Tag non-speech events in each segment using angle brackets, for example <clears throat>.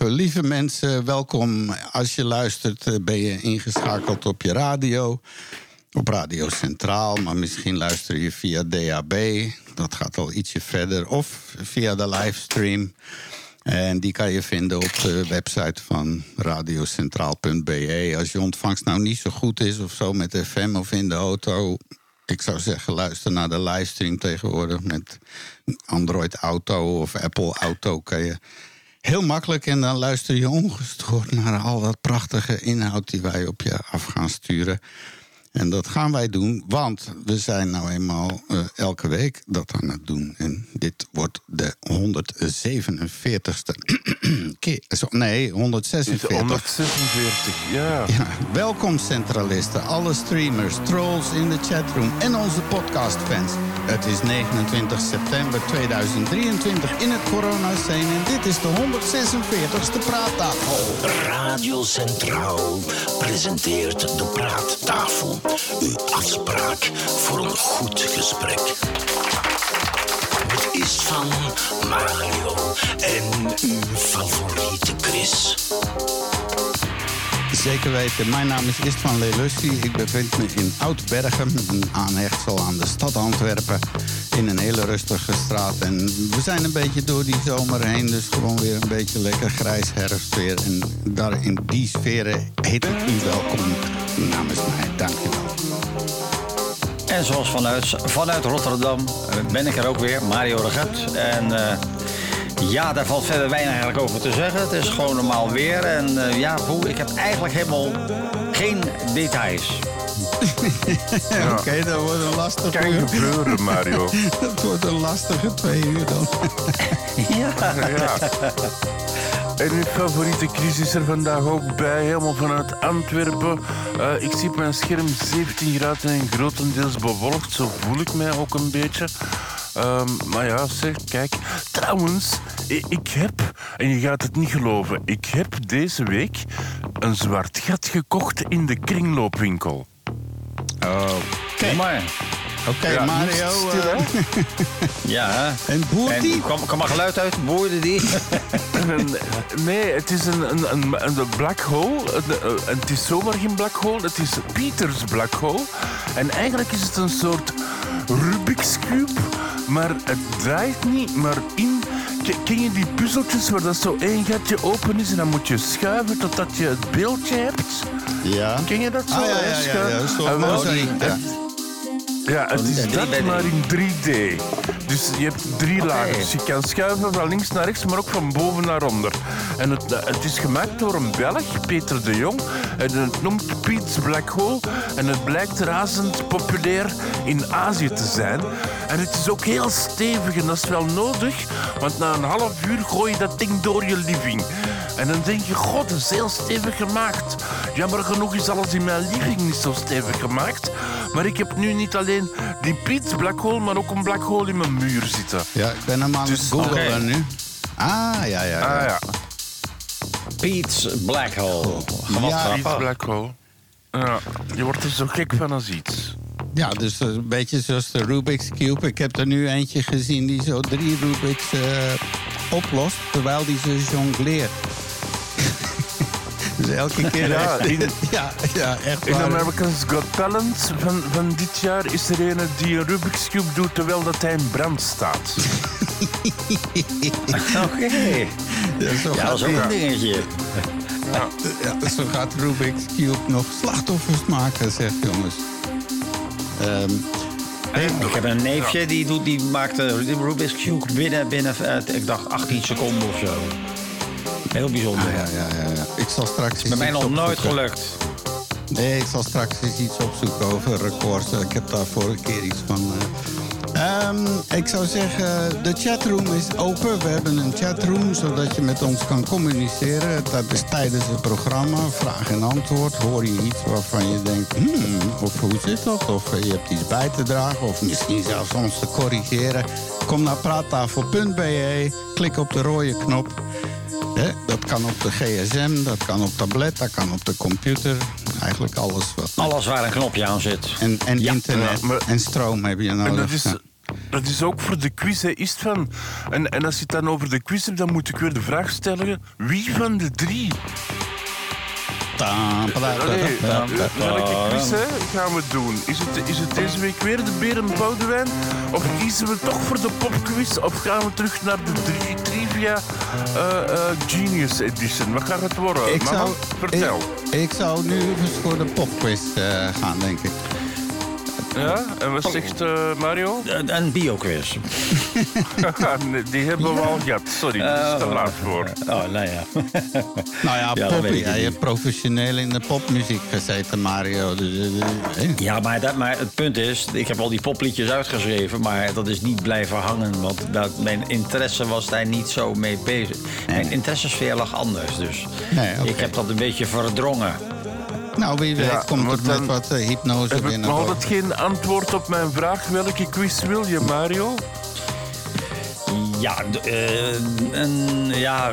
Lieve mensen, welkom. Als je luistert, eh, ben je ingeschakeld op je radio. Op Radio Centraal, maar misschien luister je via DAB. Dat gaat al ietsje verder. Of via de livestream. En die kan je vinden op de website van radiocentraal.be. Als je ontvangst nou niet zo goed is of zo met FM of in de auto. Ik zou zeggen, luister naar de livestream tegenwoordig. Met Android Auto of Apple Auto kan je heel makkelijk. En dan luister je ongestoord naar al dat prachtige inhoud die wij op je af gaan sturen. En dat gaan wij doen, want we zijn nou eenmaal uh, elke week dat aan het doen. En dit wordt de 147ste <clears throat> keer. Nee, 146. 146, ja. ja. Welkom centralisten, alle streamers, trolls in de chatroom en onze podcastfans. Het is 29 september 2023 in het coronascene en dit is de 146ste praattafel. Radio Centraal presenteert de praattafel. Uw afspraak voor een goed gesprek. Het is van Mario en uw favoriete Chris. Zeker weten. Mijn naam is Istvan Lelussi. Ik bevind me in Oud-Bergen, een aanhechtsel aan de stad Antwerpen. In een hele rustige straat. En we zijn een beetje door die zomer heen. Dus gewoon weer een beetje lekker grijs herfstweer. En daar in die sferen heet ik u welkom namens mij. Dankjewel. En zoals vanuit, vanuit Rotterdam ben ik er ook weer, Mario Regat. En uh, ja, daar valt verder weinig eigenlijk over te zeggen. Het is gewoon normaal weer. En uh, ja, boe, ik heb eigenlijk helemaal geen details. <laughs> ja. Oké, okay, dat wordt een lastige Kan gebeuren, Mario. <laughs> dat wordt een lastige twee uur dan. <laughs> ja. ja. En uw favoriete crisis er vandaag ook bij, helemaal vanuit Antwerpen. Uh, ik zie op mijn scherm 17 graden en grotendeels bewolkt. Zo voel ik mij ook een beetje. Um, maar ja, zeg, kijk. Trouwens, ik heb, en je gaat het niet geloven, ik heb deze week een zwart gat gekocht in de kringloopwinkel. Oh, kijk maar. Oké, okay, ja, Mario. Stil, uh, <laughs> ja. En boert die? Kwam, kwam er geluid uit? Boerde die? <laughs> nee, het is een, een, een, een black hole. Een, het is zomaar geen black hole. Het is Peters black hole. En eigenlijk is het een soort Rubik's Cube. Maar het draait niet, maar in... Ken je die puzzeltjes waar dat zo één gatje open is en dan moet je schuiven totdat je het beeldje hebt? Ja. Ken je dat zo? Ah, ja, ja, ja, ja, Zo ja. Ja, het is dat maar in 3D. Dus je hebt drie okay. lagers. Je kan schuiven van links naar rechts, maar ook van boven naar onder. En het, het is gemaakt door een Belg, Peter de Jong. En het noemt Pete's Black Hole. En het blijkt razend populair in Azië te zijn. En het is ook heel stevig en dat is wel nodig. Want na een half uur gooi je dat ding door je living. En dan denk je, god, dat is heel stevig gemaakt. Jammer genoeg is alles in mijn living niet zo stevig gemaakt. Maar ik heb nu niet alleen die Piet's Black Hole, maar ook een black hole in mijn muur zitten. Ja, ik ben hem aan dus, het googlen okay. nu. Ah, ja, ja, ja. Ah, ja. Pete's Black Hole. Gewoon ja, Pete's Black Hole. Ja, je wordt er zo gek van als iets. Ja, dus een beetje zoals de Rubik's Cube. Ik heb er nu eentje gezien die zo drie Rubik's uh, oplost... terwijl die ze jongleert. Dus elke keer... Ja, in, <laughs> ja, ja, echt In America's Got Talent van, van dit jaar is er een die een Rubik's Cube doet terwijl dat hij in brand staat. Oké. Okay. Ja, zo ja, dat is ook een dingetje. Ja. ja. zo gaat Rubik's Cube nog slachtoffers maken, zegt jongens. Um, ik heb een neefje die, doet, die maakte Rubik's Cube binnen, binnen uh, ik dacht 18 seconden of zo. Heel bijzonder. Ah, ja, ja, ja, ja. Ik zal straks. Bij mij nog nooit gelukt. Nee, ik zal straks eens iets opzoeken over records. Ik heb daar vorige keer iets van. Uh... Um, ik zou zeggen, de chatroom is open. We hebben een chatroom zodat je met ons kan communiceren. Dat is tijdens het programma, vraag en antwoord. Hoor je iets waarvan je denkt, hmm, of hoe zit dat? Of je hebt iets bij te dragen, of misschien zelfs ons te corrigeren. Kom naar praattafel.be, klik op de rode knop. He, dat kan op de gsm, dat kan op tablet, dat kan op de computer. Eigenlijk alles wat. Alles waar een knopje aan zit. En, en internet ja, maar, en stroom heb je nodig. En dat is, Dat is ook voor de quiz, hè, is het van. En, en als je het dan over de quiz hebt, dan moet ik weer de vraag stellen: wie van de drie? Allee, welke quiz hè, gaan we doen? Is het, is het deze week weer de Beren Boudewijn? Of kiezen we toch voor de popquiz? Of gaan we terug naar de drie, Trivia eh, eh, Genius Edition? Wat gaat het worden? Ik Mama, zou, vertel. Ik, ik zou nu voor de popquiz eh, gaan, denk ik. Ja? En wat zegt eh, Mario? Een, een bioquiz. <laughs> Die hebben we al gehad. Sorry, dat is te laat voor. Oh, nou ja. <laughs> Nou ja, Ja, dat pop, weet ik jij niet. hebt professioneel in de popmuziek gezeten, Mario. Dus, eh, eh, Ja, maar, dat, maar het punt is, ik heb al die popliedjes uitgeschreven, maar dat is niet blijven hangen. Want dat, mijn interesse was daar niet zo mee bezig. Mijn interessesfeer lag anders, dus Nee, ik heb dat een beetje verdrongen. Nou, wie weet Ja, komt maar het met dan wat eh, hypnose Heb ik binnen. nog altijd geen antwoord op mijn vraag. Welke quiz wil je, Mario? Ja, eh, een, ja,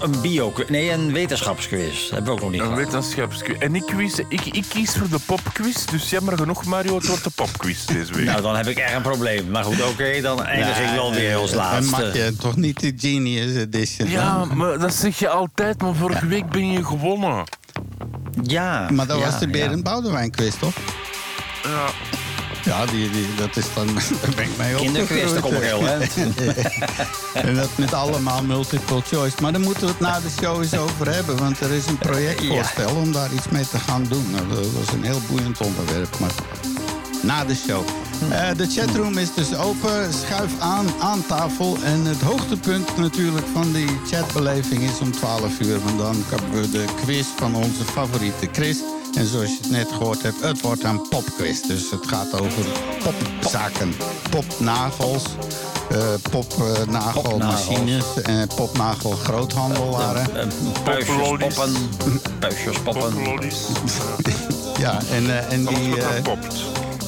een bio, nee, een wetenschapsquiz. Hebben we ook nog niet Een gehad. wetenschapsquiz. En ik, quiz, ik, ik kies voor de popquiz. Dus jammer genoeg, Mario, het wordt de popquiz deze week. Nou, dan heb ik echt een probleem. Maar goed, oké, dan eindig ik wel weer als mag laatste. je toch niet de Genius Edition? Ja, dan? maar dat zeg je altijd, maar vorige week ben je gewonnen. Ja. Maar dat ja, was de ja. Berend Boudewijn quiz, toch? Ja. Ja, die, die, dat is dan... <laughs> Daar ben ik mee Kinderquiz, daar kom ik heel. En dat met allemaal multiple choice. Maar daar moeten we het na de show eens over hebben. Want er is een projectvoorstel om daar iets mee te gaan doen. Nou, dat was een heel boeiend onderwerp. Maar na de show. Eh, de chatroom is dus open. Schuif aan aan tafel. En het hoogtepunt natuurlijk van die chatbeleving is om 12 uur. Want dan hebben we de quiz van onze favoriete Chris. En zoals je het net gehoord hebt, het wordt een popquiz. Dus het gaat over popzaken. Popnagels, eh popnagelmachines, en popnagelgroothandelaren. Eh, Puisjes poppen. Puisjes poppen. Poplodies. <laughs> Ja, en, eh, en die... popt.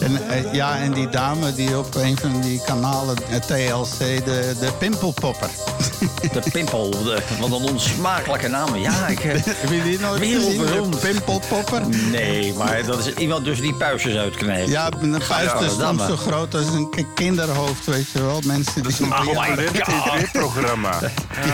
En, eh, ja, en die dame die op een van die kanalen, eh, TLC, de, de pimpelpopper. <laughs> De pimpel. De, wat een onsmakelijke naam. Ja, ik... eh, <laughs> Heb je die nooit gezien? De pimpelpopper? Nee, maar dat is iemand dus die puisjes uitknijpt. Ja, een vuist is soms zo groot als een ki- kinderhoofd, weet je wel. Mensen die... Oh my god. tv-programma. <laughs>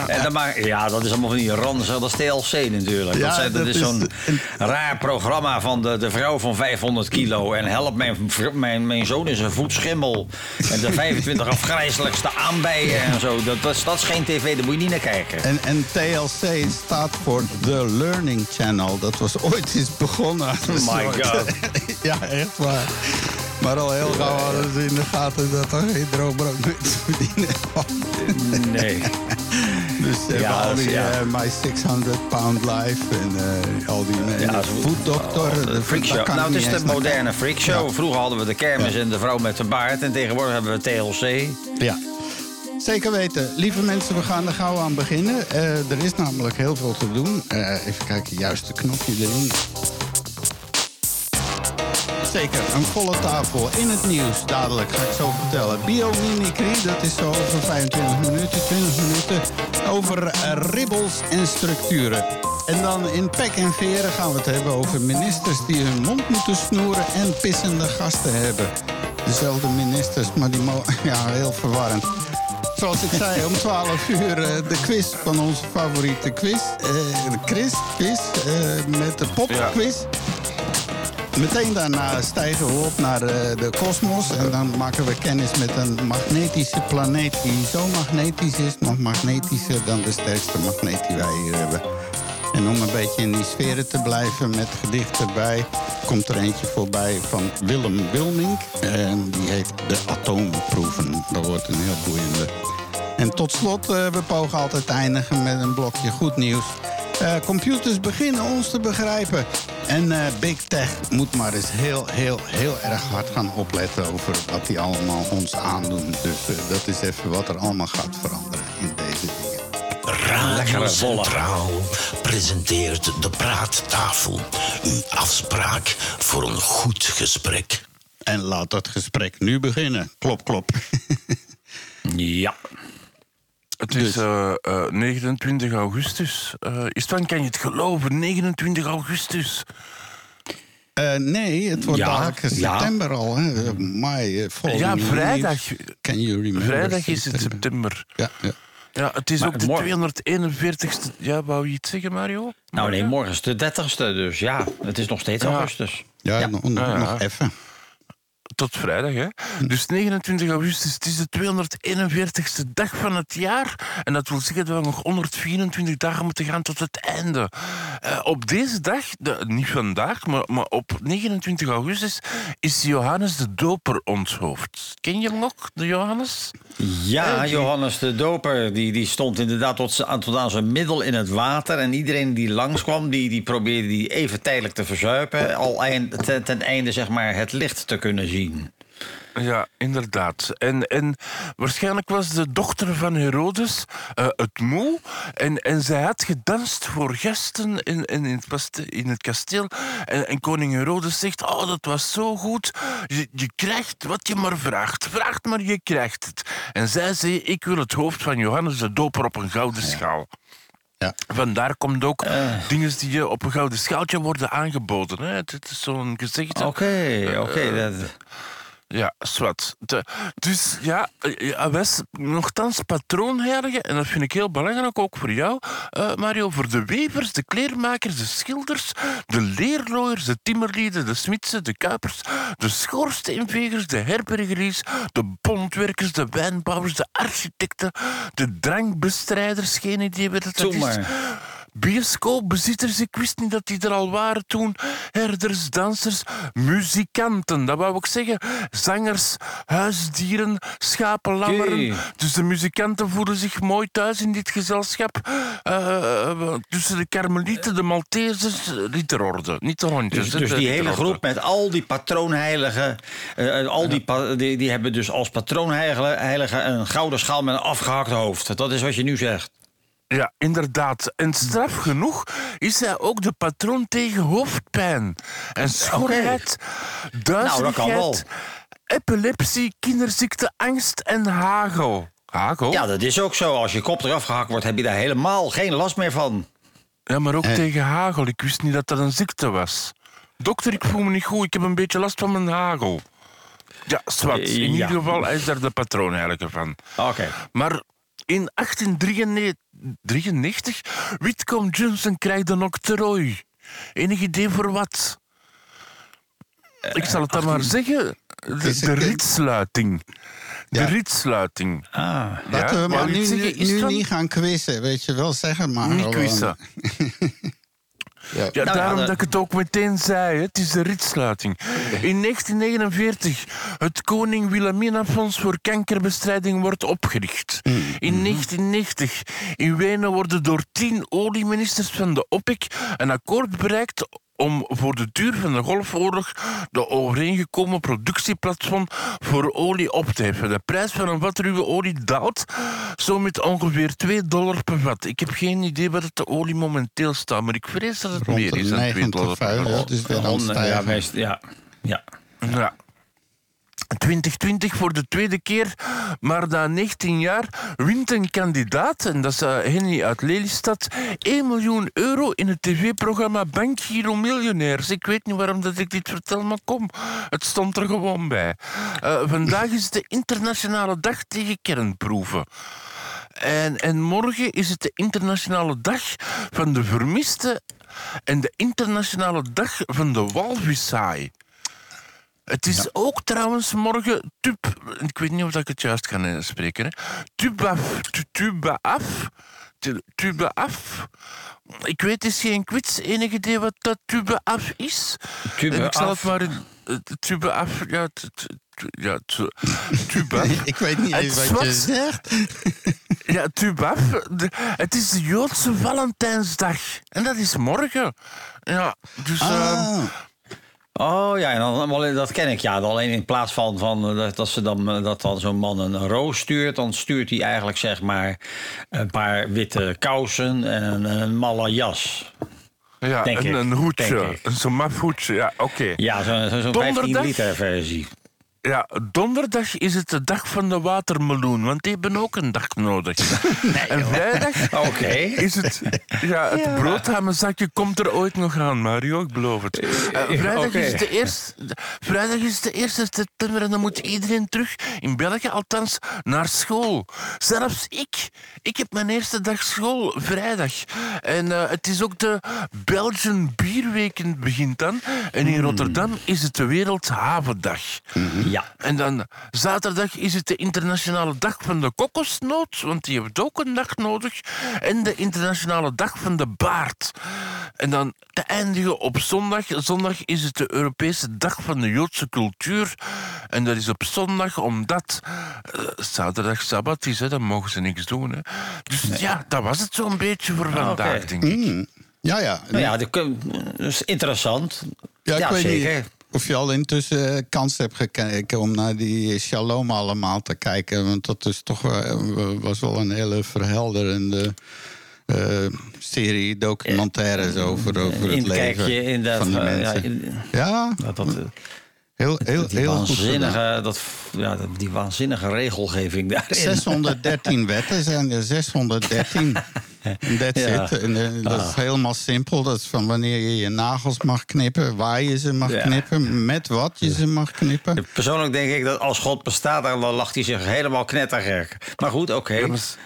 En dan maak, ja, dat is allemaal van die ranzen. Dat is TLC natuurlijk. Ja, dat, zijn, dat, dat is is zo'n een- raar programma van de, de vrouw van 500 kilo. En help, mijn, mijn, mijn zoon is een voetschimmel. En de 25 afgrijzelijkste aanbijen en zo. Dat, dat, is, dat is geen tv, daar moet je niet naar kijken. En, en TLC staat voor The Learning Channel. Dat was ooit eens begonnen. Oh my <laughs> God. <laughs> ja, echt waar. Maar al heel gauw hadden ze in de gaten dat er geen droogbrood meer te verdienen. Nee. <laughs> Dus ze Ja, al die ja. eh, My 600 Pound Life en eh, al die mensen. Ja, de zo- Food Doctor. Oh, de freak show. Nou, het is de moderne freak show. Ja. Vroeger hadden we de kermis en de vrouw met de baard. En tegenwoordig hebben we TLC. Ja. Zeker weten. Lieve mensen, we gaan er gauw aan beginnen. Eh, er is namelijk heel veel te doen. Eh, even kijken, juiste knopje erin. Zeker, een volle tafel in het nieuws. Dadelijk ga ik zo vertellen. Biomimicry, dat is zo over 25 minuten, 20 minuten. Over ribbels en structuren. En dan in pek en veren gaan we het hebben over ministers die hun mond moeten snoeren en pissende gasten hebben. Dezelfde ministers, maar die <laughs> ja, heel verwarrend. Zoals ik zei, om 12 uur eh, de quiz van onze favoriete quiz. de Chris quiz eh, met de popquiz. Meteen daarna stijgen we op naar eh, de kosmos. En dan maken we kennis met een magnetische planeet die zo magnetisch is, nog magnetischer dan de sterkste magneet die wij hier hebben. En om een beetje in die sferen te blijven met gedicht erbij, komt er eentje voorbij van Willem Wilmink. En die heet De Atoomproeven. Dat wordt een heel boeiende. En tot slot, eh, we pogen altijd eindigen met een blokje goed nieuws. Eh, computers beginnen ons te begrijpen. En eh, Big Tech moet maar eens heel, heel, heel erg hard gaan opletten over wat die allemaal ons aandoen. Dus eh, dat is even wat er allemaal gaat veranderen in deze dingen. Radio. Centraal presenteert de praattafel. Uw afspraak voor een goed gesprek. En laat dat gesprek nu beginnen. Klop, klop. <laughs> Ja. Het is eh, eh, 29 augustus. Eh is het van, kan je het geloven? 29 augustus. Uh, nee, het wordt Ja, dadelijk ja. september al. Hè. Mei, eh, volgende Ja, vrijdag. Can you remember Vrijdag is het september. Ja, ja. Ja, het is Maar ook de morgen- 241ste. Ja, wou je iets zeggen, Mario? Nou nee, morgen is de 30ste, dus ja, het is nog steeds Ja. augustus. ja, Ja. nog, nog, Ja, ja. nog even. Tot vrijdag, hè? Dus 29 augustus, het is de 241ste dag van het jaar. En dat wil zeggen dat we nog 124 dagen moeten gaan tot het einde. Eh, op deze dag, de, niet vandaag, maar, maar op 29 augustus, is Johannes de Doper onthoofd. Ken je hem nog, de Johannes? Ja, Eh, die- Johannes de Doper, die, die stond inderdaad tot, tot aan zijn middel in het water. En iedereen die langskwam, die, die probeerde die even tijdelijk te verzuipen. Al eind, ten, ten einde zeg maar het licht te kunnen zien. Ja, inderdaad. En, en waarschijnlijk was de dochter van Herodes eh, het moe. En, en zij had gedanst voor gasten in, in, in, het, paste- in het kasteel. En, en koning Herodes zegt: Oh, dat was zo goed. Je, je krijgt wat je maar vraagt. Vraagt maar, je krijgt het. En zij zei: Ik wil het hoofd van Johannes de Doper op een gouden schaal. Ja. Vandaar komt ook dingen die je op een gouden schaaltje worden aangeboden. Hè. Het, is zo'n gezegde. Oké, oké. dat- Ja, zwart. Dus ja, eh, hij was nogthans patroonheilige. En dat vind ik heel belangrijk, ook voor jou, eh, Mario. Voor de wevers, de kleermakers, de schilders, de leerlooiers, de timmerlieden, de smidsen, de kuipers, de schoorsteenvegers, de herbergeriers, de bondwerkers, de wijnbouwers, de architecten, de drankbestrijders. Geen idee wat Doe is. Bioscoopbezitters, ik wist niet dat die er al waren toen. Herders, dansers, muzikanten, dat wou ik zeggen. Zangers, huisdieren, schapen, lammeren. Dus de muzikanten voelen zich mooi thuis in dit gezelschap. Eh, eh, tussen de karmelieten, de Maltesers, eh, niet de hondjes. Dus, dus die hele ridderorde. groep met al die patroonheiligen, eh, eh, al die, pa- die, die hebben dus als patroonheiligen heiligen een gouden schaal met een afgehakt hoofd. Dat is wat je nu zegt. Ja, inderdaad. En straf genoeg is hij ook de patroon tegen hoofdpijn. En schorheid, Nou, epilepsie, kinderziekte, angst en hagel. Hagel? Ja, dat is ook zo. Als je kop eraf gehakt wordt, heb je daar helemaal geen last meer van. Ja, maar ook Eh. tegen hagel. Ik wist niet dat dat een ziekte was. Dokter, ik voel me niet goed. Ik heb een beetje last van mijn hagel. Ja, zwart. In Ja. ieder geval hij is daar de patroonheilige van. Oké. Maar in 1893, Whitcomb Johnson krijgt een octrooi. Enig idee voor wat? Ik zal het dan maar zeggen. De, ritsluiting. De Ja. ritsluiting. Ah. Laten we maar nu, niet gaan quizzen, weet je wel zeggen. Maar Niet gewoon- quizzen. <laughs> Ja. Ja, Nou ja, daarom dat- dat ik het ook meteen zei. hè. Het is de ritsluiting. In 1949 het Koning Wilhelmina Fonds voor Kankerbestrijding wordt opgericht. In 1990 in Wenen worden door tien olieministers van de OPEC een akkoord bereikt om voor de duur van de Golfoorlog de overeengekomen productieplatform voor olie op te heffen. De prijs van een vat ruwe olie daalt zo met ongeveer 2 dollar per vat. Ik heb geen idee wat het de olie momenteel staat, maar ik vrees dat het Rond meer is dan 2 90 dollar per vat. dus weer aan het ja. ja. Ja. 2020 voor de tweede keer, maar na 19 jaar wint een kandidaat, en dat is eh, Henny uit Lelystad, 1 miljoen euro in het tv-programma Bankgiro Miljonairs. Ik weet niet waarom dat ik dit vertel, maar kom, het stond er gewoon bij. Eh, vandaag is de internationale dag tegen kernproeven. En, en morgen is het de internationale dag van de vermiste en de internationale dag van de walvishaai. Het is ook trouwens morgen tub... Ik weet niet of ik het juist kan spreken. Hè. Tubaf. tu- Tubaaf. Tu- Tubaaf. Ik weet, het is geen quiz. Enig idee wat dat tubaaf is? Tubaaf? En Ik zal het maar in... eh, Tubaaf... Ja, ja tu- tubaaf. <laughs> Ik weet niet eens wat je zegt. <laughs> Ja, Tubaf. Het is de Joodse Valentijnsdag. En dat is morgen. Ja, dus... ehm, Ah, Oh ja, en dan, dat ken ik. Ja, alleen in plaats van, van eh, dat, ze dan, eh, dat dan zo'n man een roos stuurt, dan stuurt hij eigenlijk zeg maar een paar witte kousen en een, malle jas. ja, denk een, ik, een hoedje. Een zo'n maf hoedje. Ja, oké. Ja, zo'n zo, Donderdag? 15 liter versie. Ja, donderdag is het de dag van de watermeloen, want die hebben ook een dag nodig. <laughs> en vrijdag <laughs> is het... Ja, het broodhamenzakje komt er ooit nog aan, Mario, ik beloof het. Eh, vrijdag, oké. is de eerste, vrijdag is de eerste september en dan moet iedereen terug, in België althans, naar school. Zelfs ik. Ik heb mijn eerste dag school, vrijdag. En eh, het is ook de Belgian Bierweekend begint dan. En in Rotterdam is het de Wereldhavendag. Ja. En dan zaterdag is het de internationale dag van de kokosnoot, want die heeft ook een dag nodig. En de internationale dag van de baard. En dan te eindigen op zondag. Zondag is het de Europese dag van de Joodse cultuur. En dat is op zondag omdat eh, zaterdag sabbat is, hè, dan mogen ze niks doen. Hè. Dus ja, dat was het zo'n beetje voor vandaag, oké. denk ik. Ja, ja. Nou ja, dat is interessant. Ja, ik weet zeker. niet of je al intussen eh, kans hebt gekeken om naar die Shalom allemaal te kijken. Want dat is toch wel- was wel een hele verhelderende eh, serie documentaires over, over het leven in dat, van eh, ja, mensen. in- Ja, Dat, dat, heel, heel, die, heel goed waanzinnige, dat, ja, die waanzinnige regelgeving daarin. 613 <laughs> wetten zijn er, 613. That's Ja. it. En, eh, dat is helemaal simpel. Dat is van wanneer je je nagels mag knippen, waar je ze mag Ja. knippen, met wat je ze mag knippen. Persoonlijk denk ik dat als God bestaat, dan lacht hij zich helemaal knettergek. Maar goed, oké. Ja, maar s-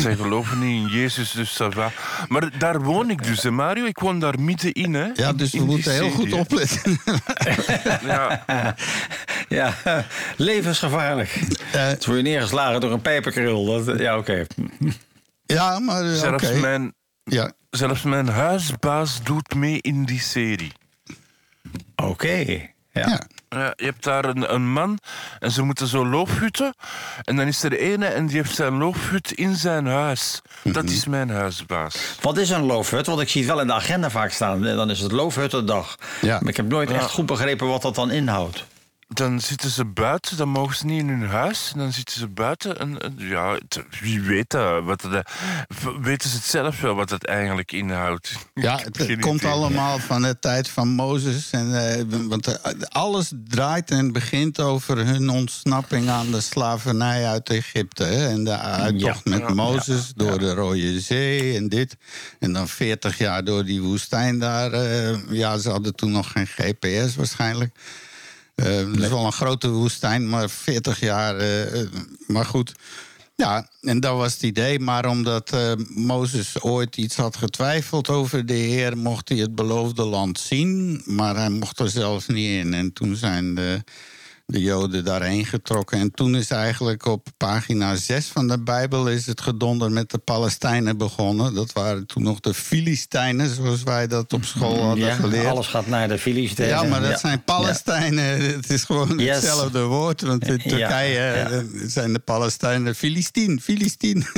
Zij geloven niet in Jezus, dus va. Maar daar woon ik dus, hè, Mario. Ik woon daar middenin, hè. Ja, dus we moeten heel serie, goed opletten. <laughs> Ja, <laughs> Ja, levensgevaarlijk. Eh, Het word je neergeslagen door een pijperkrul. Dat, ja, oké. Ja, maar eh, zelfs, mijn, Ja. zelfs mijn huisbaas doet mee in die serie. Oké. Ja. Ja. Ja, je hebt daar een, een man en ze moeten zo loofhutten. En dan is er ene en die heeft zijn loofhut in zijn huis. Dat Mhm. is mijn huisbaas. Wat is een loofhut? Want ik zie het wel in de agenda vaak staan. Dan is het loofhuttendag. Ja. Maar ik heb nooit echt goed begrepen wat dat dan inhoudt. Dan zitten ze buiten, dan mogen ze niet in hun huis. En dan zitten ze buiten. En, en ja, wie weet dat? Wat eh, weten ze het zelf wel wat het eigenlijk inhoudt? <laughs> Ja, het, komt allemaal van de tijd van Mozes. En, eh, want eh, alles draait en begint over hun ontsnapping aan de slavernij uit Egypte. Hè? En de uittocht met Mozes door de Rode Zee en dit. En dan 40 jaar door die woestijn daar. ja, ze hadden toen nog geen GPS waarschijnlijk. Eh, Het is wel een grote woestijn, maar 40 jaar. eh, eh, maar goed. Ja, en dat was het idee. Maar omdat Mozes ooit iets had getwijfeld over de Heer, mocht hij het beloofde land zien. Maar hij mocht er zelf niet in. En toen zijn de, de Joden daarheen getrokken. En toen is eigenlijk op pagina 6 van de Bijbel is het gedonder met de Palestijnen begonnen. Dat waren toen nog de Filistijnen, zoals wij dat op school hadden Ja, geleerd. alles gaat naar de Filistijnen. Ja, maar dat Ja. zijn Palestijnen. <laughs> Het is gewoon Yes. hetzelfde woord. Want in Ja, Turkije ja. eh, zijn de Palestijnen Filistien. Filistien. <laughs>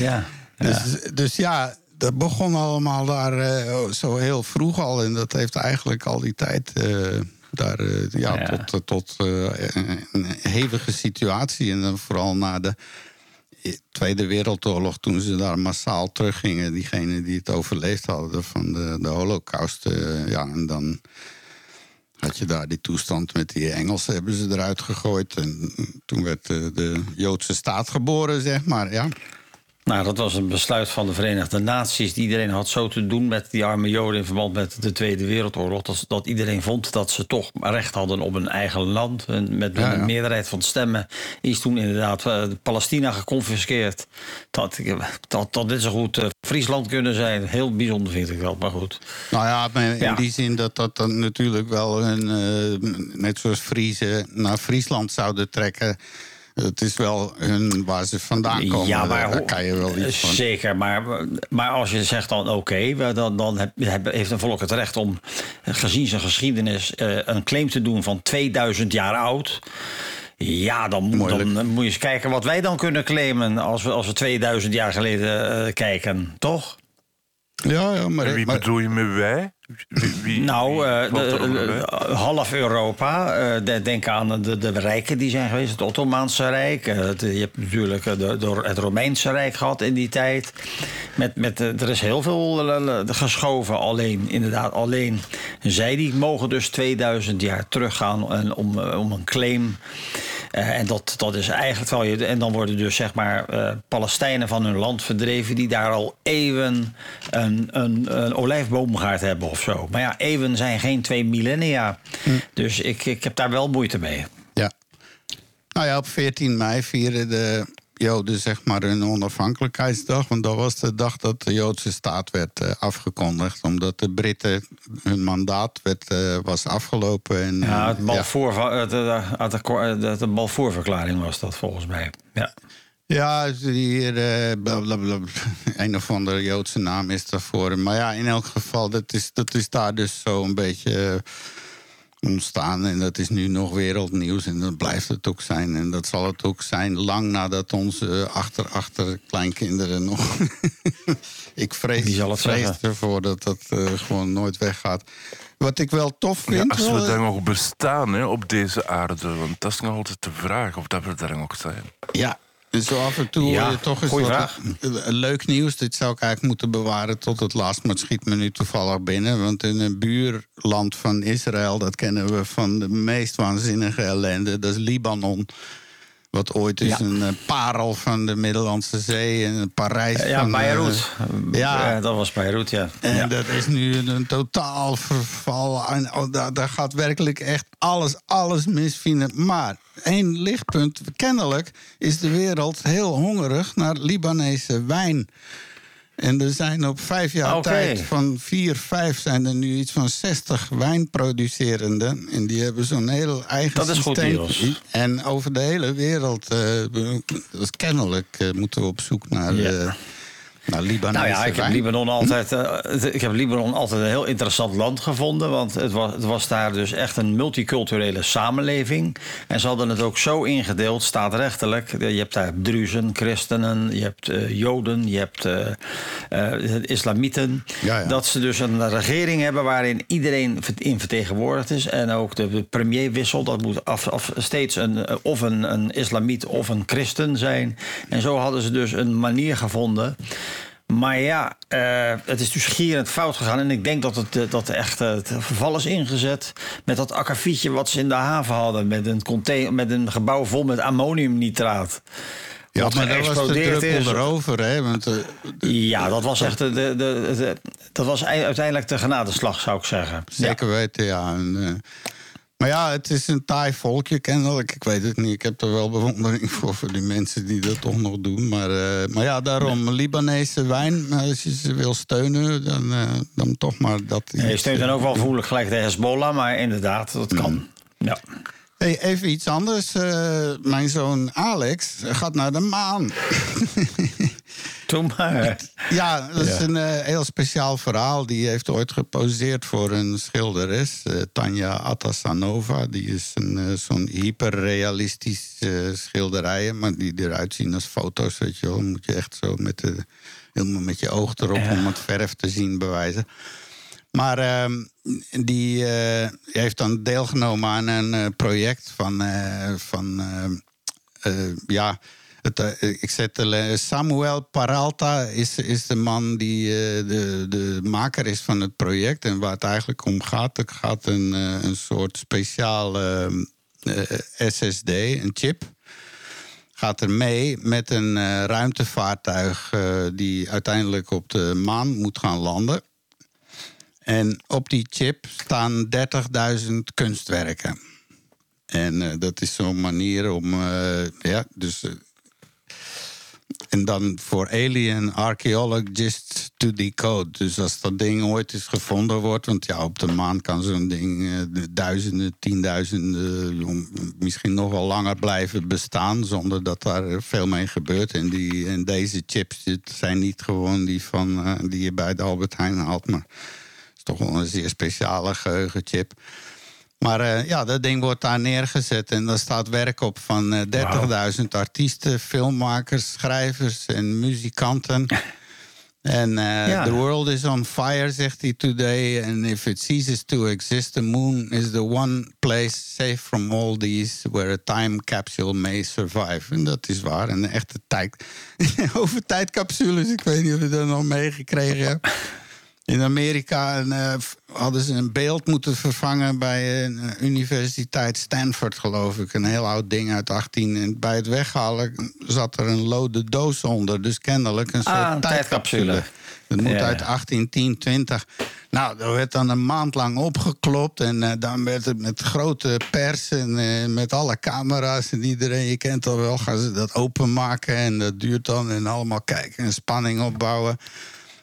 Ja. <laughs> dus, dus ja, dat begon allemaal daar eh, zo heel vroeg al. En dat heeft eigenlijk al die tijd eh, daar eh, ja, Ja. tot, eh, tot eh, een- een hevige situatie. En dan vooral na de Tweede Wereldoorlog, toen ze daar massaal teruggingen, diegenen die het overleefd hadden van de, de Holocaust. ja, en dan had je daar die toestand met die Engelsen, hebben ze eruit gegooid. En toen werd de Joodse staat geboren, zeg maar. Ja. Nou, dat was een besluit van de Verenigde Naties. Die iedereen had zo te doen met die arme Joden in verband met de Tweede Wereldoorlog. Dat, dat iedereen vond dat ze toch recht hadden op een eigen land. En met Ja, ja. een meerderheid van stemmen is toen inderdaad eh, Palestina geconfiskeerd. Dat, dat, dat dit zo goed eh, Friesland kunnen zijn. Heel bijzonder vind ik dat, maar goed. Nou ja, maar in Ja. die zin dat dat dan natuurlijk wel hun, eh, net zoals Friese naar Friesland zouden trekken. Het is wel hun waar ze vandaan komen. Ja, maar daar, kan je wel iets van. Zeker, maar, maar als je zegt dan oké, dan, dan heb- heb- heeft een volk het recht om gezien zijn geschiedenis eh, een claim te doen van 2000 jaar oud. Ja, dan, moet- Moeilijk. dan moet je eens kijken wat wij dan kunnen claimen als we, als we 2000 jaar geleden eh, kijken, toch? Ja, ja maar... En wie maar- bedoel je met wij? Wie, wie- <laughs> Nou, wie eh, de- wij? half Europa. eh, de- denk aan de, de rijken die zijn geweest. Het Ottomaanse Rijk. eh, het- je hebt natuurlijk eh, de, door het Romeinse Rijk gehad in die tijd. Met, met, eh, er is heel veel eh, eh, geschoven. Alleen, inderdaad, alleen. Zij die mogen dus 2000 jaar teruggaan en om, eh, om een claim. Eh, en dat, dat is eigenlijk wel je. En dan worden dus zeg maar eh, Palestijnen van hun land verdreven. die daar al eeuwen een, een, een olijfboomgaard hebben of zo. Maar ja, eeuwen zijn geen twee millennia. Dus ik, ik heb daar wel moeite mee. Ja. Nou ja, op 14 mei vieren de Joden zeg maar hun onafhankelijkheidsdag. Want dat was de dag dat de Joodse staat werd eh, afgekondigd. Omdat de Britten hun mandaat werd, eh, was afgelopen. En, Ja, het eh, Balfour, het, eh, het akkoord- de, de Balfour-verklaring was dat volgens mij. Ja. Ja, hier, blablabla. <laughs> een of andere Joodse naam is daarvoor. Maar ja, in elk geval, dat is, dat is daar dus zo een beetje ontstaan. En dat is nu nog wereldnieuws. En dat blijft het ook zijn. En dat zal het ook zijn lang nadat onze achter, achter kleinkinderen nog. <laughs> Ik vrees, Wie zal het vrees zeggen? ervoor dat dat eh, gewoon nooit weggaat. Wat ik wel tof Ja, vind. als we eh, daar nog bestaan hè, op deze aarde, want dat is nog altijd de vraag of dat we daar nog zijn. Ja, en zo af en toe Ja, je toch eens wat eh, leuk nieuws. Dit zou ik eigenlijk moeten bewaren tot het laatst, maar het schiet me nu toevallig binnen. Want in een buurland van Israël, dat kennen we van de meest waanzinnige ellende, dat is Libanon. Wat ooit is Ja. een eh, parel van de Middellandse Zee en Parijs. Ja, van, eh, Beirut. ja. Ja, dat was Beirut, ja. en ja. dat is nu een totaal verval. En oh, daar, daar gaat werkelijk echt alles, alles mis vinden. Maar één lichtpunt. Kennelijk is de wereld heel hongerig naar Libanese wijn. En er zijn op vijf jaar tijd van vier, vijf zijn er nu iets van 60 wijnproducerenden. En die hebben zo'n heel eigen Dat is goed systeem. nieuws. En over de hele wereld, eh, kennelijk, eh, moeten we op zoek naar, Ja. Eh, naar Libanese Nou ja, ik heb. Libanon altijd, eh, het- ik heb Libanon altijd een heel interessant land gevonden. Want het was, het was daar dus echt een multiculturele samenleving. En ze hadden het ook zo ingedeeld, staatrechtelijk. Je hebt daar Druzen, christenen, je hebt eh, Joden, je hebt eh, eh, islamieten. Ja, ja. Dat ze dus een regering hebben waarin iedereen in vertegenwoordigd is. En ook de, de premier wisselt. Dat moet af, af, steeds een, eh, of een, een islamiet of een christen zijn. En zo hadden ze dus een manier gevonden. Maar ja, eh, het is dus gierend fout gegaan. En ik denk dat het, eh, dat echt eh, het verval is ingezet. Met dat akkefietje wat ze in de haven hadden. Met een, container, met een gebouw vol met ammoniumnitraat. Ja, Wat maar dat was de druppel is. erover, hè? Want Ja, dat was echt de, de, dat was ei- uiteindelijk de genadeslag, zou ik zeggen. zeker weten, ja. En, maar ja, het is een taai volkje kennelijk. Ik weet het niet. Ik heb er wel bewondering voor, voor die mensen die dat toch nog doen. Maar, eh, maar ja, daarom Libanese wijn. eh, Als je ze wil steunen, dan, eh, dan toch maar dat. Ja, je steunt dan ook wel voelig gelijk de Hezbollah, maar inderdaad, dat kan. Ja. Hey, even iets anders. Mijn zoon Alex gaat naar de maan. <laughs> Doe maar. Ja, dat is Ja. een eh, heel speciaal verhaal. Die heeft ooit geposeerd voor een schilderes, eh, Tanja Atasanova. Die is een, eh, zo'n hyperrealistisch eh schilderijen, maar die eruit zien als foto's. Weet je wel, moet je echt zo met, de, helemaal met je oog erop Ja. om het verf te zien bewijzen. Maar ehm, die heeft dan deelgenomen aan een project van, van ja, het, eh, ik zet Samuel Paralta is, is de man die eh, de, de maker is van het project. En waar het eigenlijk om gaat, het gaat een, eh, een soort speciale eh, SSD, een chip. Gaat er mee met een ruimtevaartuig die uiteindelijk op de maan moet gaan landen. En op die chip staan 30.000 kunstwerken. En dat is zo'n manier om, ja, dus. En dan voor alien archaeologists to decode. Dus als dat ding ooit eens gevonden wordt, want ja, op de maan kan zo'n ding de duizenden, tienduizenden, misschien nog wel langer blijven bestaan zonder dat daar veel mee gebeurt. En, die, en deze chips zijn niet gewoon die, van, eh, die je bij de Albert Heijn haalt, maar het is toch wel een zeer speciale geheugenchip. Maar eh, ja, dat ding wordt daar neergezet en daar staat werk op van eh 30.000 artiesten, filmmakers, schrijvers en muzikanten. <laughs> En uh, Ja. the world is on fire, zegt hij today. And if it ceases to exist, the moon is the one place safe from all these where a time capsule may survive. En dat is waar. En een echte tijd. <laughs> Over tijdcapsules, ik weet niet of je dat nog meegekregen hebt. In Amerika en, eh, hadden ze een beeld moeten vervangen bij een eh, universiteit Stanford, geloof ik. Een heel oud ding uit 18. En bij het weghalen zat er een lode doos onder. Dus kennelijk een soort Ah, een tijdcapsule. tijdcapsule. Dat moet Ja, uit ja. 1810, 20. Nou, dat werd dan een maand lang opgeklopt. En eh, dan werd het met grote pers en met alle camera's en iedereen, je kent al wel, gaan ze dat openmaken. En dat duurt dan en allemaal kijken en spanning opbouwen.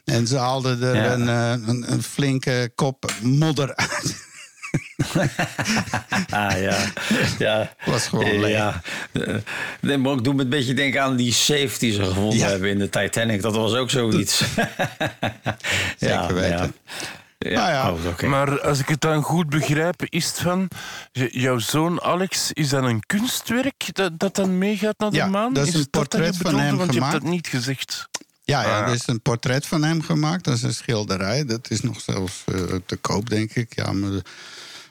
En ze haalden er Ja. een, eh, een, een flinke kop modder uit. <laughs> Ah ja. ja. Was gewoon leeg. Ja. Eh, Nee, maar ik doe me een beetje denken aan die safe die ze gevonden Ja. hebben in de Titanic. Dat was ook zoiets. <laughs> Zeker weten. Ja. Nou ja. Oh. Maar als ik het dan goed begrijp, is het van... Jouw zoon Alex, is dat een kunstwerk dat, dat dan meegaat naar de Ja, maan? dat is een dat portret dat van hem Want je hebt gemaakt. dat niet gezegd. Ja, ja, er is een portret van hem gemaakt. Dat is een schilderij. Dat is nog zelfs eh, te koop, denk ik. Ja, maar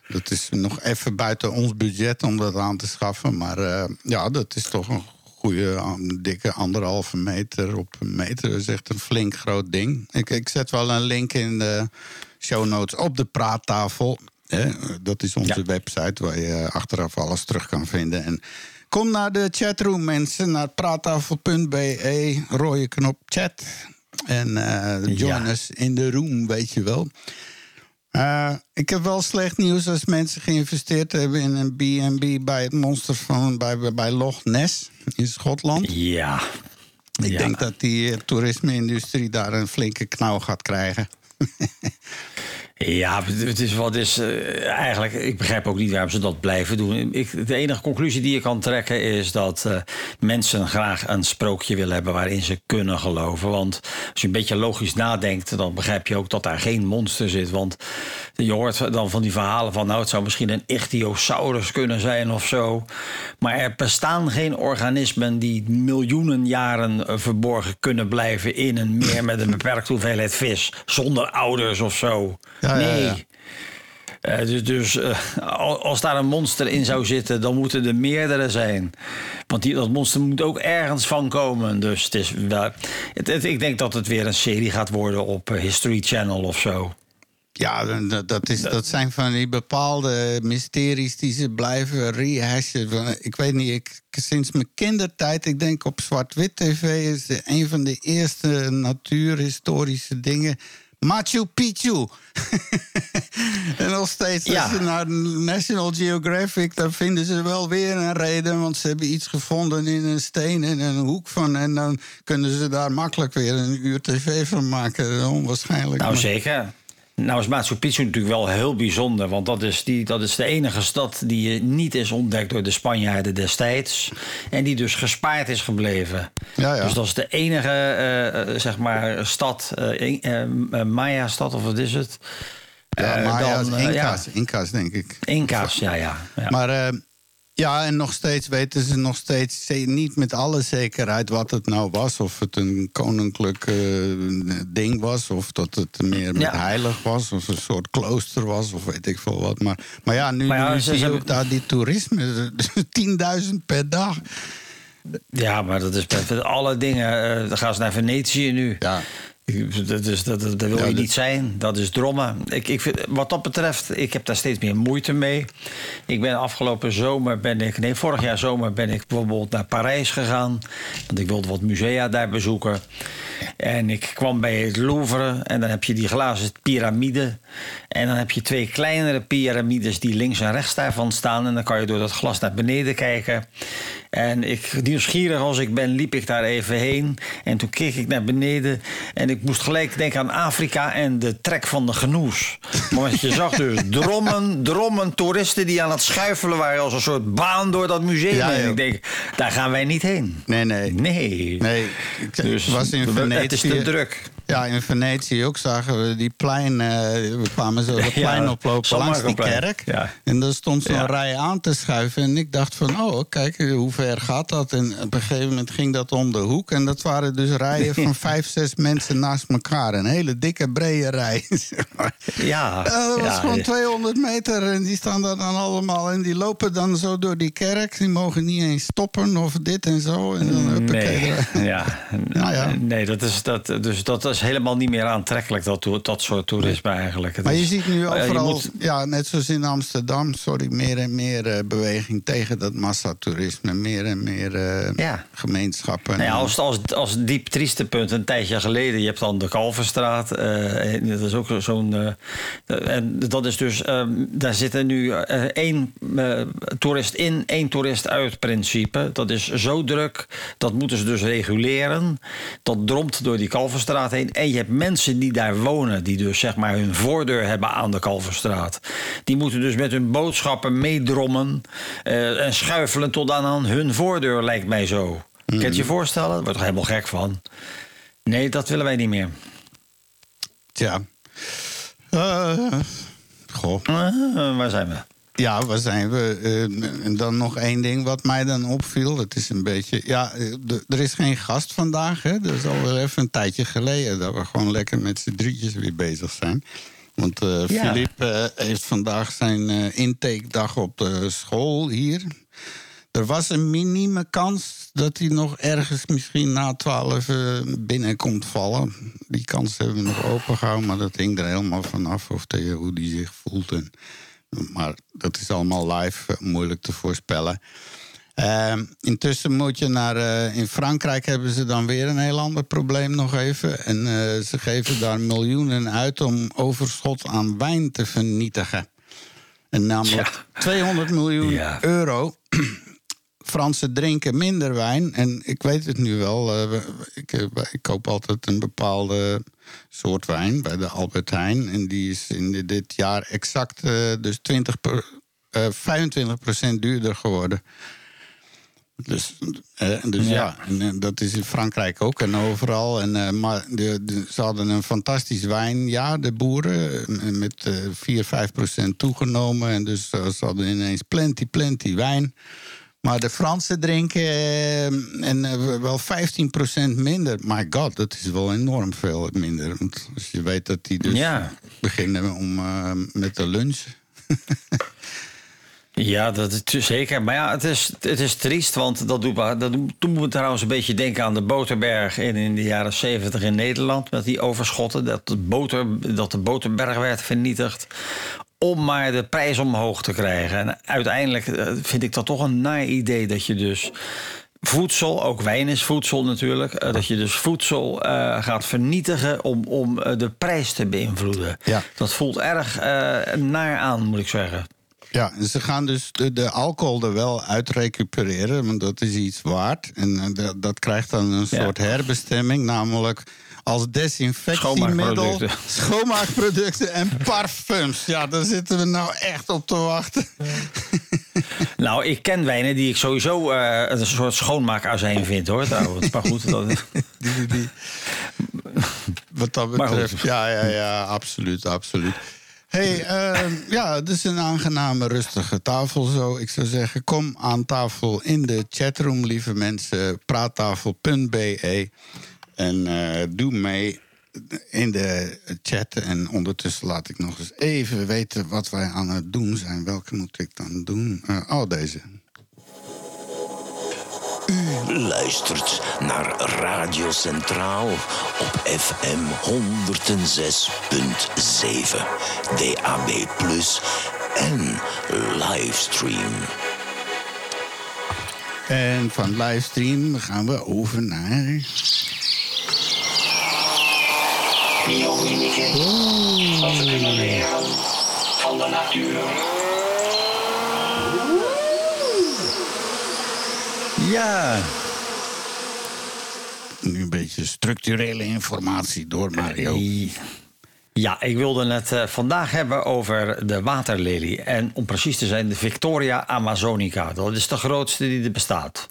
dat is nog even buiten ons budget om dat aan te schaffen. Maar eh, ja, dat is toch een goede, een dikke anderhalve meter op een meter. Dat is echt een flink groot ding. Ik, ik zet wel een link in de show notes op de praattafel. Hè? Dat is onze Ja. website waar je achteraf alles terug kan vinden. En kom naar de chatroom, mensen. Naar praattafel.be, rode knop chat. En eh, join Ja. us in de room, weet je wel. Eh, ik heb wel slecht nieuws als mensen geïnvesteerd hebben in een B&B bij het monster van bij, bij- Loch Ness in Schotland. Ja. Ik Ja. denk dat die toerisme-industrie daar een flinke knauw gaat krijgen. <laughs> Ja, het is wat is eh, eigenlijk. Ik begrijp ook niet waarom ze dat blijven doen. Ik, de enige conclusie die je kan trekken is dat eh, mensen graag een sprookje willen hebben waarin ze kunnen geloven. Want als je een beetje logisch nadenkt, dan begrijp je ook dat daar geen monster zit. Want je hoort dan van die verhalen van, nou, het zou misschien een ichthyosaurus kunnen zijn of zo. Maar er bestaan geen organismen die miljoenen jaren eh, verborgen kunnen blijven in een meer met een beperkte hoeveelheid vis, zonder ouders of zo. Ja, nee. ja. Eh, dus dus eh, al- als daar een monster in zou zitten, dan moeten er meerdere zijn. Want die, dat monster moet ook ergens van komen. Dus het is wel, ik denk dat het weer een serie gaat worden op eh, History Channel of zo. Ja, dat, dat, is, dat zijn van die bepaalde mysteries die ze blijven rehashen. Ik weet niet, ik, sinds mijn kindertijd, ik denk op zwart-wit tv... is een van de eerste natuurhistorische dingen... Machu Picchu. <laughs> en nog steeds, Ja. als je naar National Geographic... dan vinden ze wel weer een reden... want ze hebben iets gevonden in een steen in een hoek van... en dan kunnen ze daar makkelijk weer een uur tv van maken. Onwaarschijnlijk. Nou, maar- zeker. Nou is Machu Picchu natuurlijk wel heel bijzonder. Want dat is, die, dat is de enige stad die niet is ontdekt door de Spanjaarden destijds. En die dus gespaard is gebleven. Ja, ja. Dus dat is de enige, eh, zeg maar, stad, eh, eh, Maya-stad of wat is het? Ja, dan, eh, Inca's, ja. Inca's, denk ik. Inca's, ja, ja. ja. Maar ja, en nog steeds weten ze nog steeds niet met alle zekerheid wat het nou was. Of het een koninklijk eh, ding was, of dat het meer met Ja. heilig was, of een soort klooster was, of weet ik veel wat. Maar, maar ja, nu, Maar ja, nu ze- zie je ook daar die toerisme, <laughs> 10.000 per dag. Ja, maar dat is met met alle dingen. eh, dan gaan ze naar Venetië nu. Ja. Dat, is, dat, dat, dat wil Ja, je niet zijn. Dat is drommen. Ik, ik vind, wat dat betreft, ik heb daar steeds meer moeite mee. Ik ben afgelopen zomer, ben ik, nee, vorig jaar zomer ben ik bijvoorbeeld naar Parijs gegaan. Want ik wilde wat musea daar bezoeken. En ik kwam bij het Louvre en dan heb je die glazen piramide. En dan heb je twee kleinere piramides die links en rechts daarvan staan. En dan kan je door dat glas naar beneden kijken. En ik, nieuwsgierig als ik ben, liep ik daar even heen. En toen keek ik naar beneden. En ik moest gelijk denken aan Afrika en de trek van de genoes. Want je zag dus <laughs> drommen, drommen toeristen die aan het schuifelen waren als een soort baan door dat museum. Ja, en ik denk, daar gaan wij niet heen. Nee, nee. Nee. Nee, ik Dus was in het is te druk. Ja, in Venetië ook zagen we die plein. eh, we kwamen zo <laughs> de Ja, plein oplopen langs die kerk. Ja. En er stond zo'n Ja. rij aan te schuiven. En ik dacht van, oh, kijk, hoe ver gaat dat? En op een gegeven moment ging dat om de hoek. En dat waren dus rijen <laughs> van vijf, zes mensen naast elkaar. Een hele dikke, brede rij. <laughs> Ja, Eh, dat was ja, gewoon ja. 200 meter en die staan daar dan allemaal. En die lopen dan zo door die kerk. Die mogen niet eens stoppen of dit en zo. En dan Nee, ja. Nou ja. nee dat, is, dat, dus dat is helemaal niet meer aantrekkelijk, dat, dat soort toerisme eigenlijk. Maar je is- ziet nu overal, moet- ja, net zoals in Amsterdam, sorry, meer en meer eh, beweging tegen dat massatoerisme. Meer en meer eh, Ja. gemeenschappen. Nou ja, als, als, als diep trieste punt, een tijdje geleden, je hebt dan de Kalverstraat. eh, dat is ook zo'n. en dat is dus. eh, daar zitten nu één toerist in, één toerist uit principe. Dat is zo druk, dat moeten ze dus reguleren. Dat dromt door die Kalverstraat heen. En je hebt mensen die daar wonen, die dus zeg maar hun voordeur hebben aan de Kalverstraat. Die moeten dus met hun boodschappen meedrommen eh, en schuifelen tot aan hun voordeur, lijkt mij zo. Kan je het je voorstellen? Daar word je toch helemaal gek van. Nee, dat willen wij niet meer. Tja. Eh, goh. Eh, waar zijn we? Ja, waar zijn we? Eh, en dan nog één ding wat mij dan opviel. Het is een beetje. Ja, eh, er is geen gast vandaag. Hè? Dat is alweer even een tijdje geleden dat we gewoon lekker met z'n drietjes weer bezig zijn. Want Ja. Filip heeft vandaag zijn intakedag op de school hier. Er was een minieme kans dat hij nog ergens misschien na twaalf eh, binnen komt vallen. Die kans hebben we nog opengehouden, maar dat hing er helemaal vanaf of de, hoe die zich voelt. En, maar dat is allemaal live, eh, moeilijk te voorspellen. Ehm, intussen moet je naar. eh, in Frankrijk hebben ze dan weer een heel ander probleem nog even. En eh, ze geven daar miljoenen uit om overschot aan wijn te vernietigen. En namelijk 200 miljoen Ja. euro. Fransen drinken minder wijn. En ik weet het nu wel. eh, ik, eh, ik koop altijd een bepaalde soort wijn bij de Albert Heijn. En die is in di- dit jaar exact eh, dus 20 per, eh, 25% duurder geworden. Dus, eh, dus ja, Ja. en, dat is in Frankrijk ook en overal. En, maar de, de- ze hadden een fantastisch wijnjaar, de boeren, met eh 4, 5 procent toegenomen. En dus ze hadden ineens plenty, plenty wijn. Maar de Fransen drinken eh, en, eh, wel 15 procent minder. My god, dat is wel enorm veel minder. Want als je weet dat die dus Ja. beginnen om, eh, met de lunch. <laughs> Ja, dat is zeker. Maar ja, het is, het is triest, want dat doet, dat toen moet trouwens een beetje denken aan de Boterberg in, in de jaren 70 in Nederland. Met die overschotten, dat de, boter, dat de Boterberg werd vernietigd. Om maar de prijs omhoog te krijgen. En uiteindelijk eh, vind ik dat toch een naar idee dat je dus voedsel, ook wijn is voedsel natuurlijk, eh, dat je dus voedsel eh, gaat vernietigen om, om de prijs te beïnvloeden. Ja. Dat voelt erg naar aan, moet ik zeggen. Ja, ze gaan dus de, de alcohol er wel uit recupereren, want dat is iets waard. En dat, dat krijgt dan een Ja. soort herbestemming, namelijk als desinfectiemiddel, Schoonmaakproducten. en parfums. Ja, daar zitten we nou echt op te wachten. Nou, ik ken wijnen die ik sowieso eh, een soort schoonmaakazijn vind, hoor, trouwens. Maar goed, dat, Die, die, wat dat betreft, ja, ja, ja, absoluut, absoluut. hey, eh, ja, het is een aangename, rustige tafel zo. Ik zou zeggen, kom aan tafel in de chatroom, lieve mensen. Praattafel.be. En eh, doe mee in de chat. En ondertussen laat ik nog eens even weten wat wij aan het doen zijn. Welke moet ik dan doen? Eh, oh, deze. luistert naar Radio Centraal op FM 106.7, DAB+, en livestream. En van livestream gaan we over naar... Kunnen leren van de natuur. ja, Nu een beetje structurele informatie door Mario. Hey. Ja, ik wilde het uh, vandaag hebben over de waterlelie. En om precies te zijn, de Victoria amazonica. Dat is de grootste die er bestaat.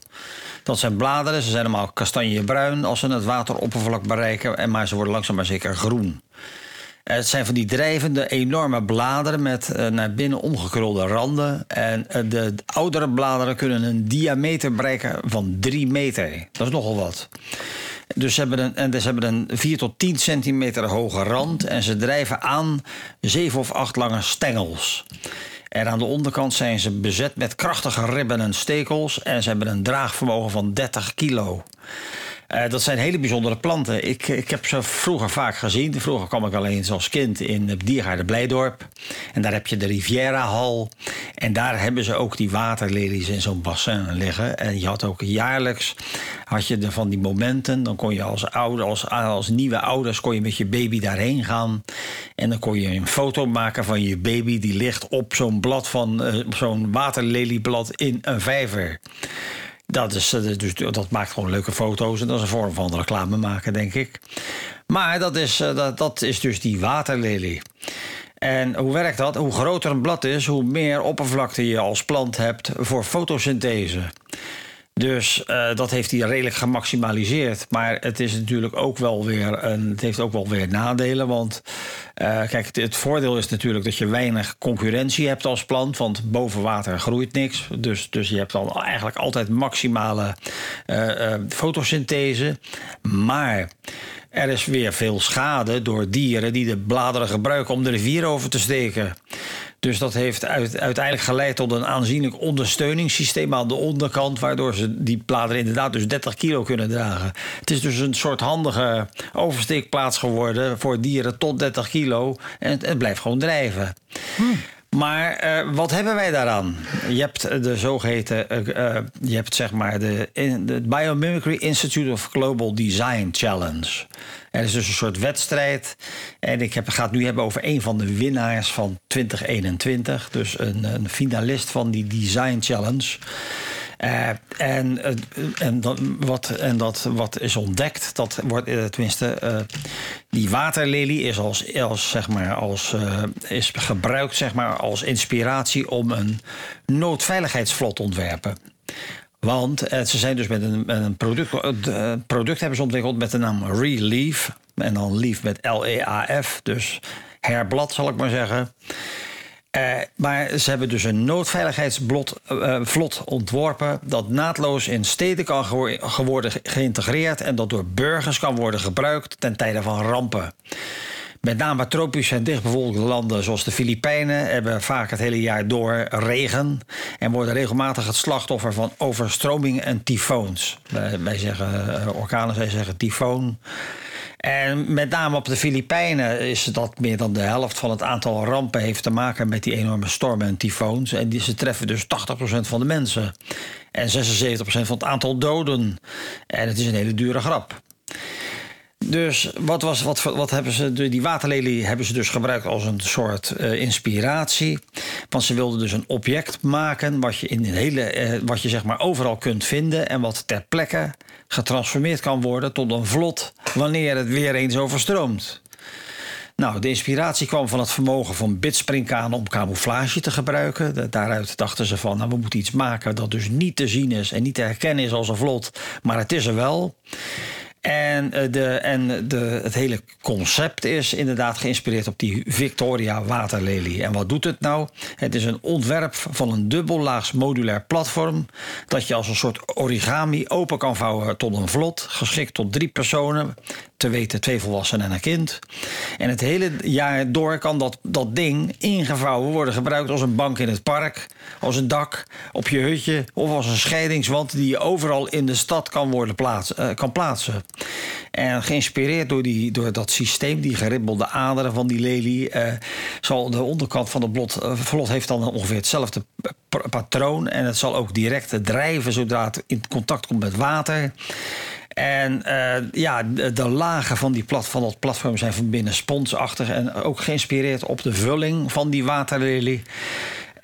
Dat zijn bladeren, ze zijn allemaal kastanjebruin als ze het wateroppervlak bereiken. En maar ze worden langzaam maar zeker groen. Het zijn van die drijvende, enorme bladeren met uh, naar binnen omgekrulde randen. En uh, de oudere bladeren kunnen een diameter bereiken van 3 meter. Dat is nogal wat. Dus ze hebben een, en dus ze hebben een 4 tot 10 centimeter hoge rand. En ze drijven aan 7 of 8 lange stengels. En aan de onderkant zijn ze bezet met krachtige ribben en stekels. En ze hebben een draagvermogen van 30 kilo. Uh, dat zijn hele bijzondere planten. Ik, ik heb ze vroeger vaak gezien. Vroeger kwam ik alleen als kind in het diergaarde Blijdorp. En daar heb je de Riviera Hall. En daar hebben ze ook die waterlelies in zo'n bassin liggen. En je had ook jaarlijks had je van die momenten. Dan kon je als, ouder, als, als nieuwe ouders kon je met je baby daarheen gaan. En dan kon je een foto maken van je baby die ligt op zo'n blad van uh, zo'n waterlelieblad in een vijver. Dat, is, eh, dus, dat maakt gewoon leuke foto's en dat is een vorm van reclame maken, denk ik. Maar dat is, eh, dat, dat is dus die waterlelie. En hoe werkt dat? Hoe groter een blad is, hoe meer oppervlakte je als plant hebt voor fotosynthese. Dus uh, dat heeft hij redelijk gemaximaliseerd. Maar het is natuurlijk ook wel weer een, het heeft ook wel weer nadelen. Want uh, kijk, het, voordeel is natuurlijk dat je weinig concurrentie hebt als plant. Want boven water groeit niks. Dus, dus je hebt dan eigenlijk altijd maximale uh, fotosynthese. Maar er is weer veel schade door dieren die de bladeren gebruiken om de rivier over te steken. Dus dat heeft uiteindelijk geleid tot een aanzienlijk ondersteuningssysteem aan de onderkant, waardoor ze die bladeren inderdaad dus 30 kilo kunnen dragen. Het is dus een soort handige oversteekplaats geworden voor dieren tot 30 kilo en het, blijft gewoon drijven. Hm. Maar uh, wat hebben wij daaraan? Je hebt de zogeheten, uh, je hebt zeg maar de, de Biomimicry Institute of Global Design Challenge. Er is dus een soort wedstrijd. En ik heb, ga het nu hebben over een van de winnaars van 2021. Dus een, een finalist van die Design Challenge. Uh, en, uh, en, dat, wat, en dat wat is ontdekt, dat wordt uh, tenminste, die waterlelie is, als, als, zeg maar, als, is gebruikt zeg maar, als inspiratie om een noodveiligheidsvlot te ontwerpen. Want ze zijn dus met een, met een product, product hebben ze ontwikkeld met de naam Relief. En dan Leaf met L-E-A-F, dus herblad zal ik maar zeggen. Uh, maar ze hebben dus een noodveiligheidsvlot uh, ontworpen dat naadloos in steden kan ge worden geïntegreerd en dat door burgers kan worden gebruikt ten tijde van rampen. Met name tropische en dichtbevolkte landen zoals de Filipijnen hebben vaak het hele jaar door regen en worden regelmatig het slachtoffer van overstromingen en tyfoons. Wij, zeggen uh, orkanen, zij zeggen tyfoon. En met name op de Filipijnen is dat meer dan de helft van het aantal rampen heeft te maken met die enorme stormen en tyfoons. En die, ze treffen dus 80% van de mensen. En 76% van het aantal doden. En het is een hele dure grap. Dus wat, was, wat, wat hebben ze, die waterlelie hebben ze dus gebruikt als een soort uh, inspiratie. Want ze wilden dus een object maken wat je, in een hele, uh, wat je zeg maar overal kunt vinden en wat ter plekke getransformeerd kan worden tot een vlot wanneer het weer eens overstroomt. Nou, de inspiratie kwam van het vermogen van bidspringkanen om camouflage te gebruiken. Daaruit dachten ze van, nou, we moeten iets maken dat dus niet te zien is en niet te herkennen is als een vlot, maar het is er wel. En, eh, de, en de, het hele concept is inderdaad geïnspireerd op die Victoria waterlelie. En wat doet het nou? Het is een ontwerp van een dubbellaags modulair platform. Dat je als een soort origami open kan vouwen tot een vlot. Geschikt tot drie personen. Te weten twee volwassenen en een kind. En het hele jaar door kan dat, dat ding ingevouwen worden gebruikt als een bank in het park. Als een dak op je hutje. Of als een scheidingswand die je overal in de stad kan, worden plaats, uh, kan plaatsen. En geïnspireerd door, die, door dat systeem, die geribbelde aderen van die lelie, uh, zal de onderkant van het blot, uh, vlot heeft dan ongeveer hetzelfde patroon. En het zal ook direct drijven zodra het in contact komt met water. En uh, ja, de, de, lagen van, die plat, van dat platform zijn van binnen sponsachtig en ook geïnspireerd op de vulling van die waterlelie.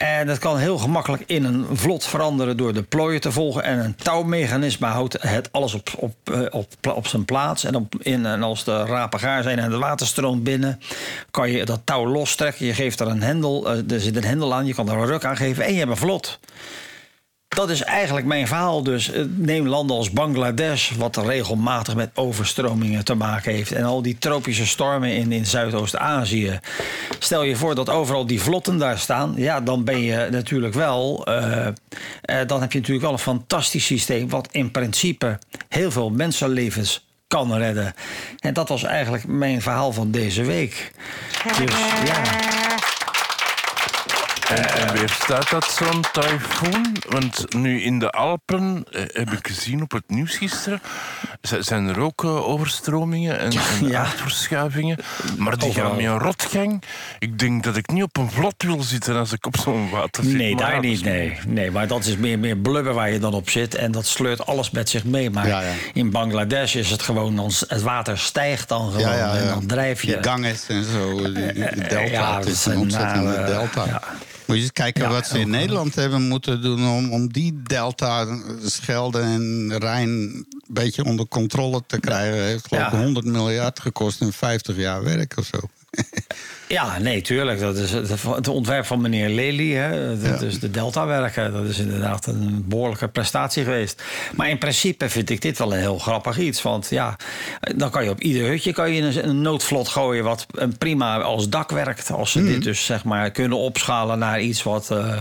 En dat kan heel gemakkelijk in een vlot veranderen door de plooien te volgen. En een touwmechanisme houdt het alles op, op, eh, op, zijn plaats. En, in, als de rapen gaar zijn en het water stroomt binnen, kan je dat touw lostrekken. Je geeft er een hendel, eh, er zit een hendel aan, je kan er een ruk aan geven en je hebt een vlot. Dat is eigenlijk mijn verhaal. Dus eh, neem landen als Bangladesh, wat regelmatig met overstromingen te maken heeft. En al die tropische stormen in, in Zuidoost-Azië. Stel je voor dat overal die vlotten daar staan. Ja, dan ben je natuurlijk wel. eh, eh, dan heb je natuurlijk wel een fantastisch systeem. Wat in principe heel veel mensenlevens kan redden. En dat was eigenlijk mijn verhaal van deze week. Dus ja. En, en weer staat dat zo'n tyfoon? Want nu in de Alpen, eh, heb ik gezien op het nieuws gisteren, z- zijn er ook eh, overstromingen en, en Ja. aardverschuivingen. Maar die Overal. gaan met een rotgang. Ik denk dat ik niet op een vlot wil zitten als ik op zo'n water zit. Nee, daar niet. Nee. nee, maar dat is meer, meer blubber waar je dan op zit. En dat sleurt alles met zich mee. Maar Ja, ja. in Bangladesh is het gewoon, dan, het water stijgt dan gewoon. Ja, ja, En dan drijf je. Die Ganges en zo, die delta. ja, het is een ontzettende nou, eh, delta. Moet je eens kijken Ja, wat ze in ook, Nederland hebben moeten doen... om, om die delta, Schelde en Rijn... een beetje onder controle te krijgen. heeft geloof ik Ja. 100 miljard gekost in 50 jaar werk of zo. <laughs> Ja, nee, tuurlijk. Dat is het, het ontwerp van meneer Lely. Hè. Dat Ja. is de Delta-werken. Dat is inderdaad een behoorlijke prestatie geweest. Maar in principe vind ik dit wel een heel grappig iets. Want ja, dan kan je op ieder hutje kan je een, een noodvlot gooien... wat eh, prima als dak werkt. Als ze dit dus zeg maar kunnen opschalen naar iets wat, eh,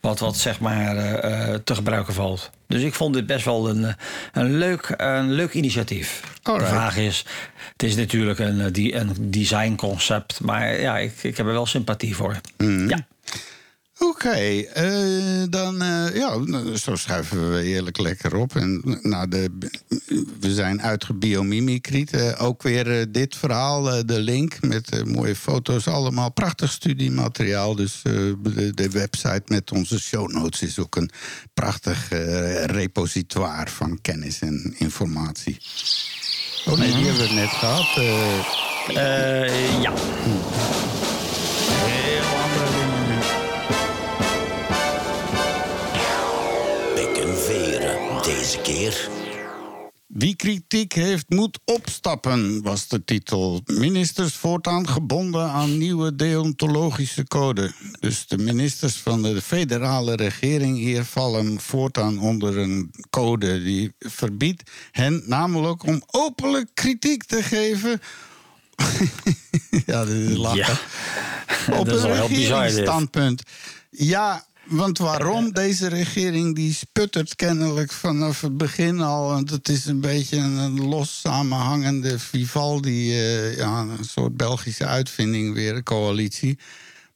wat, wat zeg maar eh, te gebruiken valt. Dus ik vond dit best wel een, een, leuk, een leuk initiatief. Alright. De vraag is, het is natuurlijk een, die, een designconcept, maar ja, ik, ik heb er wel sympathie voor. Ja. Oké, eh, dan eh, ja, zo schuiven we eerlijk lekker op. En nou, de, we zijn uitgebiomimikriet. Eh, ook weer eh, dit verhaal, eh, de link met eh, mooie foto's, allemaal prachtig studiemateriaal. Dus eh, de, de website met onze show notes is ook een prachtig eh, repositoire van kennis en informatie. Oh nee, die hebben we net gehad. Eh, ja. heel andere dingen nu. En veren deze keer. Wie kritiek heeft, moet opstappen, was de titel. Ministers voortaan gebonden aan nieuwe deontologische code. Dus de ministers van de federale regering hier vallen voortaan onder een code die verbiedt hen namelijk om openlijk kritiek te geven. <laughs> ja, dit is lachen. Op Dat is een regeringsstandpunt. Ja, want waarom? Deze regering die sputtert kennelijk vanaf het begin al. Want het is een beetje een los samenhangende Vivaldi, eh, ja, een soort Belgische uitvinding weer, een coalitie.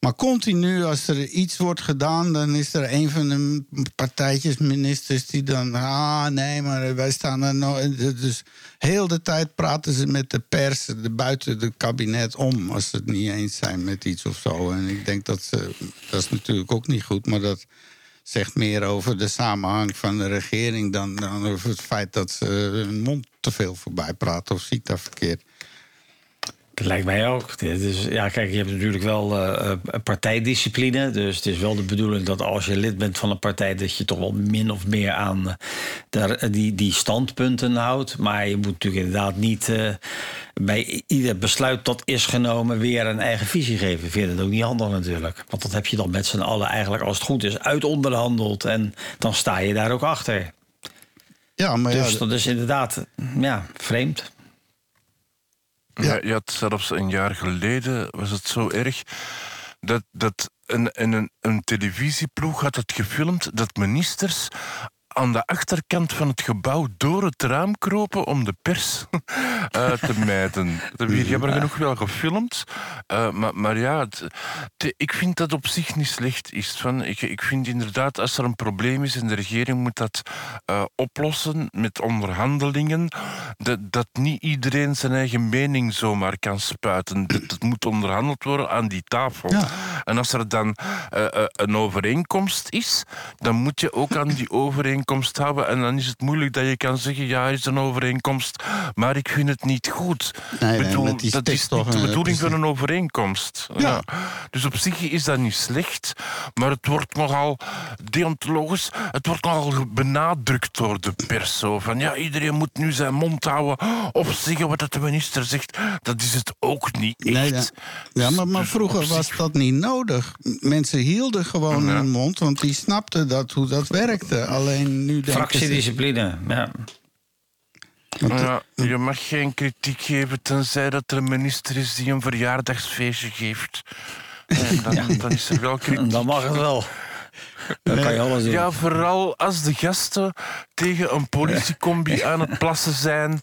Maar continu, als er iets wordt gedaan, dan is er een van de partijtjes, ministers, die dan. Ah, nee, maar wij staan er nooit. Dus heel de tijd praten ze met de pers, de buiten het kabinet om, als ze het niet eens zijn met iets of zo. En ik denk dat ze. Dat is natuurlijk ook niet goed, maar dat zegt meer over de samenhang van de regering dan, dan over het feit dat ze hun mond te veel voorbij praten of zie ik dat verkeerd. Dat lijkt mij ook. Is, ja, kijk, je hebt natuurlijk wel eh, partijdiscipline. Dus het is wel de bedoeling dat als je lid bent van een partij... dat je toch wel min of meer aan eh, daar, die, die standpunten houdt. Maar je moet natuurlijk inderdaad niet bij ieder besluit dat is genomen... weer een eigen visie geven. Ik vind het ook niet handig natuurlijk. Want dat heb je dan met z'n allen eigenlijk, als het goed is, uitonderhandeld. En dan sta je daar ook achter. Ja, maar Dus ja, dat is inderdaad ja, vreemd. Ja. je had zelfs een jaar geleden, was het zo erg, dat, dat een, een, een, een televisieploeg had het gefilmd dat ministers aan de achterkant van het gebouw door het raam kropen om de pers <laughs> eh, te mijten. <laughs> Dat hebben hier jammer genoeg wel gefilmd. eh, maar, maar ja, het- het- ik vind dat op zich niet slecht is. Van, ik, ik vind inderdaad, als er een probleem is en de regering moet dat eh, oplossen met onderhandelingen, dat, dat niet iedereen zijn eigen mening zomaar kan spuiten. Dat, dat moet onderhandeld worden aan die tafel. Ja. En als er dan een overeenkomst is, dan moet je ook aan die <laughs> overeenkomst overeenkomst hebben. En dan is het moeilijk dat je kan zeggen, ja, er is een overeenkomst, maar ik vind het niet goed. Nee, dat is niet de bedoeling van een overeenkomst. Ja. Dus op zich is dat niet slecht, maar het wordt nogal deontologisch, het wordt nogal benadrukt door de pers. Zo van, ja, iedereen moet nu zijn mond houden of zeggen wat de minister zegt. Dat is het ook niet echt. Nee, ja. ja, maar, maar Dus vroeger op was dat niet nodig. Mensen hielden gewoon Ja. hun mond, want die snapten dat, hoe dat werkte. Alleen nu denken ze... Fractiediscipline. Ja. Ja, je mag geen kritiek geven tenzij dat er een minister is die een verjaardagsfeestje geeft. <laughs> En dan, dan is er wel kritiek. Dan mag het wel. Dan kan je alles doen. Ja, vooral als de gasten tegen een politiecombi aan het plassen zijn.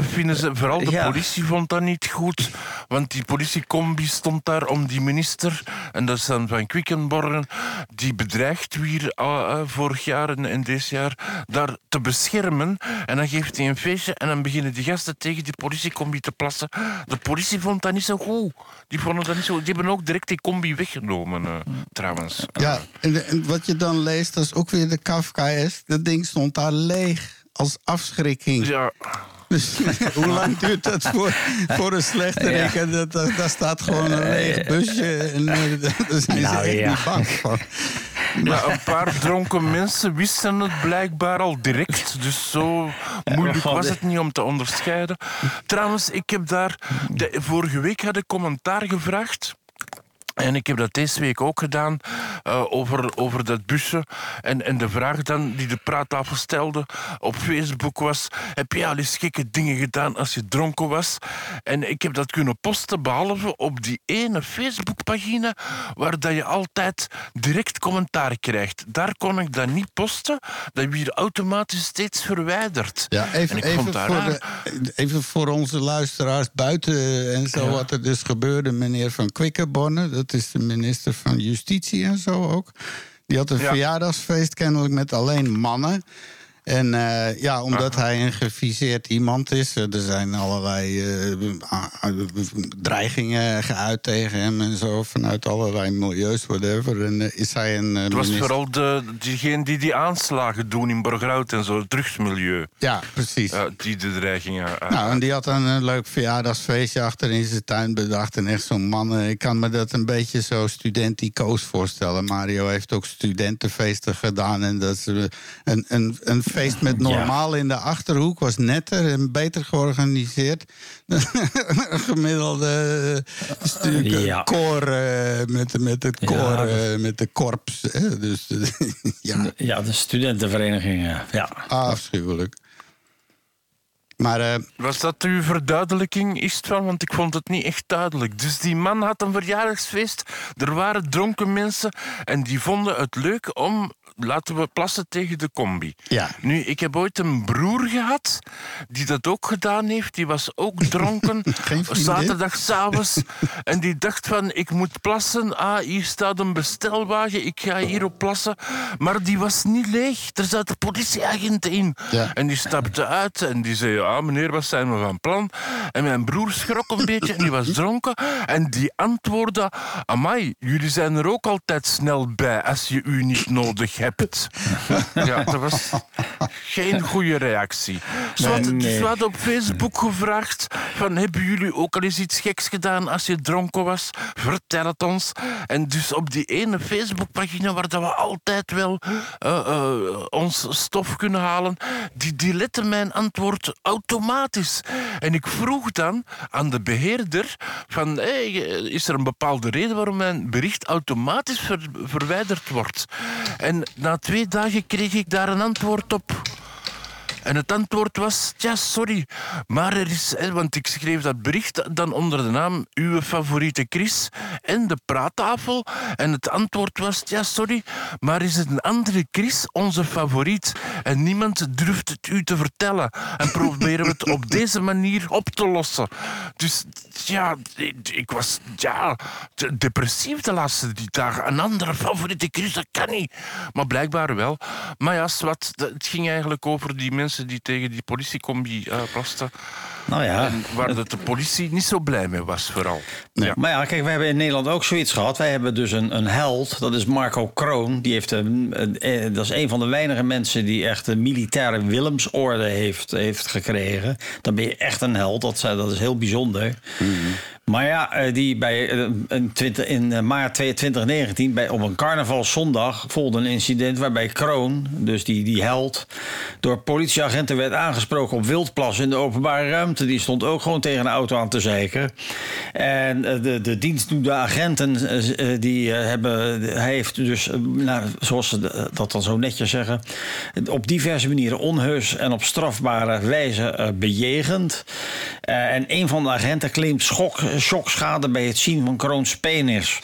Vinden ze, vooral de politie vond dat niet goed. Want die politiecombi stond daar om die minister, en dat is dan van Quickenborgen, die bedreigd weer eh, eh, vorig jaar en, en dit jaar, daar te beschermen. En dan geeft hij een feestje en dan beginnen die gasten tegen die politiecombi te plassen. De politie vond dat niet zo goed. Die vonden dat niet zo Die hebben ook direct die combi weggenomen, eh, trouwens. Ja, en, en wat je dan leest, dat is ook weer de Kafkaes. Dat ding stond daar leeg als afschrikking. Ja. Dus <laughs> hoe lang duurt dat voor, voor een slechterik? En dat, dat, daar staat gewoon een leeg busje. En eh, <laughs> daar zijn ze Nou, echt ja. niet bang van. Ja, een paar dronken mensen wisten het blijkbaar al direct. Dus zo moeilijk was het niet om te onderscheiden. Trouwens, ik heb daar... De, vorige week had ik commentaar gevraagd. En ik heb dat deze week ook gedaan eh, over, over dat busje. En, en de vraag dan die de praattafel stelde op Facebook was... Heb jij al eens gekke dingen gedaan als je dronken was? En ik heb dat kunnen posten, behalve op die ene Facebookpagina... waar dat je altijd direct commentaar krijgt. Daar kon ik dat niet posten. Dat werd automatisch steeds verwijderd. Ja, even, even, voor de, even voor onze luisteraars buiten en zo, wat er dus gebeurde. Meneer Van Quickenborne, dat is de minister van Justitie en zo ook. Die had een Ja. verjaardagsfeest kennelijk met alleen mannen. En eh, ja, omdat hij een geviseerd iemand is, eh, er zijn allerlei eh, dreigingen geuit tegen hem en zo, vanuit allerlei milieus, whatever. En is hij een. Het was minister- vooral de, diegene die die aanslagen doen in Borgerhout en zo, het drugsmilieu. Ja, precies. Die de dreigingen. Nou, en die had dan een leuk verjaardagsfeestje achter in zijn tuin bedacht. En echt zo'n man, ik kan me dat een beetje zo studenticoos voorstellen. Mario heeft ook studentenfeesten gedaan. En dat is een, een, een feest met normaal in de Achterhoek was netter en beter georganiseerd. dan <laughs> een gemiddelde uh, stu- Ja. koor eh, met, met het koor, eh, met de korps. Hè? Dus eh, <laughs> ja, Ja, de studentenvereniging. ja. Afschuwelijk. Maar eh, Was dat uw verduidelijking, Istvan? Want ik vond het niet echt duidelijk. Dus die man had een verjaardagsfeest. Er waren dronken mensen en die vonden het leuk om, laten we plassen tegen de combi. Ja. Nu, ik heb ooit een broer gehad die dat ook gedaan heeft. Die was ook <laughs> dronken. Vriendin? Zaterdagavond. en die dacht van, ik moet plassen. Ah, hier staat een bestelwagen. Ik ga hierop plassen. Maar die was niet leeg. Er zaten politieagenten in. Ja. En die stapte uit en die zei, ja meneer, wat zijn we van plan? En mijn broer schrok een beetje en die was dronken. En die antwoordde, amai, jullie zijn er ook altijd snel bij als je u niet nodig hebt. Ja, dat was geen goede reactie. Ze hadden, dus nee. we hadden op Facebook gevraagd van, hebben jullie ook al eens iets geks gedaan als je dronken was? Vertel het ons. En dus op die ene Facebookpagina waar dat we altijd wel eh, eh, ons stof kunnen halen, die, die lette mijn antwoord automatisch. En ik vroeg dan aan de beheerder van, hey, is er een bepaalde reden waarom mijn bericht automatisch ver- verwijderd wordt? En na twee dagen kreeg ik daar een antwoord op. En het antwoord was, ja, sorry, maar er is... Want ik schreef dat bericht dan onder de naam Uw favoriete Chris en de praattafel. En het antwoord was, ja, sorry, maar is het een andere Chris onze favoriet? En niemand durft het u te vertellen. En proberen we het op <laughs> deze manier op te lossen. Dus ja, ik, was ja, de- depressief de laatste die dagen. Een andere favoriete Chris, dat kan niet. Maar blijkbaar wel. Maar ja, zwart, het ging eigenlijk over die mensen mensen die tegen die politiecombi uh, plasten. Nou ja. En waar de, de politie niet zo blij mee was, vooral. Ja. Maar ja, kijk, we hebben in Nederland ook zoiets gehad. Wij hebben dus een, een held, dat is Marco Kroon. Die heeft een, een, dat is een van de weinige mensen die echt een militaire Willemsorde heeft, heeft gekregen. Dan ben je echt een held. Dat, dat is heel bijzonder. Maar ja, eh, die bij, eh, in, 20, in eh, maart 2019, bij, op een carnavalszondag, volgde een incident waarbij Kroon, dus die, die held, door politieagenten werd aangesproken op wildplas in de openbare ruimte. Die stond ook gewoon tegen een auto aan te zeiken. En de, de dienstdoende agenten, die hebben, hij heeft dus, nou, zoals ze dat dan zo netjes zeggen, op diverse manieren onheus en op strafbare wijze bejegend. En een van de agenten claimt schok shockschade bij het zien van Kroons penis.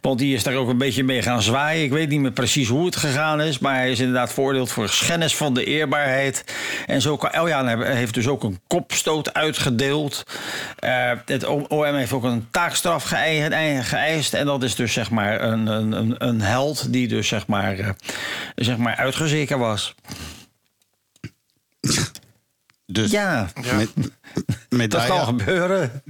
Want die is daar ook een beetje mee gaan zwaaien. Ik weet niet meer precies hoe het gegaan is. Maar hij is inderdaad veroordeeld voor schennis van de eerbaarheid. En zo kan Eljan heeft dus ook een kopstoot uitgedeeld. Uh, het OM heeft ook een taakstraf geëist. En dat is dus zeg maar een, een, een held die dus zeg maar, uh, zeg maar uitgezeken was. Dus ja, met, met dat kan gebeuren.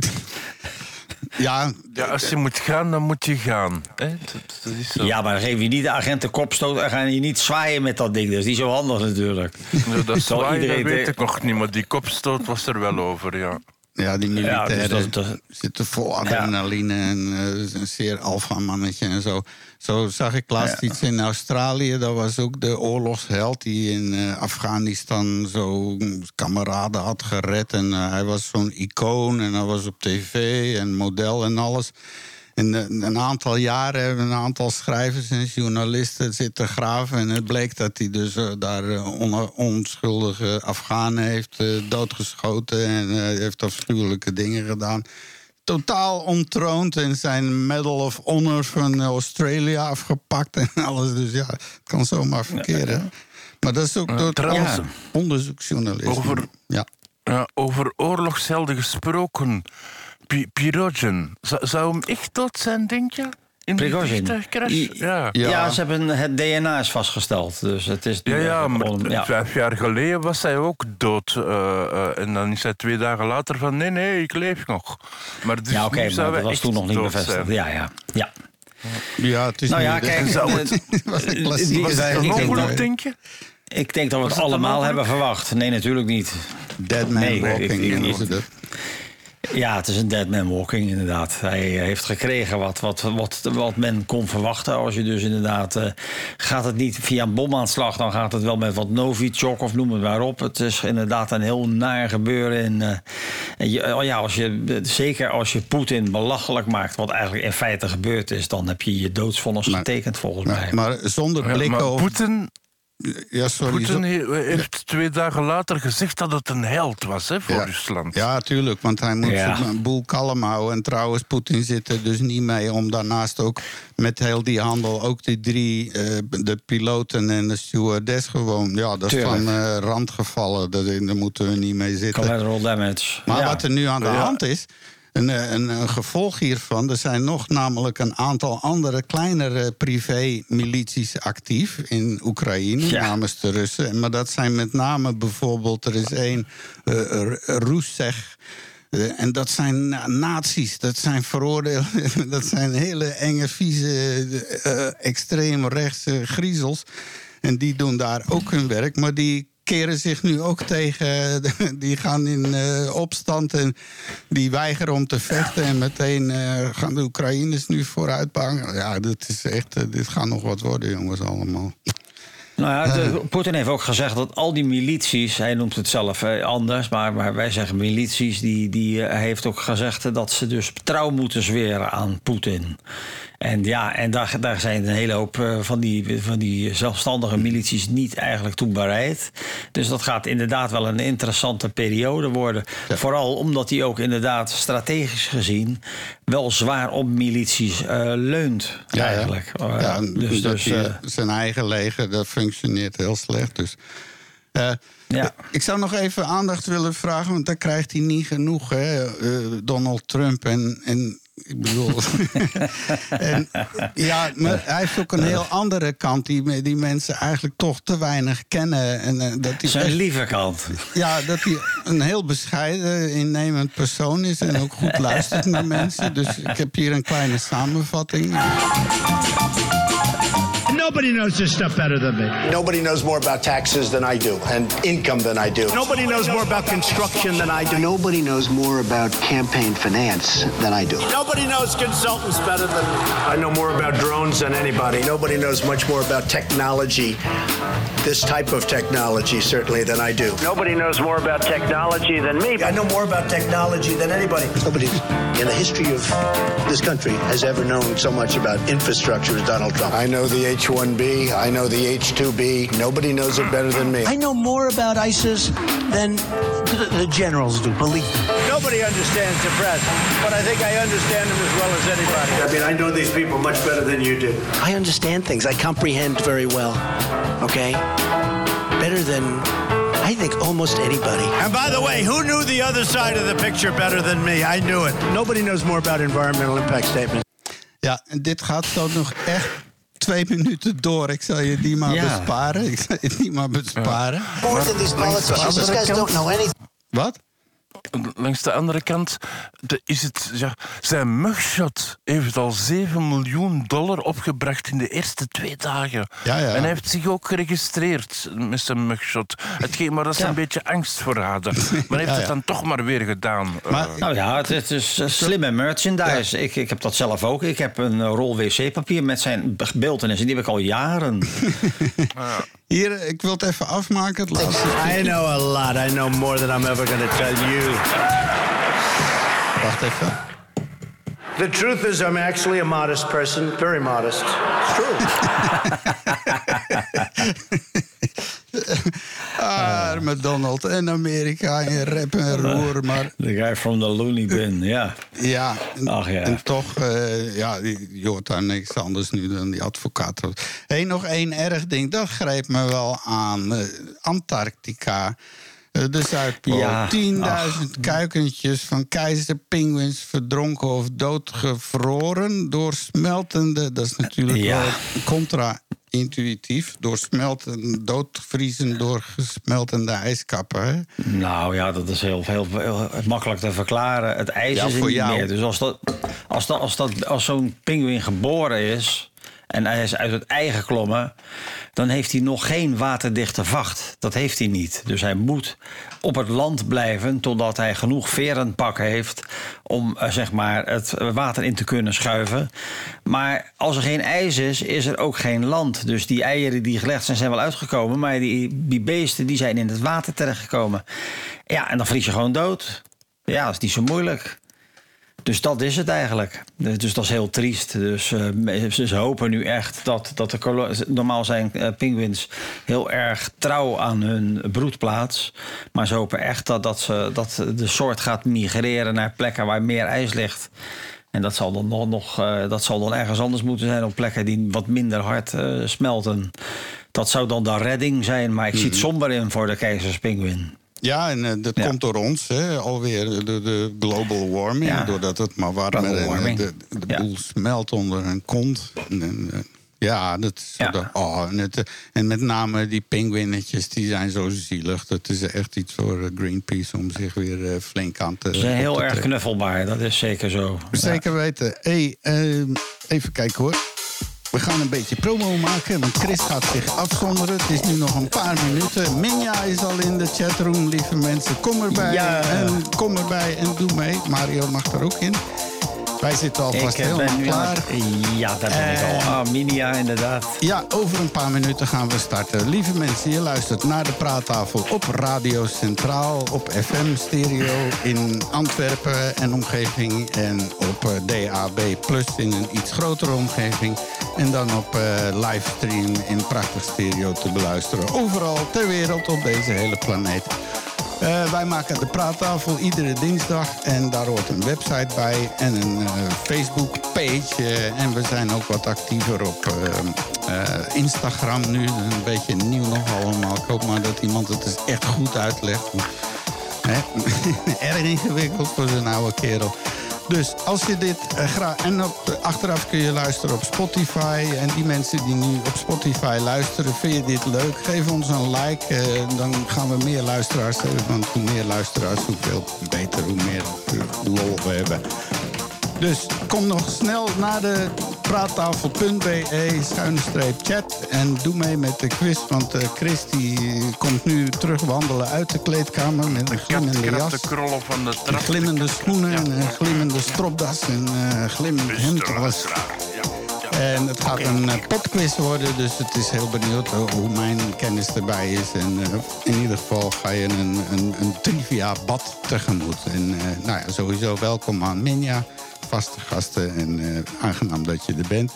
Ja, ja, als je moet gaan, dan moet je gaan. Hè? Dat, dat is zo. Ja, maar dan geef je niet de agent de kopstoot en ga je niet zwaaien met dat ding. Dat is niet zo handig natuurlijk. Ja, dat <laughs> Zal zwaaien, iedereen dat weet ik nog niet, maar die kopstoot was er wel over, ja. Ja die Ja, militairen dus dat- dat- zitten vol adrenaline en eh, een zeer alfa-mannetje en zo. Zo zag ik laatst iets in Australië. Dat was ook de oorlogsheld die in eh, Afghanistan zo kameraden had gered. En eh, hij was zo'n icoon en hij was op tv en model en alles. En een aantal jaren hebben een aantal schrijvers en journalisten zitten graven. En het bleek dat hij dus eh, daar eh, on- onschuldige Afghanen heeft eh, doodgeschoten. En heeft afschuwelijke dingen gedaan. Totaal ontroond en zijn Medal of Honor van Australia afgepakt en <laughs> alles. Dus ja, het kan zomaar verkeren. Maar dat is ook door ja. onderzoeksjournalisme. over- Ja. Over oorlogshelden gesproken. Pi- Pirogen, zou, hem echt dood zijn, denk je? In Prigozhin. Ja. Ja. Ze hebben het DNA is vastgesteld. Dus het is Ja, ja, maar on- ja. vijf jaar geleden was hij ook dood. eh, eh, en dan is hij twee dagen later van... nee, nee, ik leef nog. Maar dus Ja, oké, maar dat was toen nog niet bevestigd. zijn. Ja, ja, ja. ja, het is Nou ja, kijk, <laughs> Zou eh, het- was een die- klassieke Was het denk ongeluk, dat- denk je? ik denk dat we het allemaal hebben verwacht. Nee, natuurlijk niet. Dead Man Nee, ik- Walking ik- ik-. Ja, het is een dead man walking inderdaad. Hij heeft gekregen wat, wat, wat, wat men kon verwachten. Als je dus inderdaad... eh, gaat het niet via een bomaanslag... dan gaat het wel met wat Novichok of noem het maar op. Het is inderdaad een heel naar gebeuren. En, eh, en je, oh ja, als je, zeker als je Poetin belachelijk maakt... wat eigenlijk in feite gebeurd is... dan heb je je doodsvonnis getekend volgens mij. Maar, zonder Ja, blik maar over... Poetin, Ja, sorry. He- heeft twee dagen later gezegd dat het een held was hè, voor ja. Rusland. Ja, tuurlijk, want hij moet Ja. een boel kalm houden. En trouwens, Poetin zit er dus niet mee om daarnaast ook met heel die handel... ook die drie, eh, de piloten en de stewardess gewoon... ja, dat is Tuurlijk. van eh, randgevallen, daar, daar moeten we niet mee zitten. Collateral damage. Maar Ja. wat er nu aan de Ja. hand is, een, eh, een, een gevolg hiervan... er zijn nog namelijk een aantal andere kleinere privé-milities actief in Oekraïne... Ja. namens de Russen. Maar dat zijn met name bijvoorbeeld, er is één, uh, Roeseg... Eh, en dat zijn na- nazi's, dat zijn veroordeelde, <laughs> dat zijn hele enge, vieze, eh, extreem rechtse griezels. En die doen daar ook hun werk, maar die keren zich nu ook tegen. <laughs> Die gaan in eh, opstand en die weigeren om te vechten. En meteen eh, gaan de Oekraïners nu vooruit bangen. Ja, dit is echt, eh, dit gaat nog wat worden, jongens, allemaal. Nou ja, Poetin heeft ook gezegd dat al die milities, hij noemt het zelf anders, maar, maar wij zeggen milities, die, die, heeft ook gezegd dat ze dus trouw moeten zweren aan Poetin. En ja, en daar, daar zijn een hele hoop eh, van die, van die zelfstandige milities niet eigenlijk toe bereid. Dus dat gaat inderdaad wel een interessante periode worden. Vooral omdat hij ook inderdaad strategisch gezien wel zwaar op milities eh, leunt. eigenlijk. Eh, Ja, dus, dat dus, die- eh, zijn eigen leger, dat functioneert heel slecht. Dus. eh, Ja. Ik zou nog even aandacht willen vragen, want daar krijgt hij niet genoeg, hè, eh, Donald Trump. En, en Ik bedoel. <laughs> en, ja, maar hij heeft ook een heel andere kant die, die mensen eigenlijk toch te weinig kennen. En, eh, dat hij Zijn lieve kant. ja, dat hij een heel bescheiden, innemend persoon is en ook goed luistert naar <laughs> mensen. Dus ik heb hier een kleine samenvatting. Nobody knows this stuff better than me. Nobody knows more about taxes than I do and income than I do. Nobody knows more about construction than I do. Nobody knows more about campaign finance than I do. Nobody knows consultants better than me. I know more about drones than anybody. Nobody knows much more about technology, this type of technology, certainly, than I do. Nobody knows more about technology than me. I know more about technology than anybody. Nobody in the history of this country has ever known so much about infrastructure as Donald Trump. I know the H-1B. I know the H-2B. Nobody knows it better than me. I know more about ISIS than the, the generals do, believe me. Nobody understands the press, but I think I understand them as well as anybody. I mean, I know these people much better than you do. I understand things. I comprehend very well. Okay? Better than, I think, almost anybody. And by the way, who knew the other side of the picture better than me? I knew it. Nobody knows more about environmental impact statements. Ja, en dit gaat zo nog echt twee minuten door. Ik zal je die maar Ja. besparen. Ik zal je die maar besparen. Than these politicians. These guys don't know anything. Wat? Langs de andere kant de, is het... Ja, zijn mugshot heeft al 7 miljoen dollar opgebracht in de eerste twee dagen. Ja, ja. En hij heeft zich ook geregistreerd met zijn mugshot. Hetgeen maar dat ze Ja. een beetje angst voor hadden. <laughs> Maar hij heeft Ja, het dan toch maar weer gedaan. Maar- Eh, Nou ja, het, het is eh, slimme merchandise. Ik, ik heb dat zelf ook. Ik heb een eh, rol wc-papier met zijn beeldenis. En die heb ik al jaren. <laughs> <laughs> Hier, ik wil het even afmaken. Het laatste. I know a lot. I know more than I'm ever going to tell you. Wacht even. The truth is, I'm actually a modest person, very modest. It's true. <laughs> <laughs> Arme Donald en Amerika en rep en roer. Maar <laughs> De guy from the loony bin, ja. ja, en, Ach, ja. en toch, eh, ja, die- je hoort daar niks anders nu dan die advocaat. Hé, hey, nog één erg ding, dat greep me wel aan. Eh, Antarctica. Eh, De Zuidpool. Ja, 10.000 kuikentjes van keizerpinguïns verdronken of doodgevroren door smeltende. Dat is natuurlijk Ja. wel contra-intuïtief. Door smelten, doodvriezen door gesmeltende ijskappen. Hè? Nou ja, dat is heel, heel, heel makkelijk te verklaren. Het ijs Ja, is er voor niet jou. meer. Dus als, dat, als, dat, als, dat, als zo'n pinguïn geboren is... en hij is uit het ei geklommen... dan heeft hij nog geen waterdichte vacht. Dat heeft hij niet. Dus hij moet op het land blijven... totdat hij genoeg verenpak heeft... om eh, zeg maar, het water in te kunnen schuiven. Maar als er geen ijs is, is er ook geen land. Dus die eieren die gelegd zijn, zijn wel uitgekomen... maar die, die beesten die zijn in het water terechtgekomen. Ja, en dan vries je gewoon dood. Ja, dat is niet zo moeilijk. Dus dat is het eigenlijk. Dus dat is heel triest. Dus eh, ze, ze hopen nu echt dat, dat de normaal zijn eh, pinguïns heel erg trouw aan hun broedplaats. Maar ze hopen echt dat, dat, ze, dat de soort gaat migreren naar plekken waar meer ijs ligt. En dat zal dan nog, nog eh, dat zal dan ergens anders moeten zijn op plekken die wat minder hard eh, smelten. Dat zou dan de redding zijn, maar ik zie het somber in voor de keizerspinguïn. Ja, en eh, dat Ja. komt door ons, hè, alweer de, de global warming. Ja. Doordat het maar warmer en warming. de, de Ja. boel smelt onder een kont. En, en, eh, ja, dat is dat- oh, en, het, eh, en met name die pinguïnnetjes, die zijn zo zielig. Dat is echt iets voor eh, Greenpeace om zich weer eh, flink aan te Ze zijn heel erg knuffelbaar, dat is zeker zo. Zeker weten. Hey, ehm, even kijken hoor. We gaan een beetje promo maken, want Chris gaat zich afzonderen. Het is nu nog een paar minuten. Minja is al in de chatroom, lieve mensen. Kom erbij Ja. en kom erbij en doe mee. Mario mag er ook in. Wij zitten alvast Ik eh, helemaal klaar. aan Ja, daar ben ik Eh, al. Ah, Minia, inderdaad. Ja, over een paar minuten gaan we starten. Lieve mensen, je luistert naar de praattafel op Radio Centraal, op FM Stereo in Antwerpen en omgeving en op eh, DAB Plus in een iets grotere omgeving. En dan op eh, livestream in prachtig stereo te beluisteren. Overal ter wereld op deze hele planeet. Eh, wij maken de praattafel iedere dinsdag en daar hoort een website bij en een eh, Facebook-page. eh, en we zijn ook wat actiever op Instagram nu. Een beetje nieuw nog allemaal. Ik hoop maar dat iemand het eens echt goed uitlegt. <laughs> Erg ingewikkeld voor zo'n oude kerel. Dus als je dit eh, graag. En op, achteraf kun je luisteren op Spotify. En die mensen die nu op Spotify luisteren, vind je dit leuk? Geef ons een like. eh, dan gaan we meer luisteraars hebben. Want hoe meer luisteraars, hoeveel beter, hoe meer lol we hebben. Dus kom nog snel naar de praattafel.be schuine streep chat. En doe mee met de quiz. Want eh, Chris die komt nu terug wandelen uit de kleedkamer met een glimmende jas. de krollen van de En trap. glimmende schoenen, en een glimmende stropdas en eh glimmend hemd. Alles. En het gaat een eh, popquiz worden, dus het is heel benieuwd ho- hoe mijn kennis erbij is. En eh, in ieder geval ga je een, een, een trivia-bad tegemoet. En eh, nou ja, sowieso welkom aan Minja, vaste gasten en eh, aangenaam dat je er bent.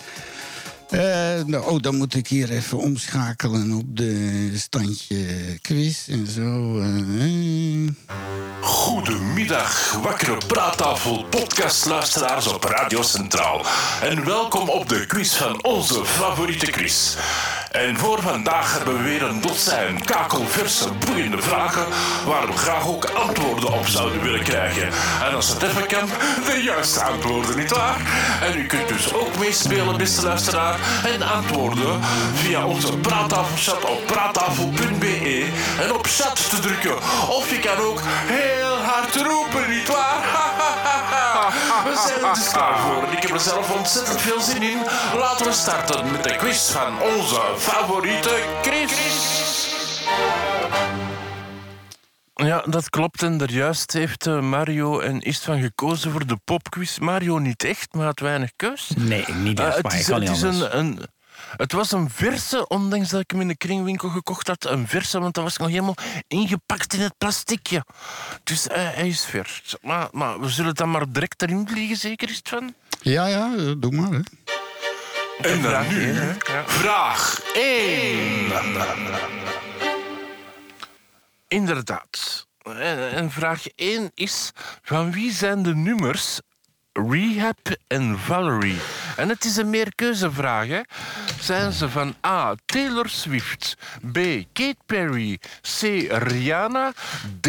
Eh, nou, oh, dan moet ik hier even omschakelen op de standje quiz en zo. eh. Goedemiddag, wakkere praattafel podcastluisteraars op Radio Centraal. En welkom op de quiz van onze favoriete quiz. En voor vandaag hebben we weer een dozijn kakelverse, boeiende vragen... waar we graag ook antwoorden op zouden willen krijgen. En als het even kan, de juiste antwoorden, nietwaar? En u kunt dus ook meespelen, beste luisteraar... en antwoorden via onze praattafelchat op praattafel.be... en op chat te drukken. Of je kan ook heel hard roepen, nietwaar? <laughs> We zijn er dus klaar voor. En ik heb er zelf ontzettend veel zin in. Laten we starten met de quiz van onze favoriete Chris. Ja, dat klopt. En daar juist heeft eh, Mario en Istvan gekozen voor de popquiz. Mario niet echt, maar had weinig keus. Nee, niet Eh, echt, het maar is, ik kan het niet is anders. een, een, het was een verse, ondanks dat ik hem in de kringwinkel gekocht had. Een verse, want dat was nog helemaal ingepakt in het plasticje. Dus eh, hij is vers. Maar, maar we zullen dan maar direct erin vliegen, zeker is het van? Ja, ja, eh, doe maar. Hè. En dan Vraag nu één, hè? Ja. vraag 1. Inderdaad. En, en vraag 1 is: van wie zijn de nummers Rehab en Valerie? En het is een meerkeuzevraag. Hè? Zijn ze van A. Taylor Swift, B. Kate Perry, C. Rihanna, D.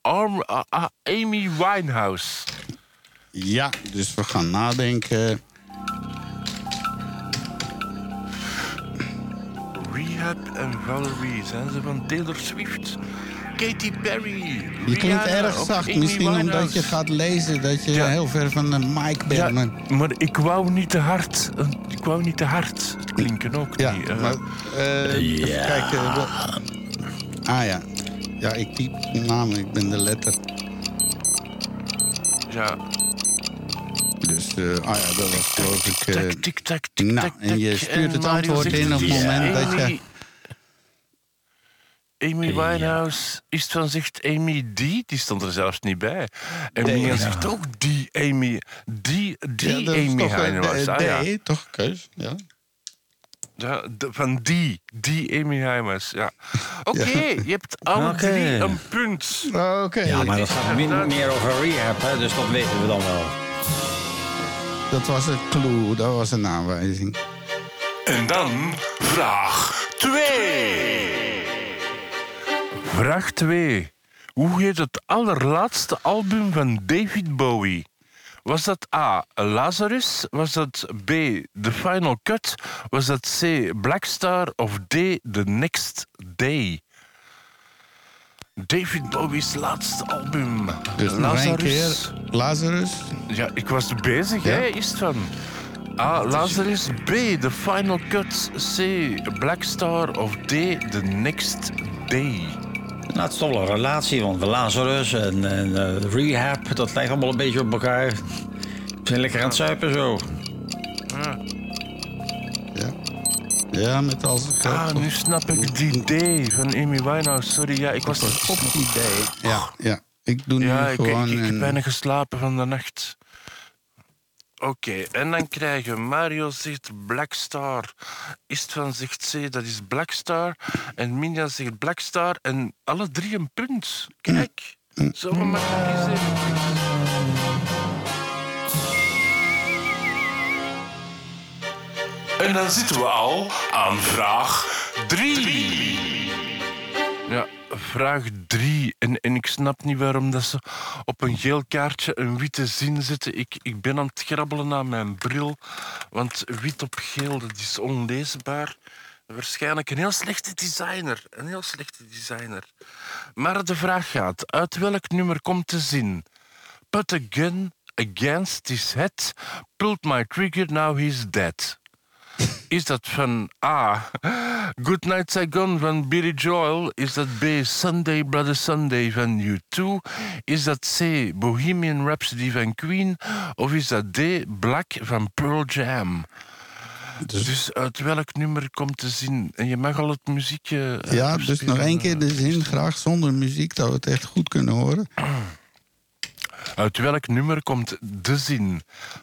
Arm, Amy Winehouse? Ja, dus we gaan nadenken. Rehab en Valerie, zijn ze van Taylor Swift? Katy Perry. Je klinkt erg zacht. Misschien omdat je gaat lezen dat je Ja. heel ver van de mic bent. Ja, maar maar ik wou niet te hard. eh, Ik wou niet te hard klinken ook ja, niet. eh. maar, eh, even kijken. wel- Ah ja. Ja, ik typ namen, ik ben de letter. ja. Dus, eh, ah ja, dat was geloof ik... eh, Tak, tik, tak, tik, nou, en je stuurt het antwoord in op het "Ja, moment dat je- Amy- Winehouse is het van zegt Amy D, die stond er zelfs niet bij. En Nee, ja. zegt ook die Amy, die, die ja, Amy toch, eh, Winehouse. de- Ah, ja. toch keus, ja. Ja, de- van die, die Amy Winehouse. Ja. <laughs> Oké, je hebt alle drie een punt. Oké, Ja, maar dat gaat min- meer over rehab, hè, dus dat weten we dan wel. dat was een clue, dat was een aanwijzing. En dan vraag 2. Vraag 2. Hoe heet het allerlaatste album van David Bowie? Was dat A. Lazarus? Was dat B. The Final Cut? Was dat C. Black Star? Of D. The Next Day? David Bowie's laatste album. Dus keer. Lazarus. Ja, ik was bezig, Ja. hè, is het van. A. Lazarus. B. The Final Cut. C. Black Star. Of D. The Next Day? Nou, het is toch wel een relatie, want we Lazarus en, en eh, rehab, dat lijkt allemaal een beetje op elkaar. We zijn lekker aan het zuipen zo. Ja. Ja, met al zijn geld. Ah, nu snap ik die D van Amy Winehouse. Sorry, ja, ik was op idee. Ja, ja. Ik doe nu Ja, ik, ik, gewoon ik heb bijna geslapen van de nacht. Oké, en dan krijgen Mario zegt Black Star. Istvan zegt C, dat is Black Star. En Minja zegt Black Star. En alle drie een punt. Kijk, zo gemakkelijk is het. En dan zitten we al aan vraag 3. Ja, vraag drie. En, en ik snap niet waarom dat ze op een geel kaartje een witte zin zetten. Ik, ik ben aan het grabbelen aan mijn bril. Want wit op geel, dat is onleesbaar. Waarschijnlijk een heel slechte designer. Een heel slechte designer. Maar de vraag gaat, uit welk nummer komt de zin? Put a gun against his head, pulled my trigger, now he's dead. Is dat van A. Good Night Saigon van Billy Joel? Is dat B. Sunday Brother Sunday van U2? Is dat C. Bohemian Rhapsody van Queen? Of is dat D. Black van Pearl Jam? Dus, uit welk nummer komt de zin? En je mag al het muziekje. eh, Ja, dus nog één keer de zin, graag zonder muziek, dat we het echt goed kunnen horen. Uit welk nummer komt de zin?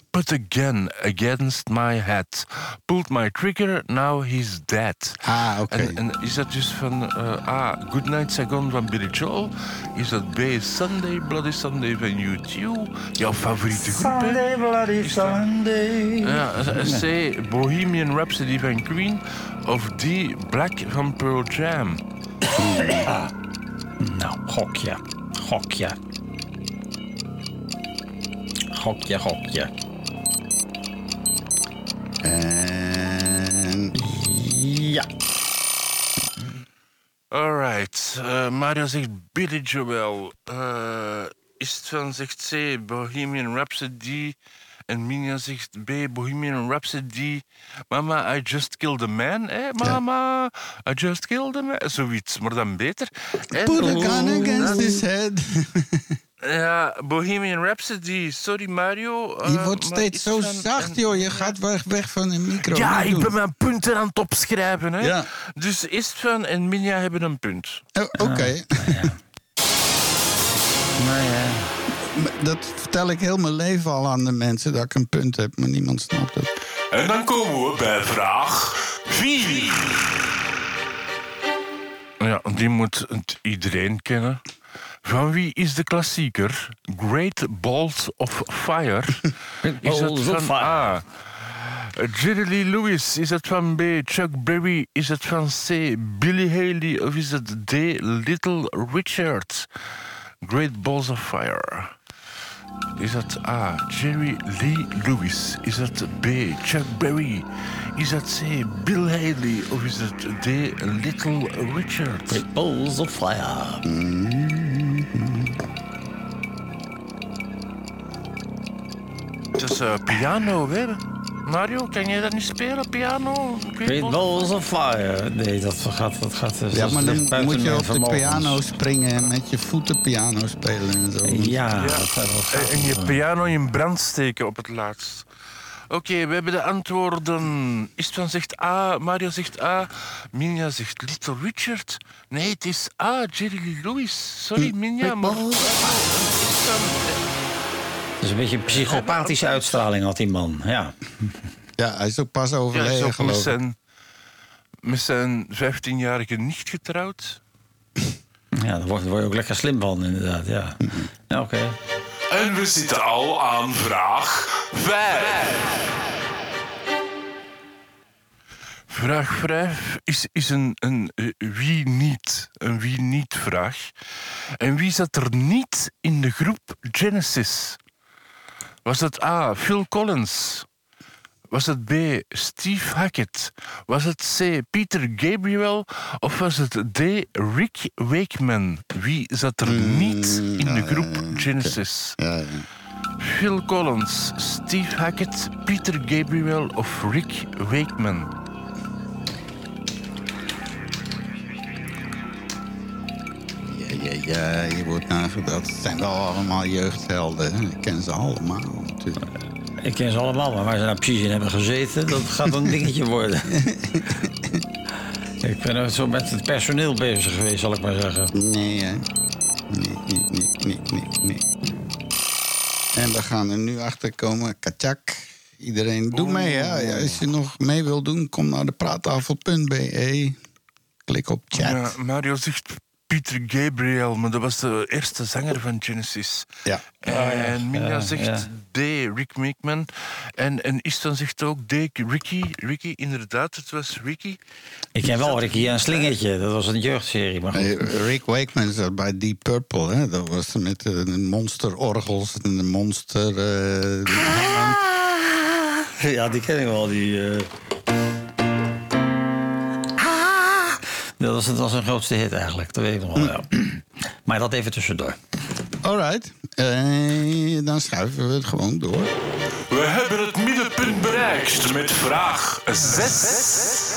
Put a gun against my head. Pulled my trigger, now he's dead. Ah, oké. En, en is dat dus van eh, A. Goodnight Saigon van Billy Joel? Is dat B. Sunday Bloody Sunday van U2? Jouw favoriete groep, hè? Bloody Sunday. Ja, eh, C. Bohemian Rhapsody van Queen? Of D. Black van Pearl Jam? Nou, gokje. Gokje. Gokje, gokje. En Ja. Alright. eh, Mario zegt Billy Joel. Eh, is het van zegt C. Bohemian Rhapsody. En Minja zegt B. Bohemian Rhapsody. Mama, I just killed a man. Eh, mama, I just killed a man. Zoiets, maar dan beter. En put a gun against his head. <laughs> Ja, Bohemian Rhapsody. Sorry, Mario. eh, Je wordt steeds zo zacht, en- joh. Je gaat weg, weg van de micro. Ja, ik doen. ben mijn punten aan het opschrijven. Hè? Ja. Dus Istvan en Minja hebben een punt. Oh, Oké. Nou ja. Maar Dat vertel ik heel mijn leven al aan de mensen, dat ik een punt heb. Maar niemand snapt het. En dan komen we bij vraag 4. Ja, die moet iedereen kennen. Van wie is de klassieker Great Balls of Fire? <laughs> Is of van. A. Jerry Lee Lewis? Is het van B. Chuck Berry? Is het van C. Billy Haley? Of is het D. Little Richard? Great Balls of Fire. Is dat A. Jerry Lee Lewis? Is dat B. Chuck Berry? Is dat C. Bill Haley? Of is het D. Little Richard? Great balls of fire. Het is eh, piano, hè? Mario, kan jij dat niet spelen, piano? Great balls of fire. Nee, dat gaat... Dat gaat dat Ja, maar dan moet je op de piano springen en met je voeten piano spelen en zo. Ja, dat, dat gaat En, en je piano in brand steken op het laatst. Oké, we hebben de antwoorden. Istvan zegt A, Mario zegt A, Minja zegt Little Richard. Nee, het is A, Jerry Lee Lewis. Sorry, Minja, maar... Dat is een beetje een psychopathische uitstraling had die man. Ja. Ja, hij is ook pas Ja, hij is overleden, ook met geloof ik. zijn, met zijn 15-jarige nicht getrouwd. Ja, daar word, je ook lekker slim van, inderdaad. Ja, ja oké. En we zitten al aan vraag 5. Vraag 5 is, is een, een eh, wie niet. Een wie niet vraag. En wie zat er niet in de groep Genesis? Was het A. Phil Collins? Was het B. Steve Hackett? Was het C. Peter Gabriel? Of was het D. Rick Wakeman? Wie zat er niet in de groep Genesis? Phil Collins, Steve Hackett, Peter Gabriel of Rick Wakeman? Ja, ja, ja, je wordt nagedacht. Het zijn wel allemaal jeugdhelden. hè. Ik ken ze allemaal natuurlijk. Ik ken ze allemaal, maar waar ze nou precies in hebben gezeten, dat gaat een dingetje worden. <laughs> ik ben ook zo met het personeel bezig geweest, zal ik maar zeggen. Nee, hè? Nee, nee, nee, nee, nee, nee. En we gaan er nu achter komen. Katjak. Iedereen, doe mee, hè? Ja, als je nog mee wil doen, kom naar de praattafel.be. Klik op chat. Ja, Mario zegt Peter Gabriel, maar dat was de eerste zanger van Genesis. Ja. En Minja ja, zegt ja. D, Rick Makeman. En, en Istvan zegt ook D, Ricky. Ricky, inderdaad, het was Ricky. Ik ken wel Ricky en Slingertje. Dat was een jeugdserie. Maar goed. Rick Wakeman zat bij Deep Purple. Hè? Dat was met de monsterorgels en de monster... eh, Ja, die ken ik wel. Die, eh. Dat was, dat was een grootste hit eigenlijk. Dat weet ik nog wel, ja. <clears throat> Maar dat even tussendoor. Alright. Eh, dan schuiven we het gewoon door. We hebben het middenpunt bereikt met vraag 6.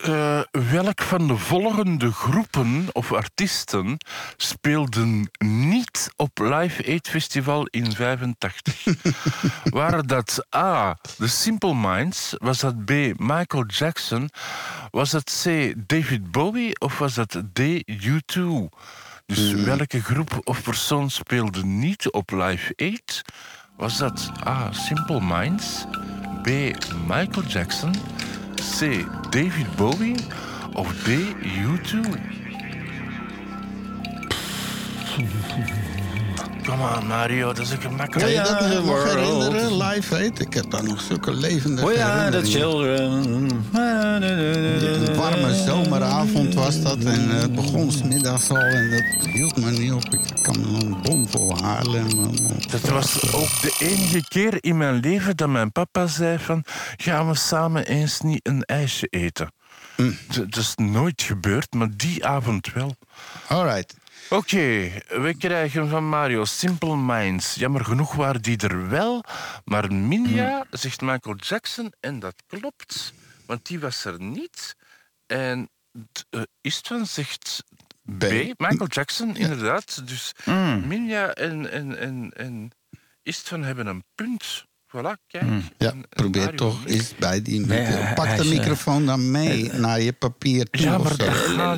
Eh, welk van de volgende groepen of artiesten speelden niet op Live Aid Festival in 85? <laughs> Waren dat A. The Simple Minds? Was dat B. Michael Jackson? Was dat C. David Bowie? Of was dat D. U2? Dus welke groep of persoon speelde niet op Live Aid? Was dat A. Simple Minds? B. Michael Jackson? C. David Bowie? Of D. U2? <laughs> Kom aan, Mario, dat is een Kan gemakkelijk. je dat nog world. herinneren? Live Aid? Ik heb daar nog zulke levende Oh ja, the herinneringen. children. Een warme zomeravond was dat en het begon smiddags al en dat hield me niet op. Ik kan een bom vol Haarlem. Dat was ook de enige keer in mijn leven dat mijn papa zei van... gaan we samen eens niet een ijsje eten. D- Dat is nooit gebeurd, maar die avond wel. Alright. Oké, we krijgen van Mario Simple Minds. Jammer genoeg waren die er wel, maar Minja zegt Michael Jackson en dat klopt, want die was er niet. En eh, Istvan zegt B. Michael Jackson, inderdaad. Dus Minja en, en, en, en Istvan hebben een punt. Voilà, kijk. Ja, probeer toch eens bij die Pak de eh, microfoon dan mee naar je papier toe. Ja, maar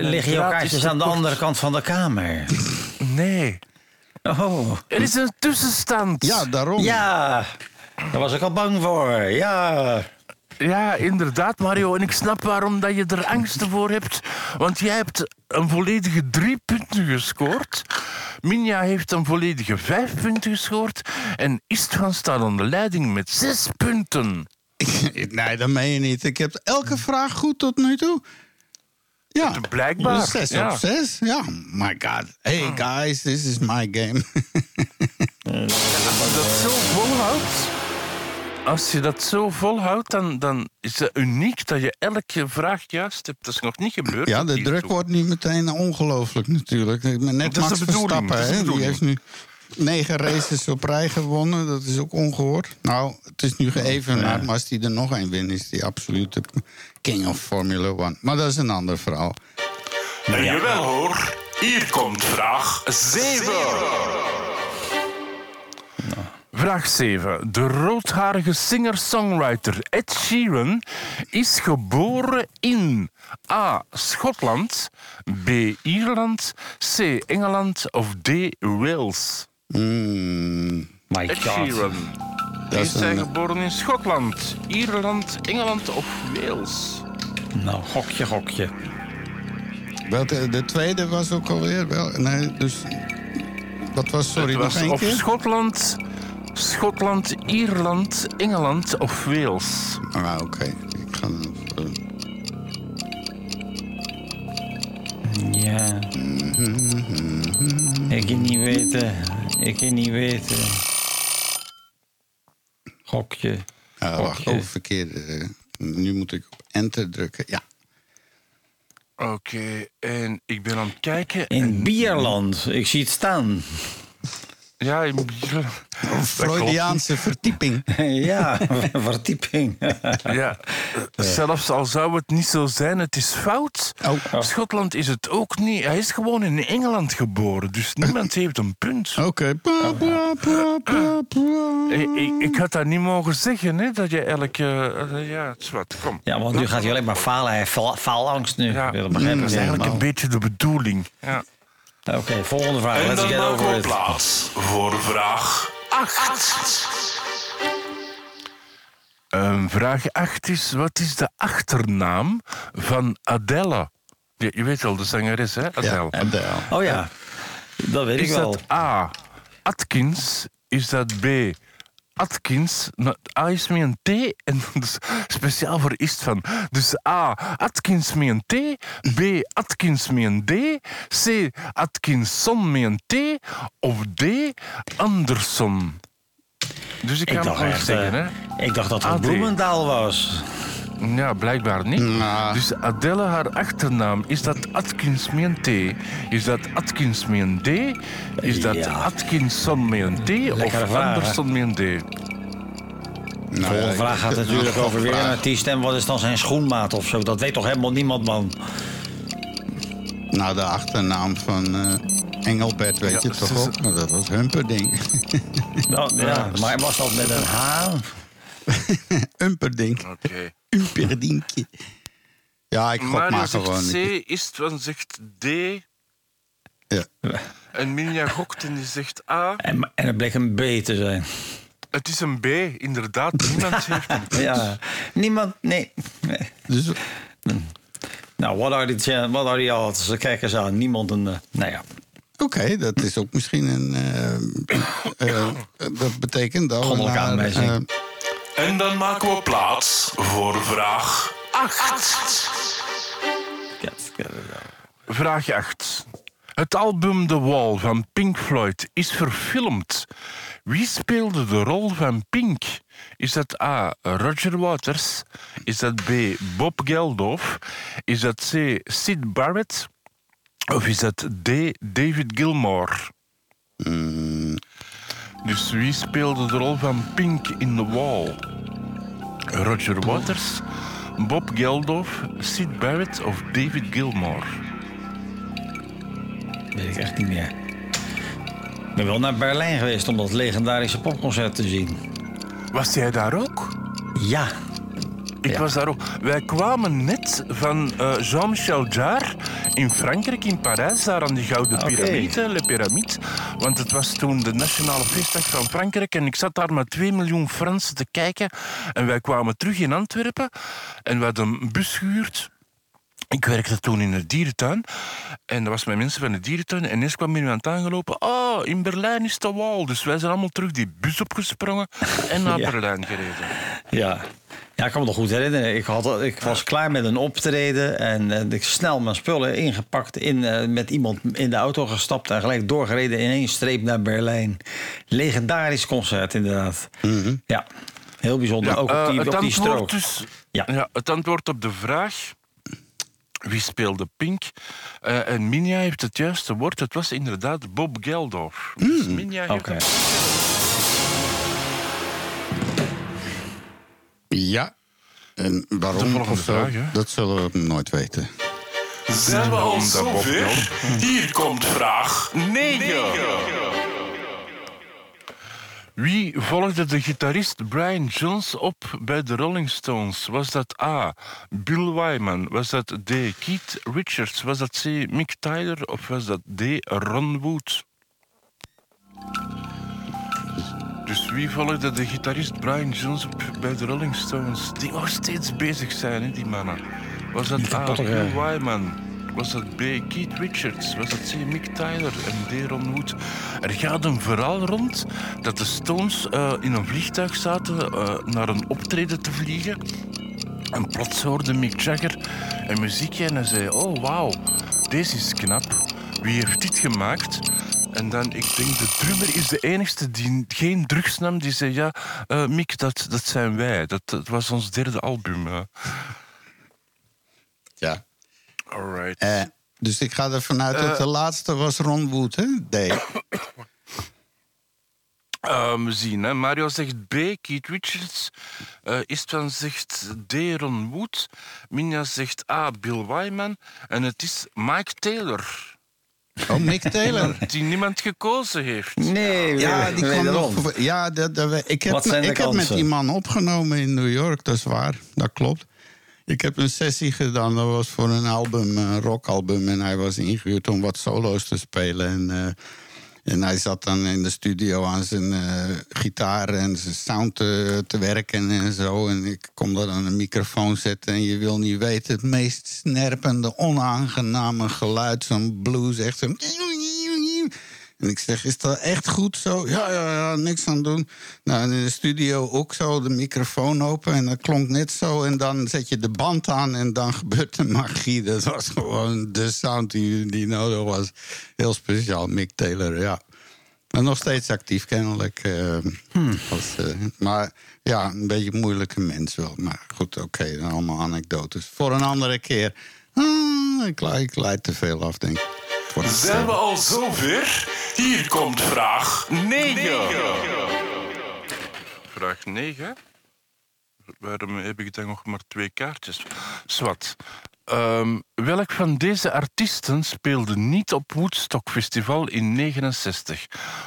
Liggen is kaartjes aan de andere kant van de kamer? Nee. Oh. Er is een tussenstand. Ja, daarom. Ja, daar was ik al bang voor. Ja. Ja, inderdaad, Mario. En ik snap waarom dat je er angsten voor hebt. Want jij hebt een volledige drie punten gescoord. Minja heeft een volledige vijf punten gescoord. En Istvan staat aan de leiding met zes punten. <laughs> nee, dat meen je niet. Ik heb elke vraag goed tot nu toe. Ja, Blijkbaar, Dus zes ja. op zes. Ja, my god. Hey guys, this is my game. <laughs> Je dat zo volhoudt... Als je dat zo volhoudt, dan, dan is het uniek dat je elke vraag juist hebt. Dat is nog niet gebeurd. ja, de druk toe. wordt nu meteen ongelooflijk natuurlijk. Net Dat is Max Verstappen, dat is de hè, die heeft nu negen races op rij gewonnen. Dat is ook ongehoord. Nou, het is nu geëvenaard, maar als hij er nog één wint... is hij absoluut de king of Formula One. Maar dat is een ander verhaal. En jawel hoor, hier komt vraag 7. Vraag 7. De roodharige singer-songwriter Ed Sheeran is geboren in A. Schotland, B. Ierland, C. Engeland of D. Wales. Mm, My Ed god. Sheeran. Dat Is een- geboren in Schotland, Ierland, Engeland of Wales? Nou, gokje, gokje. welke, de tweede was ook alweer... Wel, nee, dus... Dat was, sorry, Het nog was één of keer? Schotland, Schotland, Ierland, Engeland of Wales. Ah, oké. Ik ga dan... Ja. Ik kan niet weten. Ik kan niet weten. Gokje. Ah, wacht, oh, verkeerde. Nu moet ik op enter drukken. Ja. Oké, en ik ben aan het kijken. In en- Bierland. Ik zie het staan. Ja. Freudiaanse verdieping. <laughs> ja, <laughs> verdieping. <laughs> Ja, zelfs al zou het niet zo zijn, het is fout. Oh. Schotland is het ook niet. Hij is gewoon in Engeland geboren, dus niemand heeft een punt. Oké. Ik, had dat niet mogen zeggen, hè, dat je elke... eh, ja, het is wat, kom. Ja, want nu gaat hij alleen maar falen. Hij heeft faal- faalangst nu. Ja, dat is eigenlijk een beetje de bedoeling. Ja. Oké, volgende vraag. En Let's dan get over it. plaats voor vraag 8. Ehm, vraag 8 is: wat is de achternaam van Adele? Je, je weet wel, de zangeres, hè? Adele. Adele. Oh ja, dat weet Is ik wel. dat A. Atkins? Is dat B. Atkins? Nou, A is met een T en <laughs> dus speciaal voor Istvan. Dus A. Atkins met een T. B. Atkins met een D. C. Atkinson met een T. Of D. Anderson. Dus ik ga Ik dacht, gewoon echt, zeggen, eh, hè? ik dacht dat het. Bloemendaal was. Ja, blijkbaar niet. Nou. Dus Adele, haar achternaam, is dat Atkins met een T? Is dat Atkins met een D? Is dat Ja. Atkinson met een T? Lekkere of vraag? Anderson met een D? Nou, ja, volgende vraag gaat natuurlijk <laughs> over weer een artiest. En wat is dan zijn schoenmaat of zo? Dat weet toch helemaal niemand, man? Nou, de achternaam van eh, Engelbert weet Ja, je toch ook? Maar dat was Humperding. Nou, ja, maar was dat met een H? <laughs> Humperding. Oké. <laughs> Humperdinkje. Ja, ik gok Mario maar gewoon. C. Istvan zegt D. Ja. En Minja gokt en die zegt A. En, en het bleek een B te zijn. Het is een B, inderdaad. Niemand heeft een punt. Ja, niemand, nee. nee. Dus, Nou, wat are die, what are the odds? Ze kijken ze aan. Niemand een, eh, nou ja. Oké, dat is ook misschien een. eh, eh, dat betekent dat we Goddelijke naar, aanwijzing. eh, En dan maken we plaats voor vraag 8. Vraag 8. Het album The Wall van Pink Floyd is verfilmd. Wie speelde de rol van Pink? Is dat A. Roger Waters? Is dat B. Bob Geldof? Is dat C. Sid Barrett? Of is dat D. David Gilmour? Dus wie speelde de rol van Pink in The Wall? Roger Waters, Bob Geldof, Sid Barrett of David Gilmour? Weet ik echt niet meer. Ik ben wel naar Berlijn geweest om dat legendarische popconcert te zien. Was jij daar ook? Ja. Ik Ja. was daar ook. Wij kwamen net van eh, Jean-Michel Jarre in Frankrijk, in Parijs, daar aan die Gouden Oké. Pyramide, Le Pyramide. Want het was toen de nationale feestdag van Frankrijk en ik zat daar met 2 miljoen Fransen te kijken. En wij kwamen terug in Antwerpen en we hadden een bus gehuurd. Ik werkte toen in de dierentuin. En dat was met mensen van de dierentuin. En ineens kwam iemand aangelopen. Oh, in Berlijn is de wal. Dus wij zijn allemaal terug die bus opgesprongen en <laughs> naar Ja. Berlijn gereden. Ja. Ja, ik kan me nog goed herinneren. Ik, had, ik was klaar met een optreden en eh, ik snel mijn spullen ingepakt, in, eh, met iemand in de auto gestapt en gelijk doorgereden in één streep naar Berlijn. Legendarisch concert, inderdaad. Ja, heel bijzonder. Ook op Eh, die, het op die strook. dus- Ja. ja, het antwoord op de vraag... Wie speelde Pink? Eh, en Minja heeft het juiste woord. Het was inderdaad Bob Geldof. Dus Minja heeft het ja. En De waarom volgende of zo, vraag, hè? dat zullen we nooit weten. Zijn we al zover? Hier komt vraag 9. Wie volgde de gitarist Brian Jones op bij de Rolling Stones? Was dat A. Bill Wyman? Was dat D. Keith Richards? Was dat C. Mick Tyler? Of was dat D. Ron Wood? Dus wie volgde de gitarist Brian Jones op bij de Rolling Stones? Die nog steeds bezig zijn, hè, die mannen. Was dat A. Bill Wyman? Was dat B. Keith Richards? Was dat C. Mick Tyler en D. Wood? Er gaat een verhaal rond dat de Stones eh, in een vliegtuig zaten eh, naar een optreden te vliegen. En plots hoorde Mick Jagger een muziekje en hij zei: Oh, wauw, deze is knap. Wie heeft dit gemaakt? En dan, ik denk, de drummer is de enigste die geen drugs nam. Die zei: Ja, eh, Mick, dat, dat zijn wij. Dat, dat was ons derde album. eh." Ja. Alright. Eh, dus ik ga ervan uit dat de laatste was Ron Wood, hè? D. <coughs> Eh, we zien, hè. Mario zegt B, Keith Richards. Eh Istvan zegt D, Ron Wood. Minja zegt A, Bill Wyman. En het is Mike Taylor. Oh, Mick Taylor. <laughs> Die niemand gekozen heeft. Nee, Ja, die kwam nog. Ja, dat, dat, ik heb, Wat zijn de ik heb met die man opgenomen in New York, dat is waar. Dat klopt. Ik heb een sessie gedaan, dat was voor een album, een rockalbum. En hij was ingehuurd om wat solo's te spelen. En, eh, En hij zat dan in de studio aan zijn eh, gitaar en zijn sound te, werken en zo. En ik kom daar aan een microfoon zetten en je wil niet weten... het meest snerpende, onaangename geluid, zo'n blues, echt zo... En ik zeg, is dat echt goed zo? Ja, ja, ja, niks aan doen. Nou, in de studio ook zo, de microfoon open en dat klonk net zo. En dan zet je de band aan en dan <laughs> gebeurt de magie. Dat was gewoon de sound die, die nodig was. Heel speciaal, Mick Taylor, ja. En nog steeds actief, kennelijk. eh, als, eh, maar ja, een beetje een moeilijke mens wel. Maar goed, oké, allemaal anekdotes. Voor een andere keer. Ah, ik, ik leid te veel af, denk ik. Het Zijn we al zover? Hier komt vraag 9. Vraag 9. Waarom heb ik dan nog maar twee kaartjes? Swat. Ehm, welk van deze artiesten speelde niet op Woodstock Festival in 69?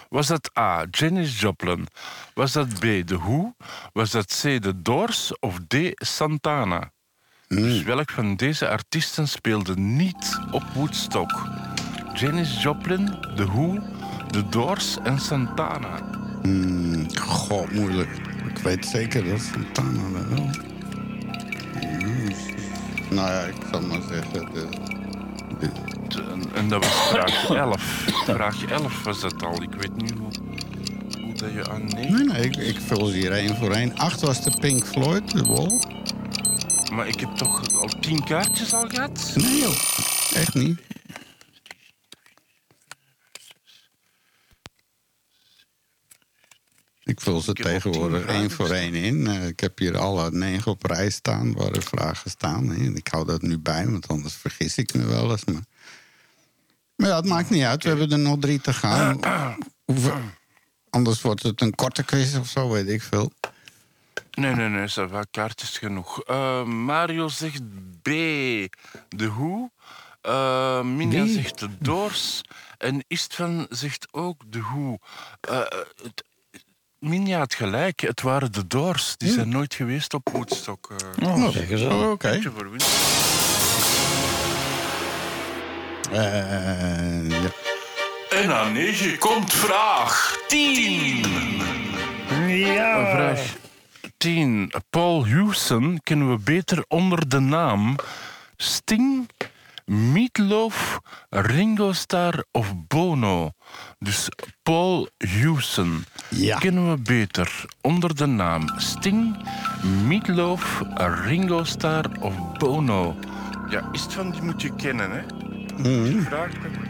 Was dat A. Janis Joplin? Was dat B. The Who? Was dat C. The Doors? Of D. Santana? Dus welk van deze artiesten speelde niet op Woodstock? Janis Joplin, The Who, The Doors en Santana. Hmm, goh, moeilijk. Ik weet zeker dat Santana dat wel. Hmm. Nou ja, ik zal maar zeggen. De, de- En, en dat was vraag 11. Vraag 11 was dat al. Ik weet niet hoe, hoe dat je aan nee. nee, nee, ik, ik vul ze hier één voor één. Acht was de Pink Floyd, de Wall. Maar ik heb toch al tien kaartjes al gehad? Nee joh, echt niet. Ik vul ze tegenwoordig één voor één in. Eh, ik heb hier alle negen op rij staan waar de vragen staan. En ik hou dat nu bij, want anders vergis ik me wel eens. Maar, maar ja, het maakt niet uit. We hebben er nog drie te gaan. Hoeveel- Anders wordt het een korte quiz of zo, weet ik veel. Nee, nee, nee, ça va, kaartjes genoeg. Eh, Mario zegt B, The Who. Eh Minja zegt The Doors. En Istvan zegt ook Who. Eh, het, Minja had gelijk, het waren The Doors. Die zijn nooit geweest op Woodstock. eh. Oh, zeker zo. Oh, Oké. Eh, ja. En aan 9 komt vraag 10. Vraag 10. Paul Houston kennen we beter onder de naam Sting, Meatloaf, Ringo Starr of Bono. Dus Paul Houston Ja. kennen we beter onder de naam Sting, Meatloaf, Ringo Starr of Bono. Ja, is het van die moet je kennen, hè? Vraagt, dan-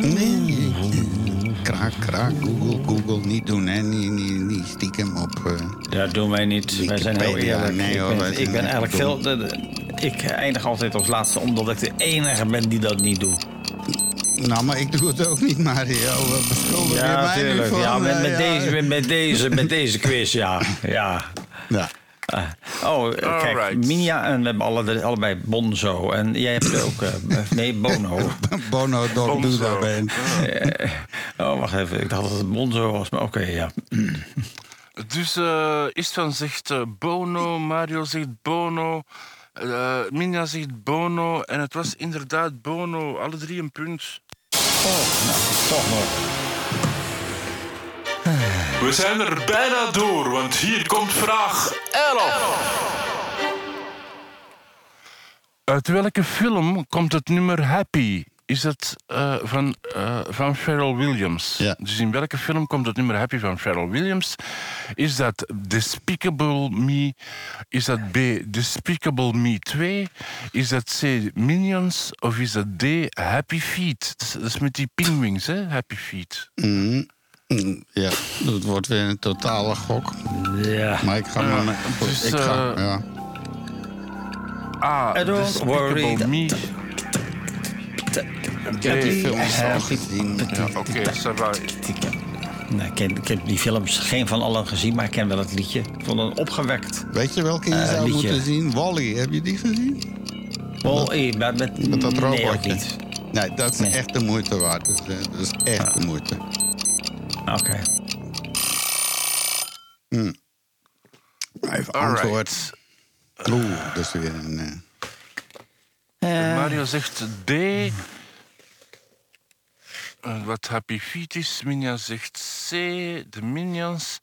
Nee. Kraak, kraak, Google, Google. Niet doen, hè. Niet, niet, niet stiekem op... eh, Dat doen wij niet. Wij zijn heel eerlijk. nee, ik ben, ik eigenlijk veel... de- de- ik eindig altijd als laatste omdat ik de enige ben die dat niet doet. Nou, maar ik doe het ook niet, Mario. Beschuldig Ja, mij nu natuurlijk. van? Ja, met, Eh, met, ja. Deze, met, met, deze, met deze quiz, ja. ja. Ja. Ah. oh, eh, kijk. Minja en we hebben alle, allebei Bonzo. En jij hebt ook... eh, <laughs> nee, Bono. <laughs> Bono Dog Bonzo. Eh, oh, wacht even. Ik dacht dat het Bonzo was, maar oké, ja. <clears throat> Dus eh Istvan zegt Bono, Mario zegt Bono, Minja zegt Bono en het was inderdaad Bono. Alle drie een punt. Oh, nou, toch nog. We zijn er bijna door, want hier komt vraag 11. Uit welke film komt het nummer Happy? Is het eh, van, eh, van Pharrell Williams? Ja. Dus in welke film komt het nummer Happy van Pharrell Williams? Is dat Despicable Me? Is dat B, Despicable Me 2? Is dat C, Minions? Of is dat D, Happy Feet? Dat is, met die pinguïns, hè? Happy Feet. Mm, ja, dat wordt weer een totale gok. Ja. Maar ik ga maar... dus, ik ga, eh, ja. A, don't worry. Me. Ik heb die films al gezien. Ja, oké. Ik heb, nou, ik, ken, ik heb die films geen van allen gezien, maar ik ken wel het liedje. Ik vond het opgewekt. Weet je welke je Eh, zou liedje. moeten zien? Wally, heb je die gezien? Eh, met, met, Met dat nee, robotje. niet. Nee, dat is Nee. echt de moeite waard. Dus, eh, dat is echt de moeite. Oké. Even Alright. antwoord. Oeh, dat is weer een... eh, Mario zegt D. Eh, Wat Happy Feet is. Minja zegt C. De Minions.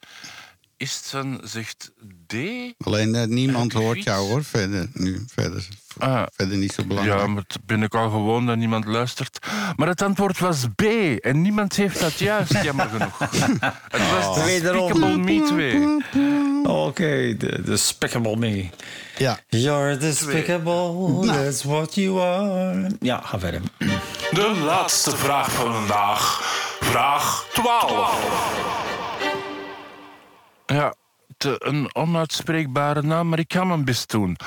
Istvan zegt D. Alleen eh, niemand hoort jou hoor, verder. Nu, verder, Ah. verder niet zo belangrijk. Ja, maar het ben ik al gewoon dat niemand luistert. Maar het antwoord was B. En niemand heeft dat juist, <laughs> jammer genoeg. Het was de Wederom. Despicable Me 2. Oké, de Despicable Me. Ja. You're despicable, that's what you are. Ja, ga verder. De laatste vraag van vandaag. Vraag 12. Ja, een onuitspreekbare naam, maar ik ga mijn best doen.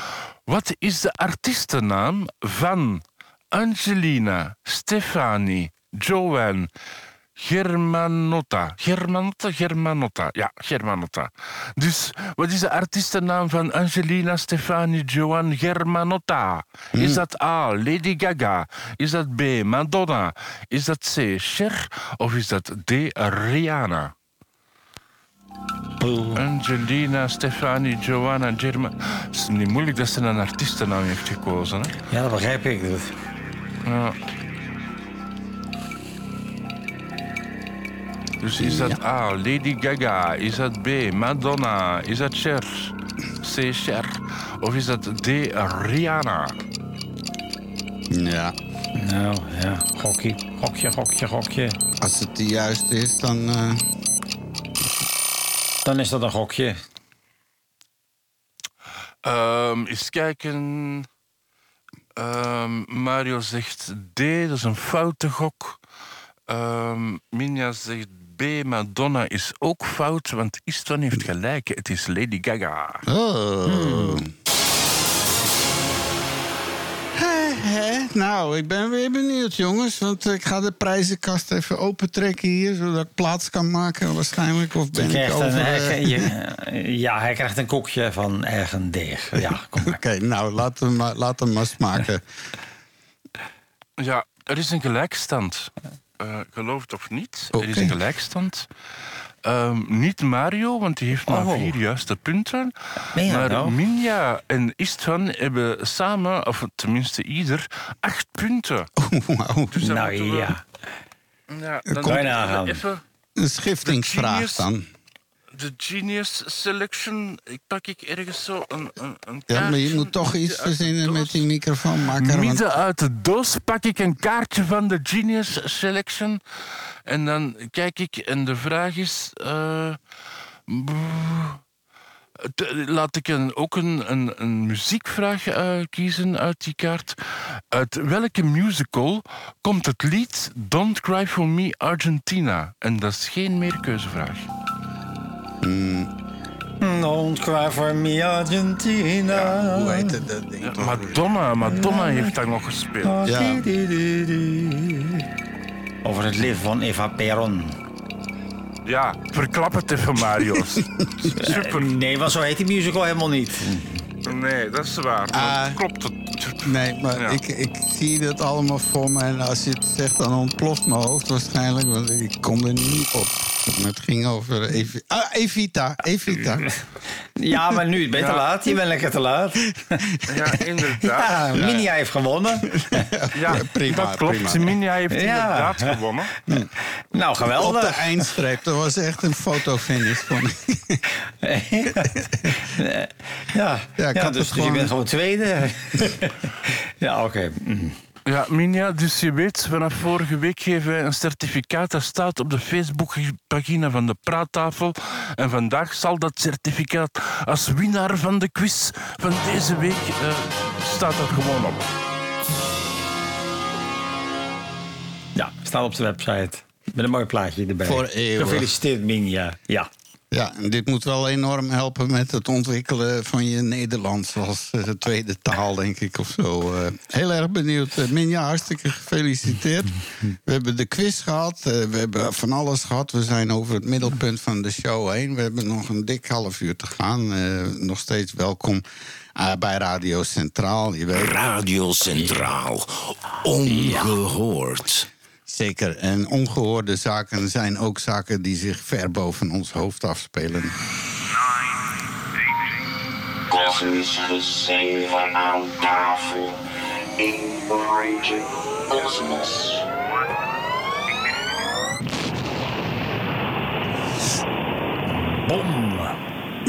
Wat is de artiestennaam van Angelina, Stefani, Joanne, Germanotta? Germanotta, Germanotta. Ja, Germanotta. Dus wat is de artiestennaam van Angelina, Stefani, Joanne, Germanotta? Is dat A, Lady Gaga? Is dat B, Madonna? Is dat C, Cher? Of is dat D, Rihanna? Angelina, Stefani, Joanna, Germa. Het is niet moeilijk dat ze een artiestennaam heeft gekozen. Hè? Ja, dat begrijp ik. Dat. Ja. Dus is dat A, Lady Gaga? Is dat B, Madonna? Is dat Cher? C, Cher? Of is dat D, Rihanna? Ja. Nou, ja, gokje, gokje, gokje, gokje. Als het de juiste is, dan... eh, Dan is dat een gokje. Ehm eens kijken. Ehm, Mario zegt D, dat is een foute gok. Ehm Minja zegt B, Madonna is ook fout, want Istvan heeft gelijk. Het is Lady Gaga. Oh. Hè, Nou, ik ben weer benieuwd, jongens. Want ik ga de prijzenkast even opentrekken hier... zodat ik plaats kan maken waarschijnlijk. Of ben Je ik over... een, eh, hij, je- <laughs> ja, hij krijgt een koekje van eigen deeg. Ja, kom maar. Oké, nou, laten we maar, laten we maar smaken. Ja, er is een gelijkstand. Eh geloof het of niet, er is een gelijkstand. Ehm, niet Mario, want die heeft maar Oh. vier juiste punten. Maar nou? Minja en Istvan hebben samen, of tenminste ieder, acht punten. Dus dan Nou we- ja. Ja, dan nagaan. Even Een schiftingsvraag dan. De Genius Selection. Ik pak ik ergens zo een, een, een Ja, maar je moet toch iets verzinnen met die microfoonmaker. Want... Midden uit de doos pak ik een kaartje van de Genius Selection. En dan kijk ik en de vraag is... eh, laat ik een, ook een, een, een muziekvraag eh, kiezen uit die kaart. Uit welke musical komt het lied Don't Cry For Me Argentina? En dat is geen Don't cry for me, Argentina. Hoe heet het, dat ding? toch? Madonna, Madonna heeft daar nog gespeeld. Ja. Over het leven van Eva Peron. Ja, verklap het even, Mario. <laughs> Super. Nee, want zo heet die musical helemaal niet. Nee, dat is waar. Ah. Dat klopt het. Nee, maar Ja. ik, ik zie dat allemaal voor me. En als je het zegt, dan ontploft mijn hoofd waarschijnlijk. Want ik kom er niet op. Maar het ging over Evi ah, Evita. Evita. <laughs> Ja, maar nu ben je te laat. Je bent lekker te laat. <laughs> Ja, inderdaad. Ja, Minia heeft gewonnen. <laughs> Ja, prima, dat klopt. prima. Minia heeft Ja. inderdaad gewonnen. Nou, Op de geweldig. eindstreep. Dat was echt een fotofinish. ik. ja, Ja, dus, dus je bent gewoon tweede. ja, oké. Mm. Ja, Minja, dus je weet, vanaf vorige week geven wij een certificaat. Dat staat op de Facebookpagina van de Praattafel. En vandaag zal dat certificaat als winnaar van de quiz van deze week... eh, staat dat gewoon op. Ja, staat op de website. Met een mooi plaatje erbij. Voor eeuwig. Gefeliciteerd, Minia. Ja. Ja, en dit moet wel enorm helpen met het ontwikkelen van je Nederlands als eh, tweede taal, denk ik, of zo. Eh, heel erg benieuwd. Eh, Minja, hartstikke gefeliciteerd. We hebben de quiz gehad, eh, we hebben van alles gehad. We zijn over het middelpunt van de show heen. We hebben nog een dik half uur te gaan. Nog steeds welkom bij Radio Centraal, je weet. Radio Centraal. Ongehoord. Zeker. En ongehoorde zaken zijn ook zaken die zich ver boven ons hoofd afspelen. Bom.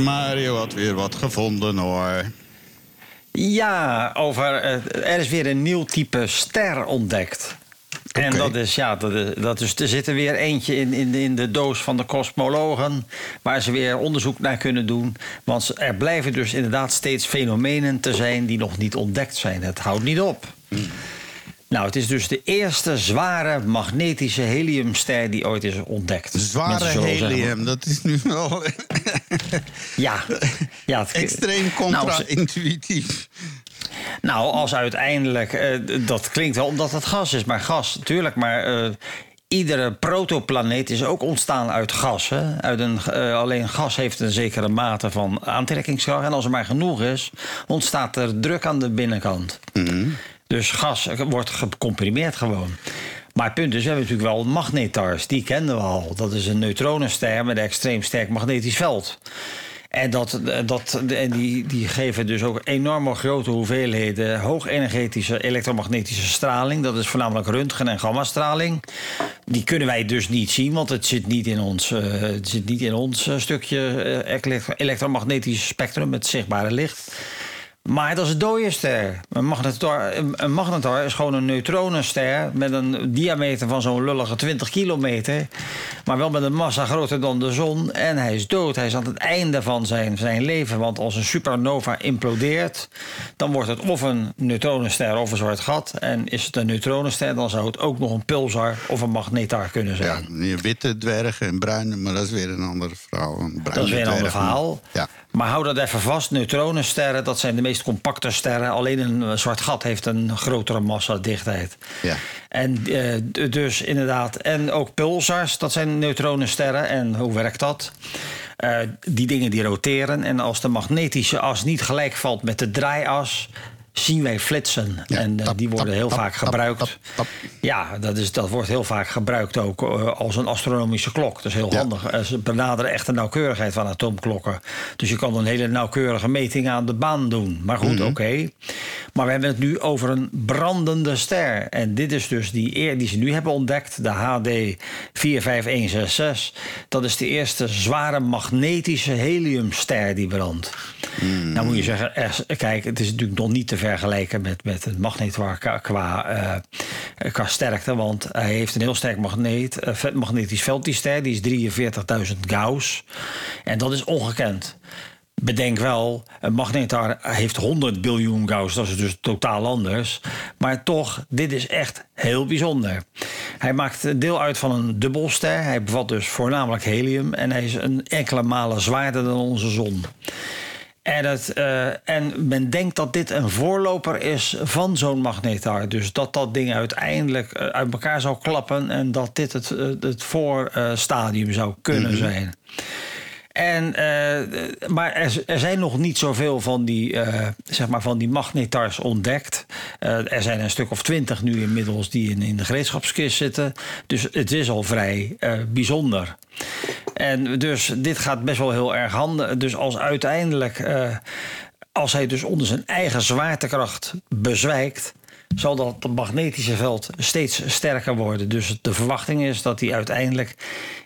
Mario had weer wat gevonden hoor. Ja, over, eh, er is weer een nieuw type ster ontdekt. En dat is, ja, dat is, dat is, er zit er weer eentje in, in, in de doos van de kosmologen... waar ze weer onderzoek naar kunnen doen. Want er blijven dus inderdaad steeds fenomenen te zijn... die nog niet ontdekt zijn. Het houdt niet op. Nou, het is dus de eerste zware magnetische heliumster die ooit is ontdekt. Zware zeggen, helium, dat is nu wel Ja, <laughs> ja het, extreem Nou, contra-intuïtief. Nou, als uiteindelijk, eh, dat klinkt wel omdat het gas is, maar gas, natuurlijk, maar eh, iedere protoplaneet is ook ontstaan uit gas. Hè? Uit een, eh, alleen gas heeft een zekere mate van aantrekkingskracht. En als er maar genoeg is, ontstaat er druk aan de binnenkant. Dus gas wordt gecomprimeerd gewoon. Maar het punt is, we hebben natuurlijk wel magnetars. Die kenden we al. Dat is een neutronenster met een extreem sterk magnetisch veld. En, dat, dat, en die, die geven dus ook enorme grote hoeveelheden hoogenergetische elektromagnetische straling. Dat is voornamelijk röntgen- en gammastraling. Die kunnen wij dus niet zien, want het zit niet in ons, eh, het zit niet in ons eh, stukje eh, elektro- elektromagnetisch spectrum, het zichtbare licht. Maar dat is een dode ster. Een magnetar, een- een magnetar is gewoon een neutronenster met een diameter van zo'n lullige 20 kilometer. Maar wel met een massa groter dan de zon. En hij is dood. Hij is aan het einde van zijn, zijn leven. Want als een supernova implodeert, dan wordt het of een neutronenster of een zwart gat. En is het een neutronenster, dan zou het ook nog een pulsar of een magnetar kunnen zijn. Ja, die witte dwergen en bruine, maar dat is weer een andere verhaal. Een Dat is weer een ander verhaal. Ja. Maar hou dat even vast. Neutronensterren, dat zijn de meest compacte sterren. Alleen een eh, zwart gat heeft een grotere massa-dichtheid. Ja. En eh, dus inderdaad. En ook pulsars, dat zijn neutronensterren. En hoe werkt dat? Eh, die dingen die roteren. En als de magnetische as niet gelijk valt met de draaias. Zien wij flitsen. Ja, en eh, tap, die worden tap, heel tap, vaak gebruikt. Ja, dat, is, dat wordt heel vaak gebruikt ook eh, als een astronomische klok. Dat is heel Ja. handig. Eh, Ze benaderen echt de nauwkeurigheid van atoomklokken. Dus je kan een hele nauwkeurige meting aan de baan doen. Maar goed, Mhm. oké. Maar we hebben het nu over een brandende ster. En dit is dus die eer die ze nu hebben ontdekt, de HD 45166. Dat is de eerste zware magnetische heliumster die brandt. Nou moet je zeggen, kijk, het is natuurlijk nog niet te vergelijken met, met een magneetwaar qua, qua, eh, qua sterkte. Want hij heeft een heel sterk magneet, eh, magnetisch veld, die ster. Die is 43.000 Gauss. En dat is ongekend. Bedenk wel, een magnetar heeft 100 biljoen Gauss. Dat is dus totaal anders. Maar toch, dit is echt heel bijzonder. Hij maakt deel uit van een dubbelster. Hij bevat dus voornamelijk helium. En hij is een enkele malen zwaarder dan onze zon. En, het, eh, en men denkt dat dit een voorloper is van zo'n magnetar. Dus dat dat ding uiteindelijk eh, uit elkaar zou klappen... en dat dit het, eh, het voorstadium zou kunnen zijn. En, eh, maar er, zijn nog niet zoveel van die, eh, zeg maar van die magnetars ontdekt. Eh, er zijn een stuk of twintig nu inmiddels die in, in de gereedschapskist zitten. Dus het is al vrij bijzonder. En dus dit gaat best wel heel erg handig. Dus als uiteindelijk, als hij dus onder zijn eigen zwaartekracht bezwijkt zal dat magnetische veld steeds sterker worden. Dus de verwachting is dat hij uiteindelijk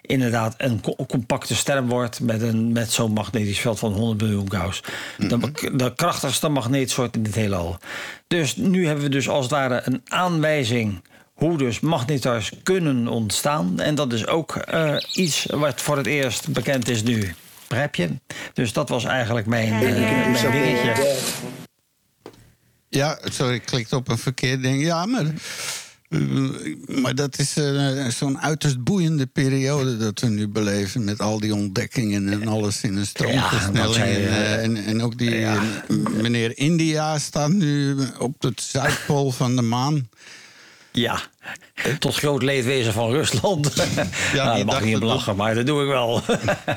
inderdaad een co- compacte ster wordt met, een, met zo'n magnetisch veld van 100 miljoen Gauss. de, de krachtigste magneetsoort in het heelal. Dus nu hebben we dus als het ware een aanwijzing hoe dus magnetars kunnen ontstaan. En dat is ook eh, iets wat voor het eerst bekend is nu. Begrijp je? Dus dat was eigenlijk mijn, eh, mijn dingetje. Ja, sorry, ik klikte op een verkeerd ding. Ja, maar, eh, maar dat is eh, zo'n uiterst boeiende periode dat we nu beleven... met al die ontdekkingen en alles in een stroomversnelling. en, eh, en, en ook die meneer India staat nu op het zuidpool van de maan. Ja, tot groot leedwezen van Rusland. Ja, <laughs> daar mag niet op het lachen, maar dat doe ik wel.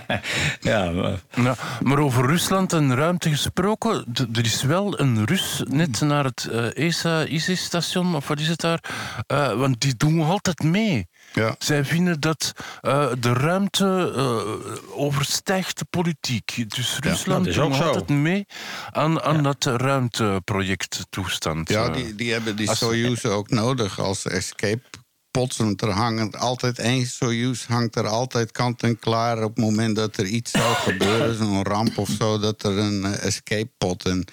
<laughs> ja, maar- maar over Rusland en ruimte gesproken, er is wel een Rus net naar het eh, ESA-ISIS-station, of wat is het daar? Eh, want die doen altijd mee. Ja. Zij vinden dat eh, de ruimte eh, overstijgt de politiek. Dus Rusland dat is doet altijd mee aan, aan dat ruimteproject toestand. Ja, eh. die, die hebben die Soyuz ook nodig als escape pods. Want er hangen altijd één Soyuz hangt er altijd kant en klaar op het moment dat er iets zou <laughs> gebeuren, zo'n ramp of zo, dat er een escape pod en,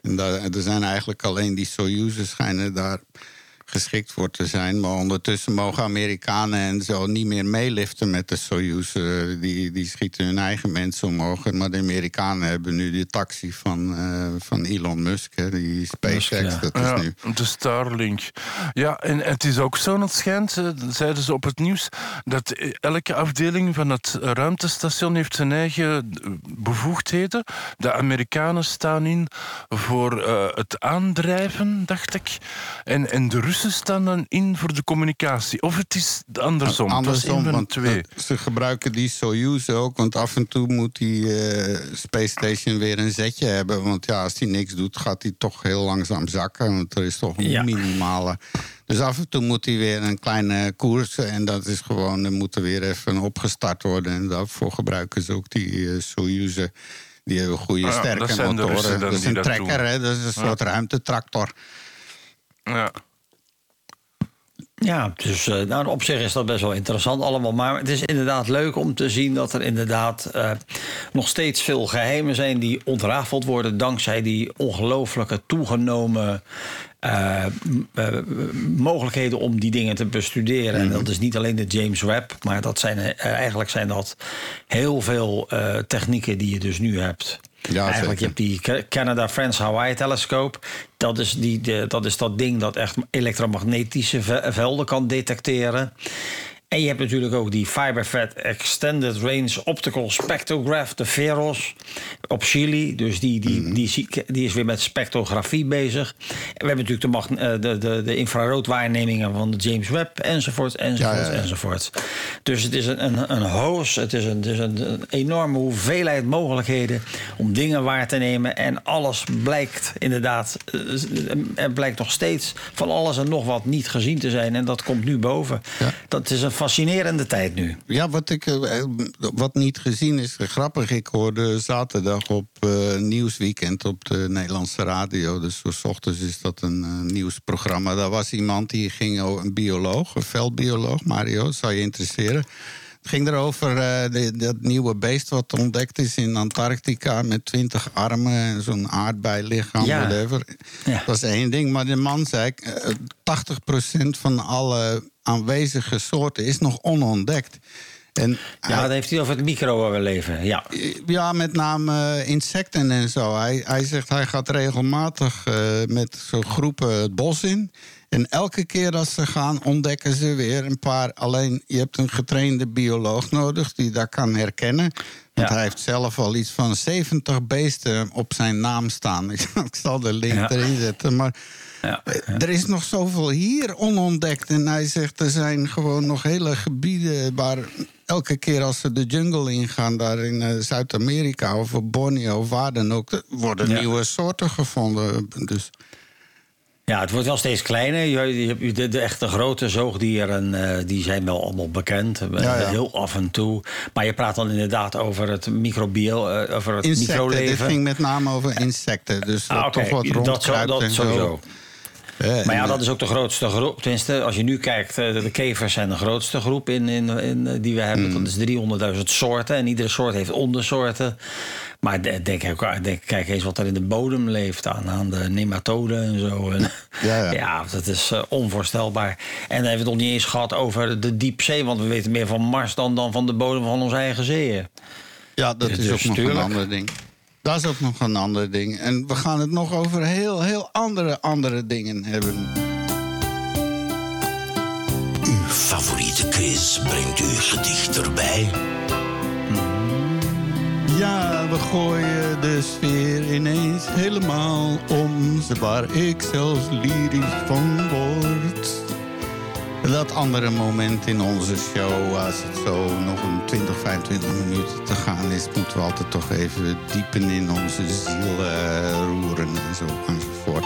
en daar, er zijn eigenlijk alleen die Soyuz'en schijnen daar geschikt voor te zijn. Maar ondertussen mogen Amerikanen en zo niet meer meeliften met de Soyuz. Eh, die, die schieten hun eigen mensen omhoog. Maar de Amerikanen hebben nu die taxi van, eh, van Elon Musk, hè, die SpaceX. ja. Dat is Ja, nu de Starlink. Ja, en het is ook zo, het schijnt, eh, zeiden ze op het nieuws, dat elke afdeling van het ruimtestation heeft zijn eigen bevoegdheden. De Amerikanen staan in voor eh, het aandrijven, dacht ik. En, en de Russen staan dan in voor de communicatie. Of het is andersom. Andersom, want twee. ze gebruiken die Soyuz ook. Want af en toe moet die eh, Space Station weer een zetje hebben. Want ja, als die niks doet, gaat die toch heel langzaam zakken. Want er is toch een Ja. minimale... Dus af en toe moet hij weer een kleine koers. En dat is gewoon, er moet er weer even opgestart worden. En daarvoor gebruiken ze ook die eh Soyuzen. Die hebben goede, sterke Russen motoren. dan Dat is die een dat trekker, hè? Dat is een soort ruimtetractor. Ja. Ja, dus eh, nou, op zich is dat best wel interessant allemaal. Maar het is inderdaad leuk om te zien dat er inderdaad eh, nog steeds veel geheimen zijn die ontrafeld worden dankzij die ongelooflijke toegenomen eh, mogelijkheden om die dingen te bestuderen. En dat is niet alleen de James Webb, maar dat zijn, eigenlijk zijn dat heel veel technieken die je dus nu hebt. Ja, Eigenlijk, je hebt die Ca- Canada Friends Hawaii telescope. Dat is, die, de, dat is dat ding dat echt elektromagnetische ve- velden kan detecteren. En je hebt natuurlijk ook die Fiberfed Extended Range Optical Spectrograph, de VEROS, op Chili. Dus die, die, Mhm. die, die is weer met spectrografie bezig. En we hebben natuurlijk de, eh, de, de, de infraroodwaarnemingen van de James Webb, enzovoort, enzovoort, Ja, ja, ja. enzovoort. Dus het is een, een, een hoos, het is, een, het is een, een enorme hoeveelheid mogelijkheden om dingen waar te nemen. En alles blijkt inderdaad, eh, er blijkt nog steeds van alles en nog wat niet gezien te zijn. En dat komt nu boven. Dat is een fascinerende tijd nu. Ja, wat, ik, eh, wat niet gezien is, eh, grappig. Ik hoorde zaterdag op eh, Nieuwsweekend op de Nederlandse radio. Dus 's ochtends is dat een eh, nieuwsprogramma. Daar was iemand die ging, o- een bioloog, een veldbioloog, Mario, zou je interesseren. Het ging erover eh, de- dat nieuwe beest wat ontdekt is in Antarctica met twintig armen en zo'n aardbeilichaam, Ja. whatever. Ja. Dat is één ding. Maar de man zei, eh, 80% van alle aanwezige soorten is nog onontdekt. En Ja, dat heeft hij over het microleven. Ja. ja, met name eh, insecten en zo. Hij, hij zegt hij gaat regelmatig eh, met zo'n groepen het bos in. En elke keer als ze gaan, ontdekken ze weer een paar. Alleen je hebt een getrainde bioloog nodig die dat kan herkennen. Want Ja. hij heeft zelf al iets van 70 beesten op zijn naam staan. Ik, <laughs> ik zal de link Ja. erin zetten. Maar Ja. er is nog zoveel hier onontdekt. En hij zegt er zijn gewoon nog hele gebieden waar elke keer als ze de jungle ingaan, daar in eh, Zuid-Amerika of op Borneo of waar dan ook, worden Ja. nieuwe soorten gevonden. Dus Ja, het wordt wel steeds kleiner. Je, hebt de, de echte grote zoogdieren, eh, die zijn wel allemaal bekend. Eh, Ja, ja. Heel af en toe. Maar je praat dan inderdaad over het microbieel, eh, over het insecten, dit microleven. ging met name over insecten. Dus Ah, dat toch wat dat, zo, rondkruipt dat en zo. sowieso. Eh, Maar ja, dat is ook de grootste groep. Tenminste, als je nu kijkt, eh, de kevers zijn de grootste groep in, in, in, eh, die we hebben. Hmm. Dat is 300.000 soorten en iedere soort heeft ondersoorten. Maar de- denk, denk, kijk eens wat er in de bodem leeft aan, aan de nematoden en zo. En, Ja, <laughs> ja. dat is eh, onvoorstelbaar. En dan hebben we het nog niet eens gehad over de diepzee, want we weten meer van Mars dan, dan van de bodem van onze eigen zeeën. Ja, dat Dus is ook nog een ander ding. Dat is ook nog een ander ding. En we gaan het nog over heel, heel andere, andere dingen hebben. Uw favoriete quiz brengt u gedicht erbij. Ja, we gooien de sfeer ineens helemaal om. Waar ik zelfs lyrisch van word. Dat andere moment in onze show, als het zo nog een 20, 25 minuten te gaan is, moeten we altijd toch even diepen in onze ziel eh, roeren en zo enzovoort.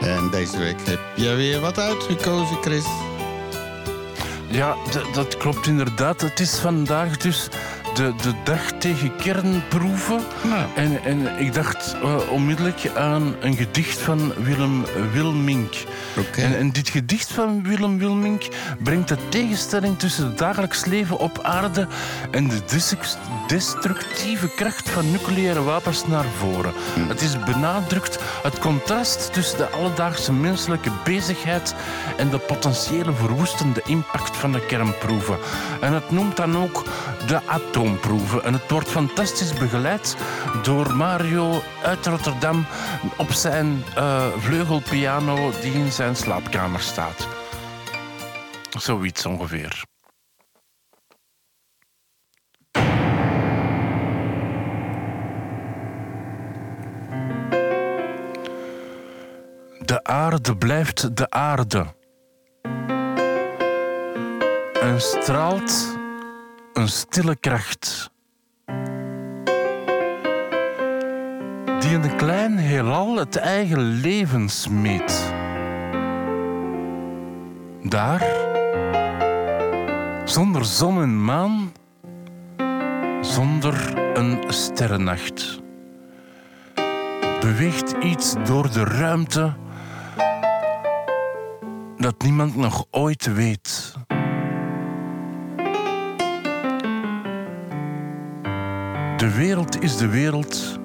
En deze week heb je weer wat uitgekozen, Chris. Ja, dat klopt inderdaad. Het is vandaag dus de, de dag tegen kernproeven. En, en ik dacht eh, onmiddellijk aan een gedicht van Willem Wilmink. En, en dit gedicht van Willem Wilmink brengt de tegenstelling tussen het dagelijks leven op aarde en de destructieve kracht van nucleaire wapens naar voren. Het is benadrukt het contrast tussen de alledaagse menselijke bezigheid en de potentiële verwoestende impact van de kernproeven. En het noemt dan ook de atoomproeven. En het wordt fantastisch begeleid door Mario uit Rotterdam op zijn eh, vleugelpiano die in zijn slaapkamer staat. Zoiets ongeveer. De aarde blijft de aarde. En straalt een stille kracht. Die in een klein heelal het eigen leven smeet. Daar, zonder zon en maan, zonder een sterrennacht, beweegt iets door de ruimte dat niemand nog ooit weet. De wereld is de wereld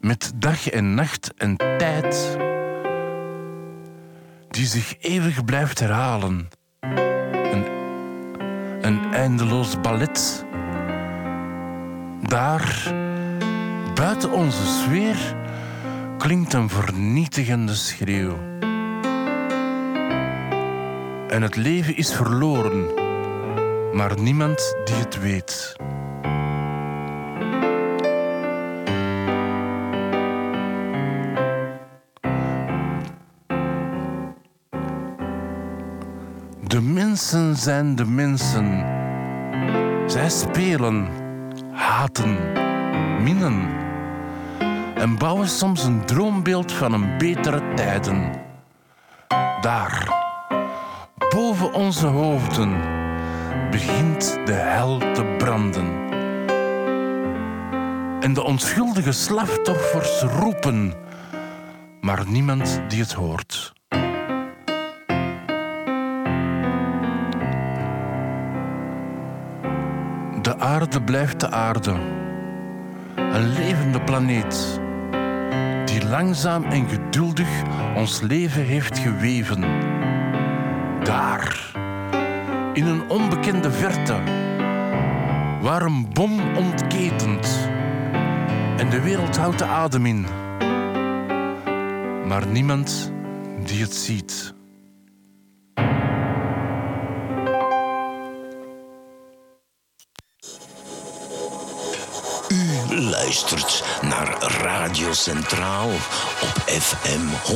met dag en nacht en tijd die zich eeuwig blijft herhalen. Een, een eindeloos ballet. Daar, buiten onze sfeer, klinkt een vernietigende schreeuw. En het leven is verloren, maar niemand die het weet. De mensen zijn de mensen. Zij spelen, haten, minnen. En bouwen soms een droombeeld van een betere tijden. Daar, boven onze hoofden, begint de hel te branden. En de onschuldige slachtoffers roepen, maar niemand die het hoort. Aarde blijft de aarde. Een levende planeet. Die langzaam en geduldig ons leven heeft geweven. Daar, in een onbekende verte. Waar een bom ontketent. En de wereld houdt de adem in. Maar niemand die het ziet. Luistert naar Radio Centraal op FM 106.7,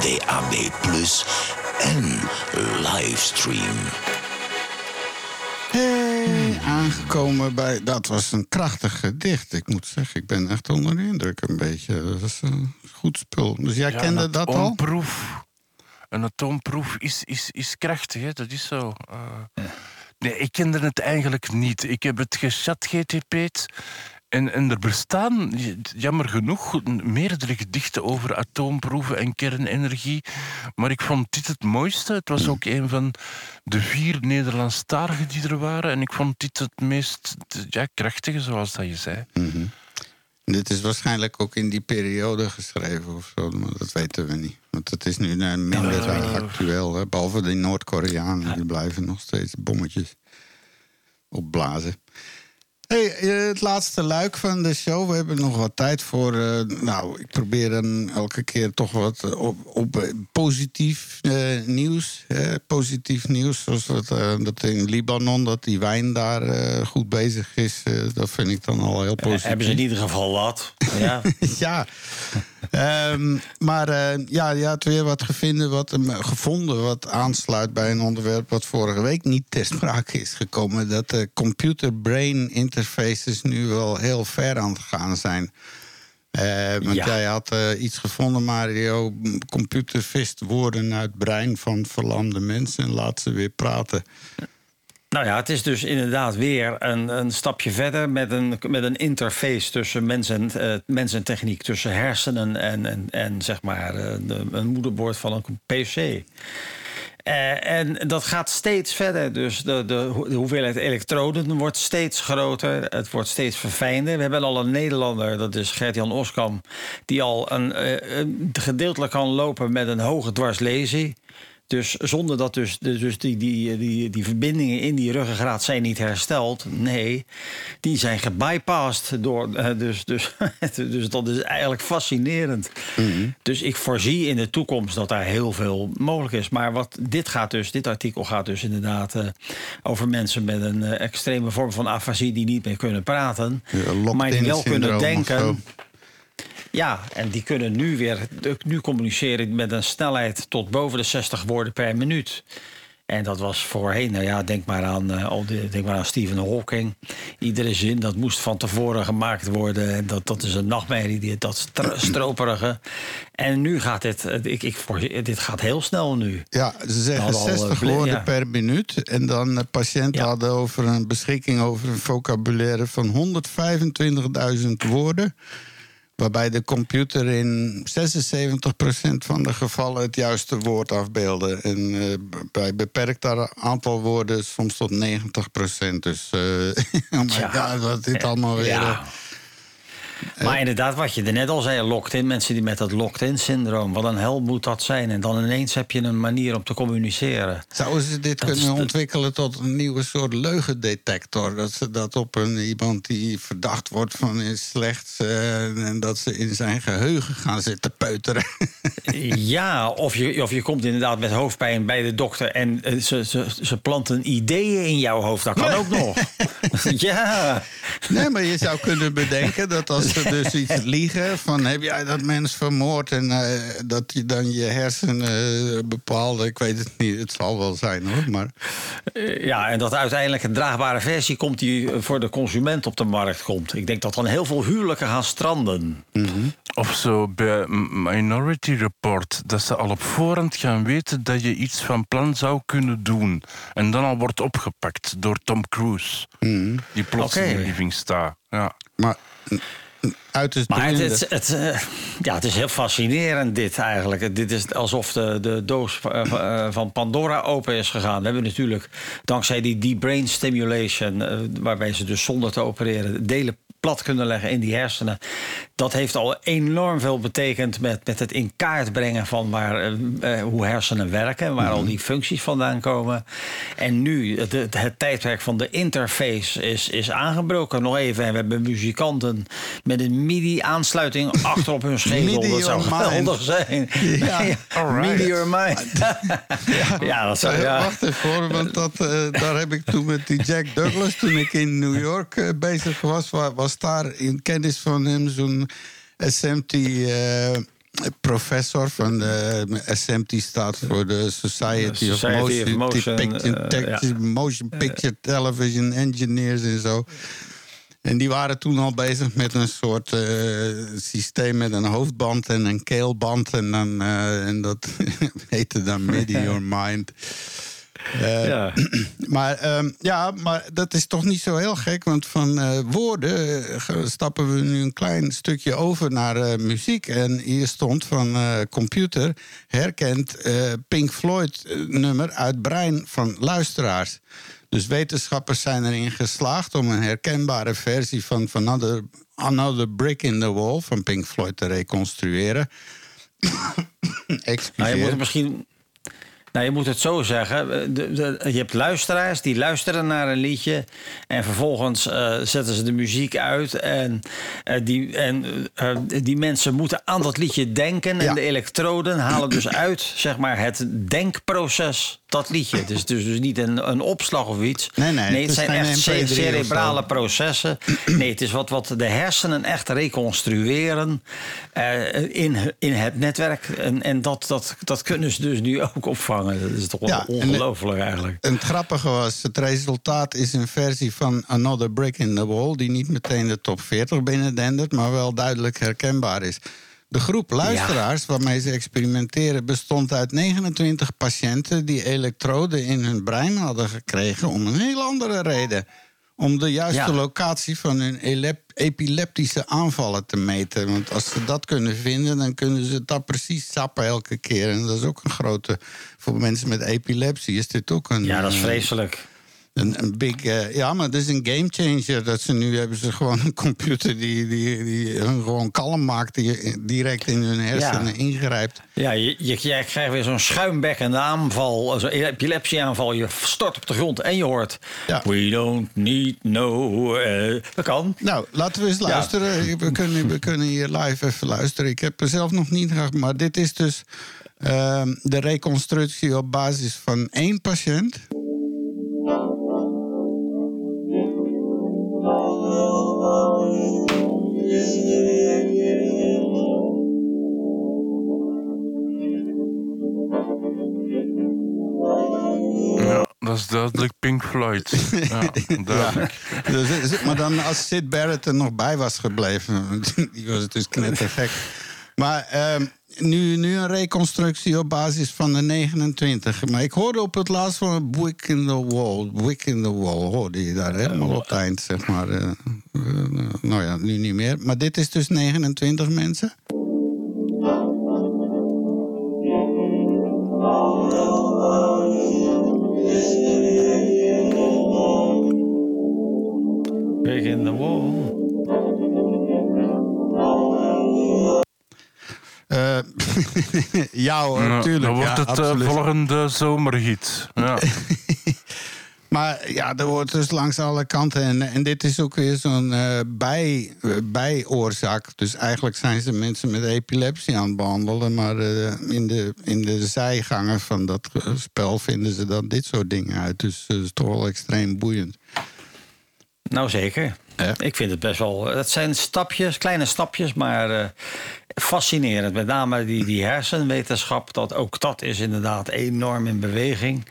DAB+, en livestream. Hey, aangekomen bij. Dat was een krachtig gedicht. Ik moet zeggen, ik ben echt onder de indruk een beetje. Dat is een goed spul. Dus jij Ja, kende dat al? atoomproef. Een atoomproef is, is, is krachtig, hè? dat is zo. eh. Nee, ik kende het eigenlijk niet. Ik heb het gechat GTP'd. En, en er bestaan, jammer genoeg, meerdere gedichten over atoomproeven en kernenergie. Maar ik vond dit het mooiste. Het was ook een van de vier Nederlandstaligen die er waren. En ik vond dit het meest ja, krachtige, zoals dat je zei. Mhm. Dit is waarschijnlijk ook in die periode geschreven of zo, maar dat weten we niet. Want het is nu eh, minder actueel. Hè? Behalve die Noord-Koreanen, die blijven nog steeds bommetjes opblazen. Hey, eh, het laatste luik van de show. We hebben nog wat tijd voor. eh, nou, ik probeer dan elke keer toch wat eh, op, op positief nieuws. Positief nieuws, zoals dat, dat in Libanon, dat die wijn daar goed bezig is. dat vind ik dan al heel positief. Hebben ze in ieder geval wat. <laughs> Ja. ja. Ehm, maar eh, ja, je had weer wat gevonden wat, hem- gevonden wat aansluit bij een onderwerp wat vorige week niet ter sprake is gekomen. Dat de computer-brain interfaces nu wel heel ver aan het gaan zijn. Eh, want Ja. jij had eh, iets gevonden, Mario. Computer vist woorden uit het brein van verlamde mensen en laat ze weer praten. Nou ja, het is dus inderdaad weer een, een stapje verder met een, met een interface tussen mens en, eh, en techniek, tussen hersenen en, en, en zeg maar eh, een moederbord van een PC. Eh, en dat gaat steeds verder. Dus de, de, ho- de hoeveelheid elektroden wordt steeds groter. Het wordt steeds verfijnder. We hebben al een Nederlander, dat is Gert-Jan Oskam... die al een gedeeltelijk kan lopen met een hoge dwarslesie. Dus zonder dat dus, de- dus die, die, die, die verbindingen in die ruggengraat zijn niet hersteld. Nee, die zijn gebypassed door. eh, Dus, dus, <laughs> dus dat is eigenlijk fascinerend. Dus ik voorzie in de toekomst dat daar heel veel mogelijk is. Maar wat dit gaat dus, dit artikel gaat dus inderdaad eh, over mensen met een eh, extreme vorm van afasie die niet meer kunnen praten. Ja, maar die wel kunnen denken. Ja, en die kunnen nu weer nu communiceren met een snelheid tot boven de 60 woorden per minuut. En dat was voorheen, nou ja, denk maar aan, eh, denk maar aan Stephen Hawking. Iedere zin, dat moest van tevoren gemaakt worden. En dat, dat is een nachtmerrie, die, dat stro- <clears throat> stroperige. En nu gaat dit, eh, ik, ik, dit gaat heel snel nu. Ja, ze zeggen hadden al, eh, 60 woorden ja. per minuut. En dan de patiënten Ja. hadden over een beschikking over een vocabulaire van 125.000 woorden. Waarbij de computer in 76% van de gevallen het juiste woord afbeelde. En eh, bij beperkt aantal woorden soms tot 90%. Dus, eh <laughs> oh my god, wat dit allemaal weer... Ja. Maar inderdaad, wat je er net al zei, locked-in. Mensen die met dat locked-in-syndroom. Wat een hel moet dat zijn. En dan ineens heb je een manier om te communiceren. Zouden ze dit Dat kunnen ontwikkelen tot een nieuwe soort leugendetector? Dat ze dat op een, iemand die verdacht wordt van is slechts... eh, en dat ze in zijn geheugen gaan zitten peuteren. <laughs> Ja, of je, of je komt inderdaad met hoofdpijn bij de dokter en eh, ze, ze, ze planten ideeën in jouw hoofd. Dat kan ook nog. <laughs> <laughs> ja. nee, maar je zou kunnen bedenken dat als ze dus iets <laughs> liegen... van heb jij dat mens vermoord... en eh, dat je dan je hersenen eh, bepaalde... ik weet het niet, het zal wel zijn hoor, maar... Eh, Ja, en dat uiteindelijk een draagbare versie komt die voor de consument op de markt komt. Ik denk dat dan heel veel huwelijken gaan stranden. Of zo bij Minority Report, dat ze al op voorhand gaan weten dat je iets van plan zou kunnen doen. En dan al wordt opgepakt door Tom Cruise, die plots in de living staat. Ja. maar Maar het, het, het, eh, ja, het is heel fascinerend dit eigenlijk. Dit is alsof de, de doos eh, van- eh, van Pandora open is gegaan. We hebben natuurlijk dankzij die deep brain stimulation... waarbij ze dus zonder te opereren delen plat kunnen leggen in die hersenen. Dat heeft al enorm veel betekend met, met het in kaart brengen van waar, eh, eh, hoe hersenen werken... en waar al die functies vandaan komen. En nu, het, het, het tijdperk van de interface is, is aangebroken nog even. En we hebben muzikanten met een MIDI-aansluiting <laughs> achter op hun schedel. Dat zou geweldig zijn. <laughs> Ja, alright. MIDI your mind. <laughs> ja, dat zou... Ja. Wacht even hoor, want dat, eh, daar heb ik toen met die Jack Douglas... toen ik in New York bezig was... wa- was daar in kennis van hem zo'n SMT... eh, professor van de SMT staat voor de Society, of Society of Motion, Motion, Picture, eh, ja. Motion Picture Television Engineers en zo. En die waren toen al bezig met een soort eh, systeem met een hoofdband en een keelband. En, dan, eh, en dat <laughs> heette dan MIDI Your <laughs> Mind. Eh, Ja. <clears throat> Maar, ehm, ja, maar dat is toch niet zo heel gek. Want van eh, woorden eh, stappen we nu een klein stukje over naar eh, muziek. En hier stond van eh, computer herkent eh, Pink Floyd nummer uit brein van luisteraars. Dus wetenschappers zijn erin geslaagd om een herkenbare versie van, van Another, Another Brick in the Wall van Pink Floyd te reconstrueren. <coughs> Excuseer. Nou, je moet het misschien. Nou, je moet het zo zeggen. eh, De, de- je hebt luisteraars die luisteren naar een liedje. En vervolgens eh, zetten ze de muziek uit. En, eh, die, en die mensen moeten aan dat liedje denken. Ja. En de elektroden halen dus uit zeg maar, het denkproces. Dat liedje. Het is dus, dus niet een, een opslag of iets. Nee, nee, het, zijn echt MP3 ce- of zo. cerebrale processen. Nee, het is wat, wat de hersenen echt reconstrueren eh, in, in het netwerk. En, en dat, dat, dat kunnen ze dus nu ook opvangen. Dat is toch Ja, ongelooflijk eigenlijk. En het grappige was, het resultaat is een versie van Another Brick in the Wall... die niet meteen de top 40 binnendendert, maar wel duidelijk herkenbaar is. De groep luisteraars waarmee ze experimenteren... bestond uit 29 patiënten die elektroden in hun brein hadden gekregen... om een heel andere reden. Om de juiste Ja. locatie van hun epileptische aanvallen te meten. Want als ze dat kunnen vinden, dan kunnen ze dat precies sappen elke keer. En dat is ook een grote... Voor mensen met epilepsie is dit ook een... Ja, dat is eh, vreselijk. Een, een big, eh, ja, maar het is een game changer. Dat ze nu hebben ze gewoon een computer die, die, die hun gewoon kalm maakt, die direct in hun hersenen ingrijpt. Ja, je, je, jij krijgt weer zo'n schuimbekkende aanval, zo'n epilepsieaanval. Je stort op de grond en je hoort... Ja. We don't need no... eh, dat kan. Nou, laten we eens luisteren. We, kunnen, we kunnen hier live even luisteren. Ik heb er zelf nog niet gehad, maar dit is dus ehm, de reconstructie op basis van één patiënt. Is duidelijk Pink Floyd. <laughs> Ja, duidelijk. Dus, maar dan als Sid Barrett er nog bij was gebleven, <laughs> die was het dus knettergek. Maar ehm, nu, nu een reconstructie op basis van de 29. Maar ik hoorde op het laatst van Brick in the Wall. Brick in the Wall hoorde je daar helemaal op het eind, zeg maar. eh, eh, nou ja, nu niet meer. Maar dit is dus 29 mensen. <laughs> ja hoor, Ja, natuurlijk. dan wordt ja, het eh, absoluut. volgende zomerhit. Ja. <laughs> Maar ja, er wordt dus langs alle kanten. En, en dit is ook weer zo'n eh, bij, eh, bijoorzaak. Dus eigenlijk zijn ze mensen met epilepsie aan het behandelen. Maar in, de, in de zijgangen van dat spel vinden ze dan dit soort dingen uit. Dus dat is toch wel extreem boeiend. Nou, zeker. Ja. Ik vind het best wel... Het zijn stapjes, kleine stapjes, maar eh, fascinerend. Met name die, die hersenwetenschap, dat, ook dat is inderdaad enorm in beweging.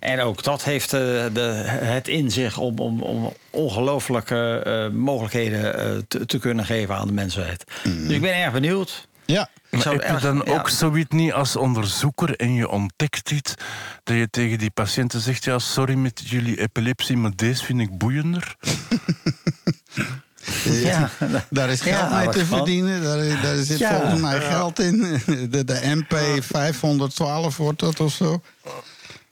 En ook dat heeft eh, de, het in zich om, om, om ongelooflijke eh, mogelijkheden te, te kunnen geven aan de mensheid. Dus ik ben erg benieuwd. Ja, Maar zou heb je erg- dan ja. ook zoiets niet als onderzoeker en je ontdekt iets, dat je tegen die patiënten zegt, ja, sorry met jullie epilepsie, maar deze vind ik boeiender? <laughs> Ja, daar is geld Ja, mee te van. verdienen. Daar, daar zit Ja. volgens mij geld in. De, de MP 512 wordt dat of zo.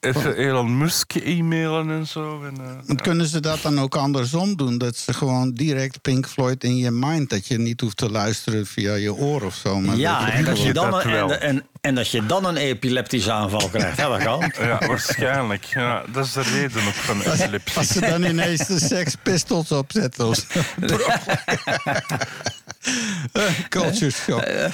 Even Elon Musk e-mailen en zo. En, eh, Want kunnen ze dat dan ook andersom doen? Dat ze gewoon direct Pink Floyd in je mind... dat je niet hoeft te luisteren via je oor of zo. Maar ja, dat en dat, je dan dat een, en, en, dat je dan een epileptische aanval krijgt. Ja, dat kan. <laughs> ja, waarschijnlijk. Ja, dat is de reden ook van Als epilepsie. ze dan ineens de <laughs> Sex Pistols opzetten. of. <laughs> Eh, Culture shock. Eh,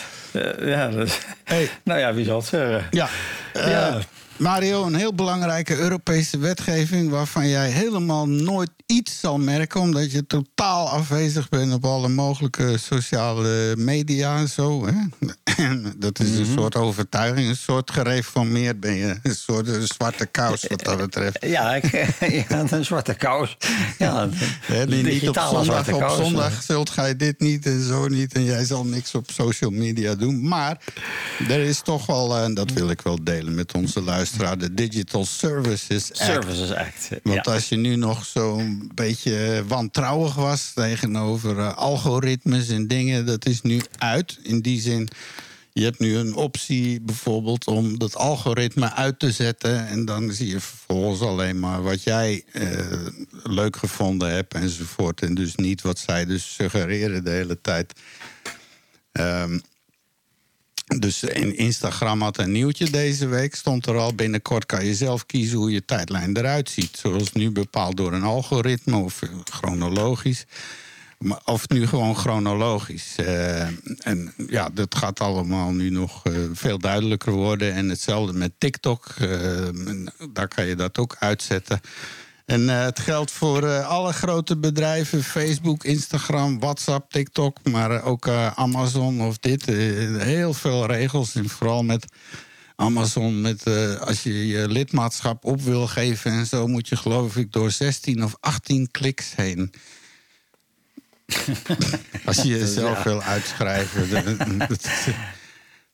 ja, dat, Hey. nou ja, wie zal het zeggen? Ja. eh, Ja. Mario, een heel belangrijke Europese wetgeving... waarvan jij helemaal nooit iets zal merken... omdat je totaal afwezig bent op alle mogelijke sociale media en zo. Hè? En dat is een soort overtuiging, een soort gereformeerd ben je. Een soort eh, zwarte kous wat dat betreft. <laughs> Ja, ik, <laughs> ja, een zwarte kous. Ja, <laughs> die niet op zondag, op kous. zondag zult ga je dit niet en zo niet... en jij zal niks op social media doen. Maar er is toch wel, eh, en dat wil ik wel delen met onze luisteraar... de Digital Services Act. Services Act. Want ja. als je nu nog zo'n beetje wantrouwig was tegenover eh, algoritmes en dingen, dat is nu uit. In die zin, je hebt nu een optie bijvoorbeeld om dat algoritme uit te zetten. En dan zie je vervolgens alleen maar wat jij eh, leuk gevonden hebt enzovoort. En dus niet wat zij dus suggereren de hele tijd. Ehm, dus in Instagram had een nieuwtje deze week. Stond er al binnenkort kan je zelf kiezen hoe je tijdlijn eruit ziet. Zoals nu bepaald door een algoritme of eh, chronologisch. Of nu gewoon chronologisch. Eh, en ja, dat gaat allemaal nu nog eh, veel duidelijker worden. En hetzelfde met TikTok. Daar kan je dat ook uitzetten. En eh, het geldt voor eh, alle grote bedrijven: Facebook, Instagram, WhatsApp, TikTok, maar eh, ook Amazon of dit. Heel veel regels. En vooral met Amazon, met, als je je lidmaatschap op wil geven en zo, moet je geloof ik door 16 of 18 kliks heen. <laughs> als je jezelf Ja. wil uitschrijven. <laughs>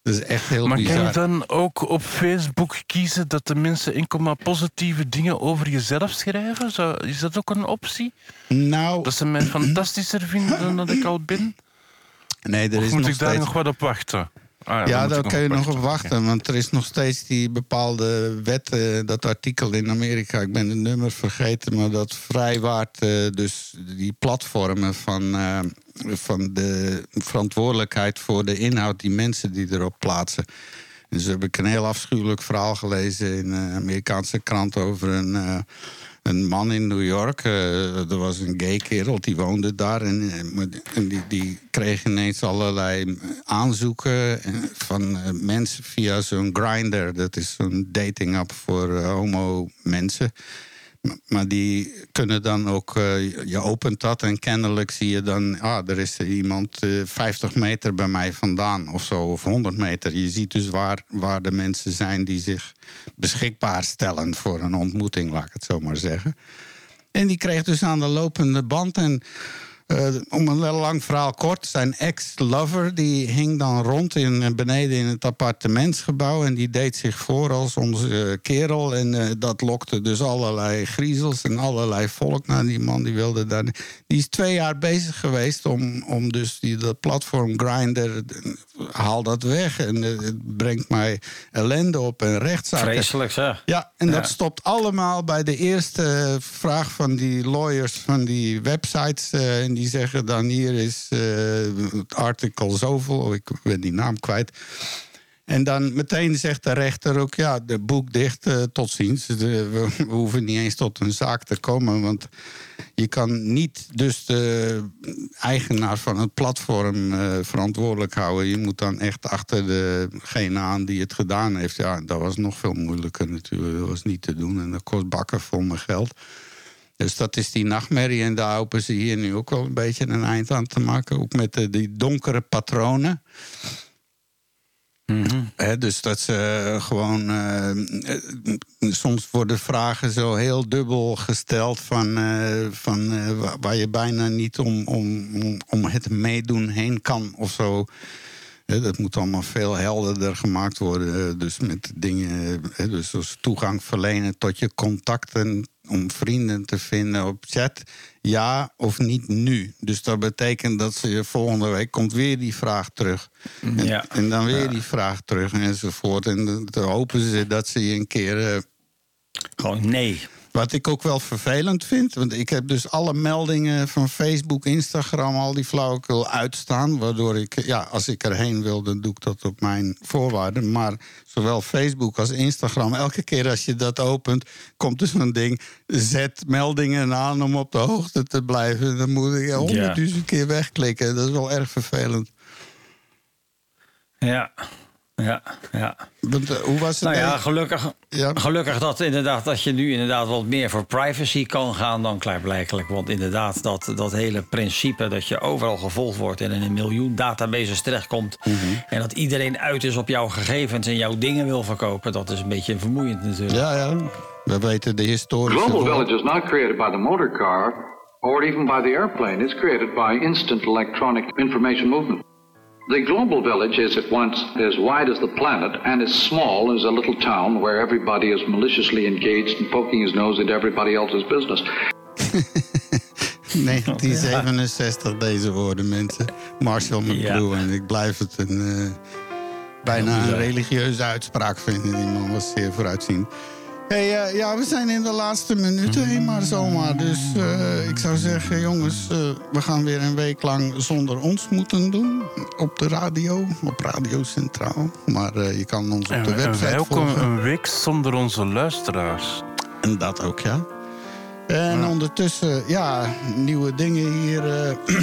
dat, is- echt heel Maar kan bizar. je dan ook op Facebook kiezen dat de mensen enkel maar positieve dingen over jezelf schrijven? Zou, is dat ook een optie? Nou, Dat ze mij <clears throat> fantastischer vinden dan dat ik al ben? nee, er Of is moet nog ik daar steeds... nog wat op wachten? Ah, Ja, moet daar kun je nog op wachten. Want er is nog steeds die bepaalde wet, eh, dat artikel in Amerika. Ik ben het nummer vergeten, maar dat vrijwaart eh, dus die platformen van, eh, van de verantwoordelijkheid voor de inhoud, die mensen die erop plaatsen. Dus heb ik een heel afschuwelijk verhaal gelezen in een Amerikaanse krant over een, een man in New York. eh, er was een gay kerel, die woonde daar. En, eh, en die, die kreeg ineens allerlei aanzoeken eh, van mensen via zo'n grinder. Dat is zo'n dating app voor homo mensen. Maar- die kunnen dan ook, eh, je- opent dat en kennelijk zie je dan, ah, er is iemand eh, 50 meter bij mij vandaan of zo, of 100 meter. Je ziet dus waar, waar de mensen zijn die zich beschikbaar stellen voor een ontmoeting, laat ik het zo maar zeggen. En die kreeg dus aan de lopende band. En eh, om een lang verhaal kort, zijn ex-lover die hing dan rond in, eh, beneden in het appartementsgebouw. En die deed zich voor als onze eh, kerel. En dat lokte dus allerlei griezels en allerlei volk naar die man. Die wilde daar. Die is twee jaar bezig geweest om, om dus die, dat platform Grinder. Haal dat weg. En eh, het brengt mij ellende op en rechtszaken. Vreselijk zeg. Ja, en dat stopt allemaal bij de eerste vraag van die lawyers van die websites. eh, en die zeggen dan hier is eh, het artikel zoveel, oh, ik ben die naam kwijt. En dan meteen zegt de rechter ook, ja, de boek dicht, eh, tot ziens. We, hoeven niet eens tot een zaak te komen, want je kan niet dus de eigenaar van het platform eh, verantwoordelijk houden. Je moet dan echt achter degene aan die het gedaan heeft. Ja, dat was nog veel moeilijker natuurlijk. Dat was niet te doen en dat kost bakken vol met geld. Dus dat is die nachtmerrie en daar hopen ze hier nu ook wel een beetje een eind aan te maken. Ook met de, die donkere patronen. Hè, dus dat ze eh, gewoon. eh, eh, soms worden vragen zo heel dubbel gesteld. van, van wa- waar je bijna niet om, om, om, het meedoen heen kan of zo. Dat moet allemaal veel helderder gemaakt worden. Dus met dingen. hè, Dus toegang verlenen tot je contacten. om vrienden te vinden op chat. Ja of niet nu. Dus dat betekent dat ze volgende week komt weer die vraag terug. En, Ja. en dan weer die vraag terug enzovoort. En dan- hopen ze dat ze je een keer. eh, Gewoon nee. Wat ik ook wel vervelend vind, want ik heb dus alle meldingen van Facebook, Instagram, al die flauwekul uitstaan. Waardoor ik, ja, als ik erheen wil, dan doe ik dat op mijn voorwaarden. Maar zowel Facebook als Instagram, elke keer als je dat opent, komt er zo'n ding. Zet meldingen aan om op de hoogte te blijven. Dan moet ik honderdduizend keer wegklikken. Dat is wel erg vervelend. Ja. Ja, ja. Want, eh, hoe was het? Nou ja, eigenlijk? gelukkig, Ja. gelukkig dat, inderdaad, dat je nu inderdaad wat meer voor privacy kan gaan dan klaarblijkelijk. Want inderdaad, dat, dat hele principe dat je overal gevolgd wordt en in een miljoen databases terechtkomt. Mhm. En dat iedereen uit is op jouw gegevens en jouw dingen wil verkopen, dat is een beetje vermoeiend natuurlijk. Ja, ja. We weten de historische... Global Village is not created by the motor car or even by the airplane. It's created by instant electronic information movement. The global village is at once as wide as the planet and as small as a little town where everybody is maliciously engaged in poking his nose at everybody else's business. <laughs> 1967, deze woorden, mensen. Marshall McLuhan. Ik blijf het een, eh, bijna een religieuze uitspraak vinden. Die man was zeer vooruitziend. Hey, eh, ja, we zijn in de laatste minuten, heen maar zomaar. Dus eh, ik zou zeggen, jongens, eh, we gaan weer een week lang zonder ons moeten doen. Op de radio, op Radio Centraal. Maar je kan ons op En, de en website ook volgen. een, een week zonder onze luisteraars. En dat ook, ja. En ondertussen, ja, nieuwe dingen hier.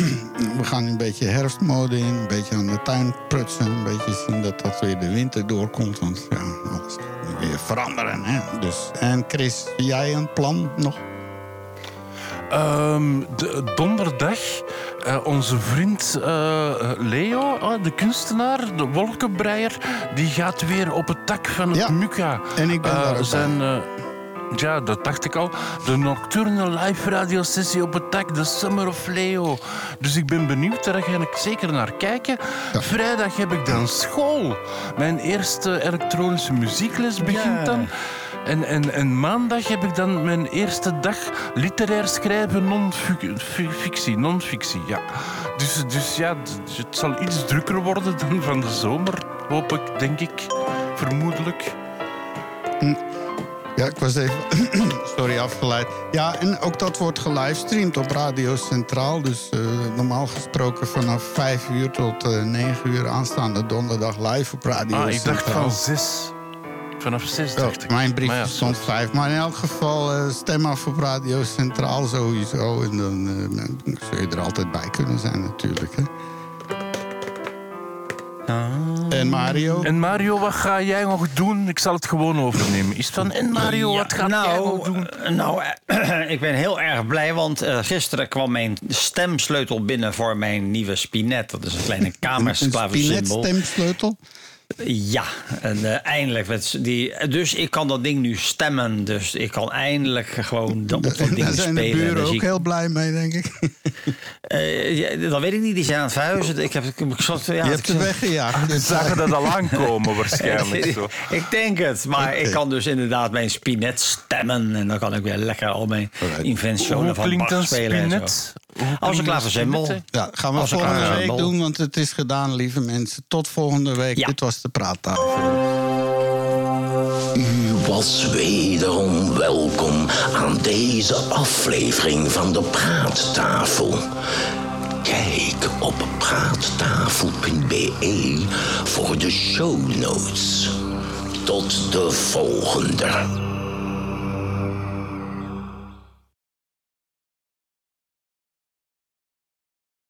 <clears throat> we gaan een beetje herfstmode in, een beetje aan de tuin prutsen. Een beetje zien dat dat weer de winter doorkomt. Want ja, alles weer veranderen. Hè? Dus, en Chris, jij een plan nog? Ehm, de, donderdag, eh, onze vriend eh, Leo, eh, de kunstenaar, de wolkenbreier, die gaat weer op het tak van het Ja, Muka. en ik ben daar zijn, ja, dat dacht ik al. De nocturne live radiosessie op het tak, de Summer of Leo. Dus ik ben benieuwd, daar ga ik zeker naar kijken. Vrijdag heb ik dan school. Mijn eerste elektronische muziekles begint Ja. dan. En, en, en maandag heb ik dan mijn eerste dag literair schrijven, non-fictie. Non-fictie, ja. Dus, dus ja, het zal iets drukker worden dan van de zomer, hoop ik, denk ik. Vermoedelijk. Ja, ik was even, <clears throat> sorry, afgeleid. Ja, en ook dat wordt gelivestreamd op Radio Centraal. Dus eh, normaal gesproken vanaf 5 uur tot eh 9 uur aanstaande donderdag live op Radio Ah, ik dacht van zes. Vanaf zes, Ja, dacht ik. mijn brief ja, stond vijf. Maar in elk geval, eh, stem af op Radio Centraal sowieso. En dan zul je er altijd bij kunnen zijn natuurlijk. Hè? En Mario? En Mario, wat ga jij nog doen? Ik zal het gewoon overnemen. Is het van, en Mario, Ja, wat gaat jij nog nou, doen? eh, nou, eh, <clears throat> ik ben heel erg blij, want eh, gisteren kwam mijn stemsleutel binnen voor mijn nieuwe Spinet. Dat is een kleine <laughs> een kamersklaversymbol. Spinet-stemsleutel? Ja, en eh, eindelijk. die, dus ik kan dat ding nu stemmen. Dus ik kan eindelijk gewoon dat, op dat ding Daar zijn de buren Dus ook ik- heel blij mee, denk ik. <laughs> Eh, ja, dat weet ik niet, die zijn aan het verhuizen. Ik heb, ik, zat- ja, Je hebt ze weggejaagd. Ze zagen dat al aankomen <laughs> waarschijnlijk. Zo. ik denk het, maar ik kan dus inderdaad mijn spinet stemmen. En dan kan ik weer lekker al mijn inventionen van Bach spelen. en zo. spinet? Als een klaversymbol. spinet, Ja, gaan we volgende week doen, want het is gedaan, lieve mensen. Tot volgende week. Ja. Dit was de praattafel. U was wederom welkom aan deze aflevering van de Praattafel. Kijk op praattafel.be voor de show notes. Tot de volgende.